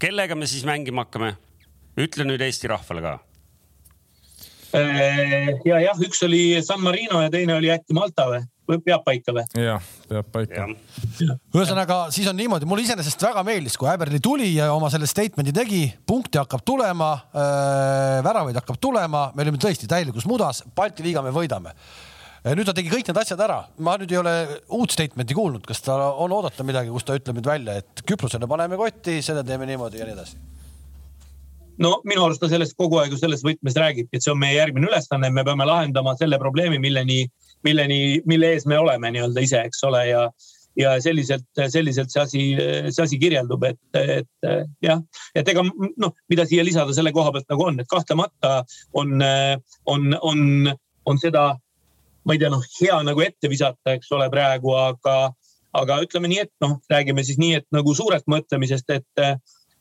kellega me siis mängima hakkame? ütle nüüd Eesti rahvale ka äh, ja jah, üks oli San Marino ja teine oli äkki Malta või? Peab paika või? jah, peab paika. ühesõnaga, siis on niimoodi, mulle iseenesest väga meeldis, kui Äberli tuli ja oma selle statement'i tegi, punkte hakkab tulema äh,, väravaid hakkab tulema, me olime tõesti täielikus mudas, Balti liiga me võidame nüüd ta tegi kõik need asjad ära, ma nüüd ei ole uut statement'i kuulnud, kas ta on oodata midagi, kus ta ütleb nüüd välja, et Küprosele paneme kotti, selle teeme niimoodi ja nii edasi no minu arust ta sellest kogu aeg ju selles võtmes räägibki, et see on meie järgmine ülesanne, me peame lahendama selle probleemi, milleni milleni, mille ees me oleme nii-öelda ise, eks ole, ja ja selliselt, selliselt see asi, see asi kirjeldub, et, et jah, et ega noh, mida siia lisada selle koha pealt nagu on, et kahtlemata on, on, on, on seda, ma ei tea, noh, hea nagu ette visata, eks ole, praegu, aga, aga ütleme nii, et noh, räägime siis nii, et nagu suurelt mõtlemisest, et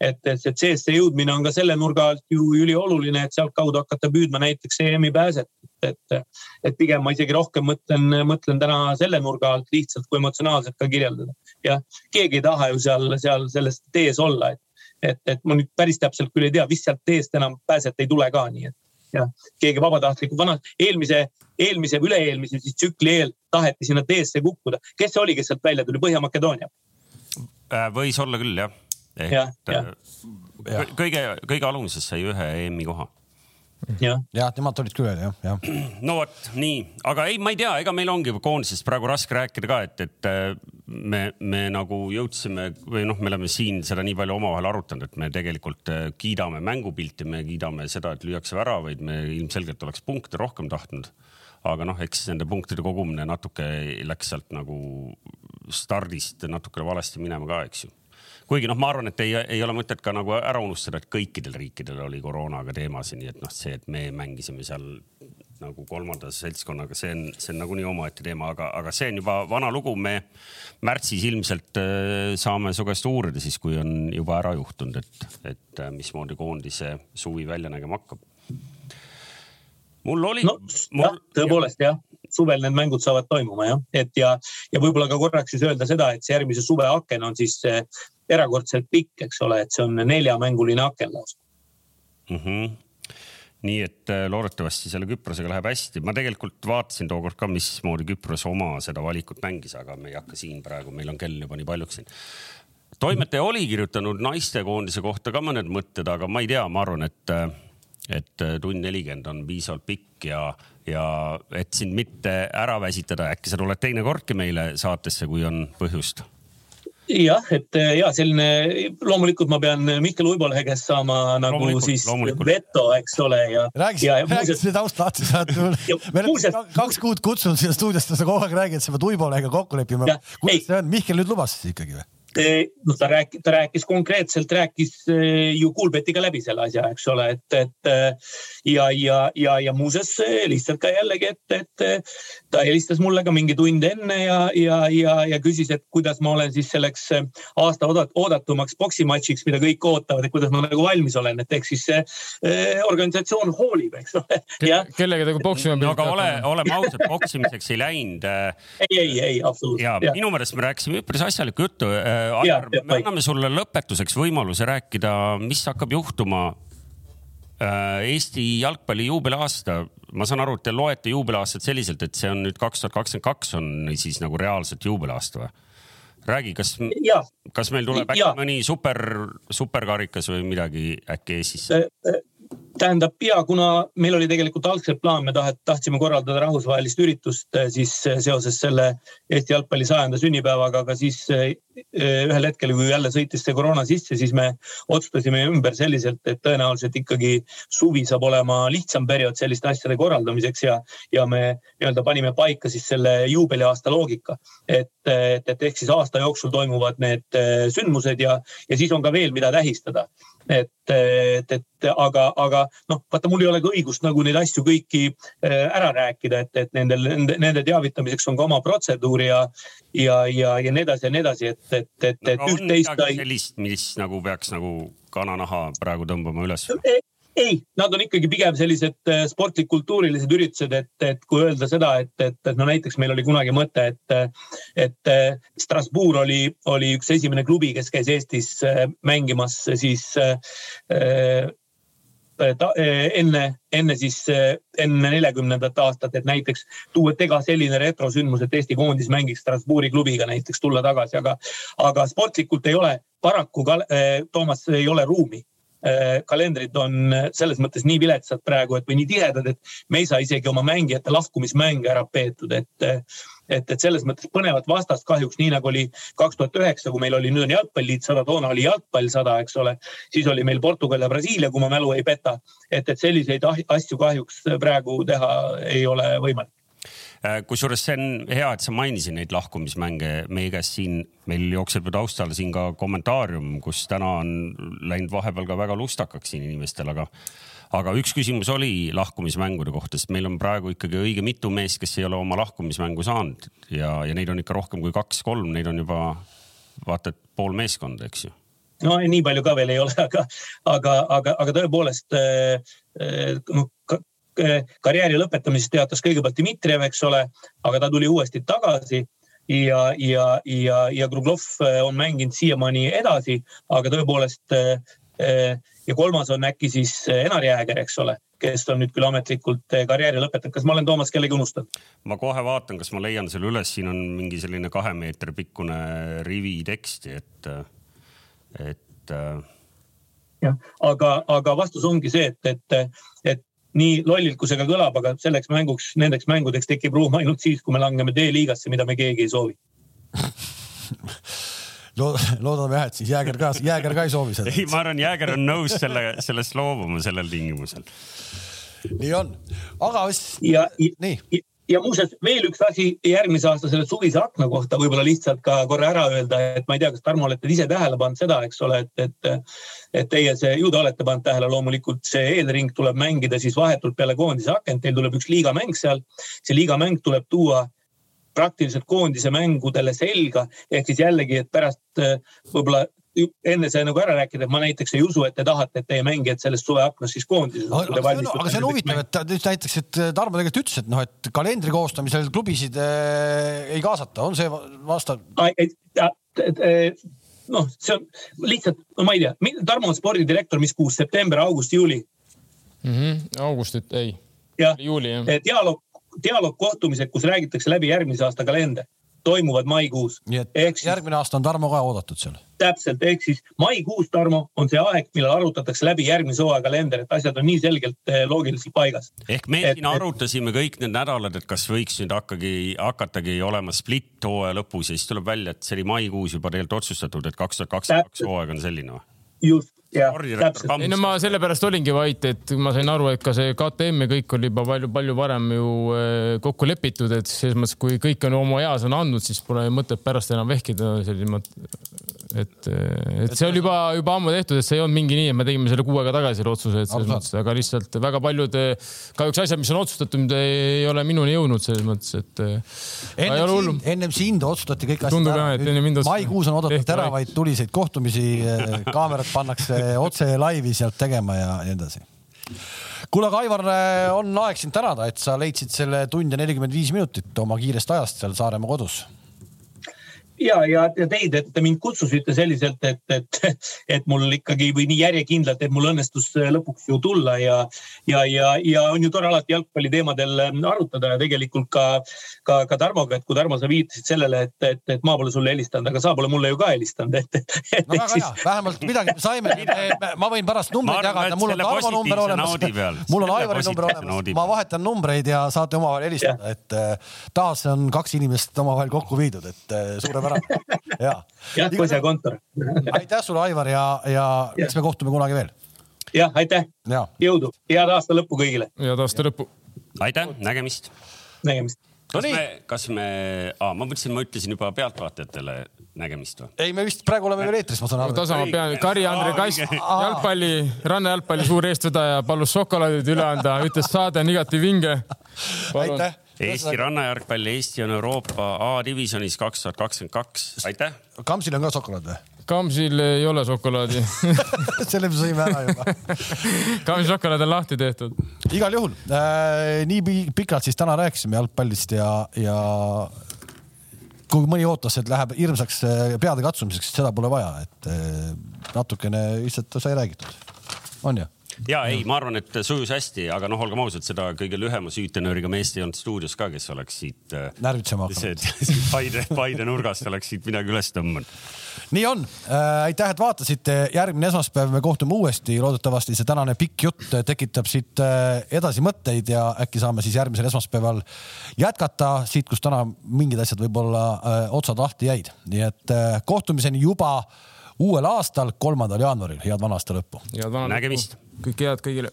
et, et see CS-e jõudmine on ka selle nurga alt ju ülioluline, et sealtkaudu hakata püüdma näiteks EM-i pääset. et, et pigem ma isegi rohkem mõtlen, mõtlen täna selle nurga alt lihtsalt kui emotsionaalselt ka kirjeldada. jah, keegi ei taha ju seal, seal selles tees olla, et, et, et ma nüüd päris täpselt küll ei tea, vist sealt teest enam pääset ei tule ka, nii et jah, keegi vabatahtlikult, vana, eelmise, eelmise üle-eelmise siis tsükli eel taheti sinna teesse kukkuda. kes see oli, kes sealt välja tuli, Põhja-Makedoonia? Äh, võis olla küll jah ehk ja, ja. Kõige, kõige alumises sai ühe EM-i koha jah ja,, nemad tulid küll veel jah, jah. no vot nii, aga ei, ma ei tea, ega meil ongi koondisest praegu raske rääkida ka, et, et äh, me, me nagu jõudsime või noh, me oleme siin seda nii palju omavahel arutanud, et me tegelikult äh, kiidame mängupilti, me kiidame seda, et lüüakse väravaid, me ilmselgelt oleks punkte rohkem tahtnud. aga noh, eks nende punktide kogumine natuke läks sealt nagu stardist natukene valesti minema ka, eks ju kuigi noh, ma arvan, et ei, ei ole mõtet ka nagu ära unustada, et kõikidel riikidel oli koroonaga teemasid, nii et noh, see, et me mängisime seal nagu kolmanda seltskonnaga, see on, see on nagunii omaette teema, aga, aga see on juba vana lugu. me märtsis ilmselt äh, saame su käest uurida siis, kui on juba ära juhtunud, et, et äh, mismoodi koondise suvi välja nägema hakkab. mul oli no,. tõepoolest jah, suvel need mängud saavad toimuma jah, et ja, ja võib-olla ka korraks siis öelda seda, et see järgmise suve aken on siis erakordselt pikk, eks ole, et see on neljamänguline aken lausa mm. -hmm nii et äh, loodetavasti selle Küprosega läheb hästi. ma tegelikult vaatasin tookord ka, mismoodi Küpros oma seda valikut mängis, aga me ei hakka siin praegu, meil on kell juba nii paljuks siin. toimetaja oli kirjutanud naistekoondise kohta ka mõned mõtted, aga ma ei tea, ma arvan, et, äh, et äh, tund nelikümmend on piisavalt pikk ja, ja et sind mitte ära väsitada, äkki sa tuled teinekordki meile saatesse, kui on põhjust jah, et äh, ja selline, loomulikult ma pean Mihkel Uibolehe käest saama nagu loomulikult, siis loomulikult. veto, eks ole ja. räägi, räägi seda taustlahti, sa oled, me oleme kaks kuud kutsunud siia stuudiosse, sa kogu aeg räägid, sa pead Uibolehega kokku leppima. kuidas see on, Mihkel nüüd lubas siis ikkagi või? noh, ta rääkis, ta rääkis konkreetselt, rääkis eh, ju Kuulbetiga läbi selle asja, eks ole, et, et eh, ja, ja, ja, ja muuseas eh, lihtsalt ka jällegi, et, et ta helistas mulle ka mingi tund enne ja, ja, ja, ja küsis, et kuidas ma olen siis selleks aasta oodatumaks poksimatšiks, mida kõik ootavad, et kuidas ma nagu valmis olen, et ehk siis see eh, organisatsioon hoolib, eks ole. kellega te poksima pidite? no aga ole, oleme ausad, poksimiseks ei läinud. ei, ei, ei absoluutselt. ja minu meelest me rääkisime üpris asjalikku juttu Aivar, me anname sulle lõpetuseks võimaluse rääkida, mis hakkab juhtuma äh, Eesti jalgpalli juubeliaasta, ma saan aru, et te loete juubeliaastat selliselt, et see on nüüd kaks tuhat kakskümmend kaks on siis nagu reaalselt juubeliaasta või? räägi, kas, kas meil tuleb äkki ja. mõni super, superkarikas või midagi äkki Eestisse? Äh, äh, tähendab ja kuna meil oli tegelikult algselt plaan, me taht, tahtsime korraldada rahvusvahelist üritust eh, siis eh, seoses selle Eesti jalgpalli sajanda sünnipäevaga, aga siis eh, ühel hetkel, kui jälle sõitis see koroona sisse, siis me otsustasime ümber selliselt, et tõenäoliselt ikkagi suvi saab olema lihtsam periood selliste asjade korraldamiseks ja, ja me nii-öelda panime paika siis selle juubeliaasta loogika. et, et, et ehk siis aasta jooksul toimuvad need sündmused ja, ja siis on ka veel, mida tähistada et, et, et aga, aga noh, vaata, mul ei ole ka õigust nagu neid asju kõiki äh, ära rääkida, et, et nendel, nende, nende teavitamiseks on ka oma protseduur ja, ja, ja, ja nii edasi ja nii edasi, et, et, et, et no, üht-teist. sellist, mis nagu peaks nagu kananaha praegu tõmbama üles? Ei, nad on ikkagi pigem sellised äh, sportlik-kultuurilised üritused, et, et kui öelda seda, et, et, no näiteks meil oli kunagi mõte, et, et äh, Strasbourg oli, oli üks esimene klubi, kes käis Eestis äh, mängimas siis ta, enne, enne siis, enne neljakümnendat aastat, et näiteks tuua tega selline retrosündmus, et Eesti koondis mängiks Strasbourgi klubiga näiteks tulla tagasi, aga, aga sportlikult ei ole paraku, Toomas, ei ole ruumi. Äh, kalendrid on selles mõttes nii viletsad praegu, et või nii tihedad, et me ei saa isegi oma mängijate lahkumismänge ära peetud, et et, et selles mõttes põnevat vastast kahjuks, nii nagu oli kaks tuhat üheksa, kui meil oli, nüüd on jalgpalliliit sada, toona oli jalgpall sada, eks ole. siis oli meil Portugal ja Brasiilia, kui ma mälu ei peta. et, et selliseid asju kahjuks praegu teha ei ole võimalik Äh, kusjuures see on hea, et sa mainisid neid lahkumismänge. Meie käest siin, meil jookseb ju taustal siin ka kommentaarium, kus täna on läinud vahepeal ka väga lustakaks siin inimestel, aga aga üks küsimus oli lahkumismängude kohta, sest meil on praegu ikkagi õige mitu meest, kes ei ole oma lahkumismängu saanud ja, ja neid on ikka rohkem kui kaks-kolm, neid on juba vaata et pool meeskonda, eks ju. No nii palju ka veel ei ole, aga, aga, aga, aga tõepoolest noh, karjääri lõpetamisest teatas kõigepealt Dmitrijev, eks ole, aga ta tuli uuesti tagasi ja, ja, ja, ja Kruglov eh, on mänginud siiamaani edasi, aga tõepoolest eh, ja kolmas on äkki siis Enar Jääger, eks ole, kes on nüüd küll ametlikult karjääri lõpetanud. kas ma olen Toomas kellegi unustanud? ma kohe vaatan, kas ma leian selle üles, siin on mingi selline kahe meetri pikkune rivi teksti, et, et. jah, aga, aga vastus ongi see, et, et, et nii lollilt, kui see ka kõlab, aga selleks mänguks, nendeks mängudeks tekib ruum ainult siis, kui me langeme D-liigasse, mida me keegi ei soovi loodame jah, et siis Jääger ka, Jääger ka ei soovi seda. ei, ma arvan, Jääger on nõus selle, sellest loobuma sellel tingimusel. nii on, aga. ja, nii ja muuseas veel üks asi järgmise aasta selle suvise akna kohta võib-olla lihtsalt ka korra ära öelda, et ma ei tea, kas Tarmo olete ise tähele pannud seda, eks ole, et, et, et teie see, ju te olete pannud tähele, loomulikult see eelring tuleb mängida siis vahetult peale koondise akent, teil tuleb üks liigamäng seal. see liigamäng tuleb tuua praktiliselt koondise mängudele selga ehk siis jällegi, et pärast võib-olla enne see nagu ära rääkida, et ma näiteks ei usu, et te tahate, et teie mängijad sellest suveaknast siis koondises. aga, aga see on huvitav, et nüüd näiteks, et Tarmo tegelikult ütles, et noh, et kalendri koostamisel klubisid äh, ei kaasata, on see vastav? noh, see on lihtsalt, no ma ei tea, Tarmo on spordidirektor, mis kuus, september, august, juuli mm? -hmm. augustit, ei. juuli jah. dialoog, dialoogkohtumised, kus räägitakse läbi järgmise aasta kalender toimuvad maikuus. nii et siis, järgmine aasta on Tarmo ka oodatud seal? täpselt, ehk siis maikuus, Tarmo, on see aeg, millal arutatakse läbi järgmise hooaja kalender, et asjad on nii selgelt eh, loogiliselt paigas. ehk me et, siin arutasime kõik need nädalad, et kas võiks nüüd hakkagi, hakatagi olema split hooaja lõpus ja siis tuleb välja, et see oli maikuus juba tegelikult otsustatud, et kaks tuhat kakskümmend kaks hooaeg on selline või? just, ei no ma sellepärast olingi vait, et ma sain aru, et ka see KTM ja kõik oli juba palju-palju varem ju eh, kokku lepitud, et selles mõttes, kui kõik on oma easõna andnud, siis pole mõtet pärast enam vehkida selline et, et see oli juba, juba ammu tehtud, et see ei olnud mingi nii, et me tegime selle kuu aega tagasi selle otsuse, et selles mõttes, aga lihtsalt väga paljud kahjuks asjad, mis on otsustatud, ei ole minuni jõudnud selles mõttes, et. ennem sind, otsustati kõik asjad ära. maikuus on oodatud teravaid tuliseid kohtumisi, kaamerad pannakse otse laivi sealt tegema ja nii edasi. Kuule, aga Aivar, eh, on aeg sind tänada, et sa leidsid selle tund ja nelikümmend viis minutit oma kiirest ajast seal Saaremaa kodus ja, ja, ja teid, et te mind kutsusite selliselt, et, et, et mul ikkagi või nii järjekindlalt, et mul õnnestus lõpuks ju tulla ja, ja, ja, ja on ju tore alati jalgpalli teemadel arutada ja tegelikult ka, ka, ka Tarmoga, et kui Tarmo, sa viitasid sellele, et, et, et ma pole sulle helistanud, aga sa pole mulle ju ka helistanud, et, et. no väga siis... hea, vähemalt midagi me saime ma võin pärast numbreid jagada, mul on Tarmo number olemas, mul on Aivari number olemas, ma vahetan numbreid ja saate omavahel helistada, et eh, taas on kaks inimest omavahel kokku viidud, et eh, suurepärane Põhjakontor. aitäh sulle, Aivar ja, ja eks me kohtume kunagi veel. jah, aitäh. jõudu, head aasta lõppu kõigile. head aasta lõppu. aitäh, nägemist. nägemist. kas no me, kas me, ma mõtlesin, ma ütlesin juba pealtvaatajatele nägemist või? ei, me vist praegu oleme veel eetris, ma saan aru. tasamaa peal, Kari-Andre Kass, jalgpalli, rannajalgpalli suur eestvedaja palus šokolaadid üle anda, ütles saade on igati vinge. aitäh Eesti rannajalgpall, Eesti on Euroopa A-divisjonis kaks tuhat kakskümmend kaks, aitäh. Kamsil on ka šokolaad või? Kamsil ei ole šokolaadi selle me sõime ära juba Kamsi šokolaad on lahti tehtud. igal juhul äh, nii pikalt siis täna rääkisime jalgpallist ja, ja kui mõni ootas, et läheb hirmsaks äh, peade katsumiseks, seda pole vaja, et äh, natukene lihtsalt sai räägitud. on ju? Ja ei, ma arvan, et sujus hästi, aga noh, olgem ausad, seda kõige lühema süütenööriga meest ei olnud stuudios ka, kes oleks siit. Äh, närvitsema hakanud. Paide, Paide nurgast oleks siit midagi üles tõmmanud. nii on äh,, aitäh, et vaatasite, järgmine esmaspäev me kohtume uuesti, loodetavasti see tänane pikk jutt tekitab siit äh, edasi mõtteid ja äkki saame siis järgmisel esmaspäeval jätkata siit, kus täna mingid asjad võib-olla äh, otsad lahti jäid, nii et äh, kohtumiseni juba uuel aastal, kolmandal jaanuaril, head vana aasta lõppu. nägemist kõike head kõigile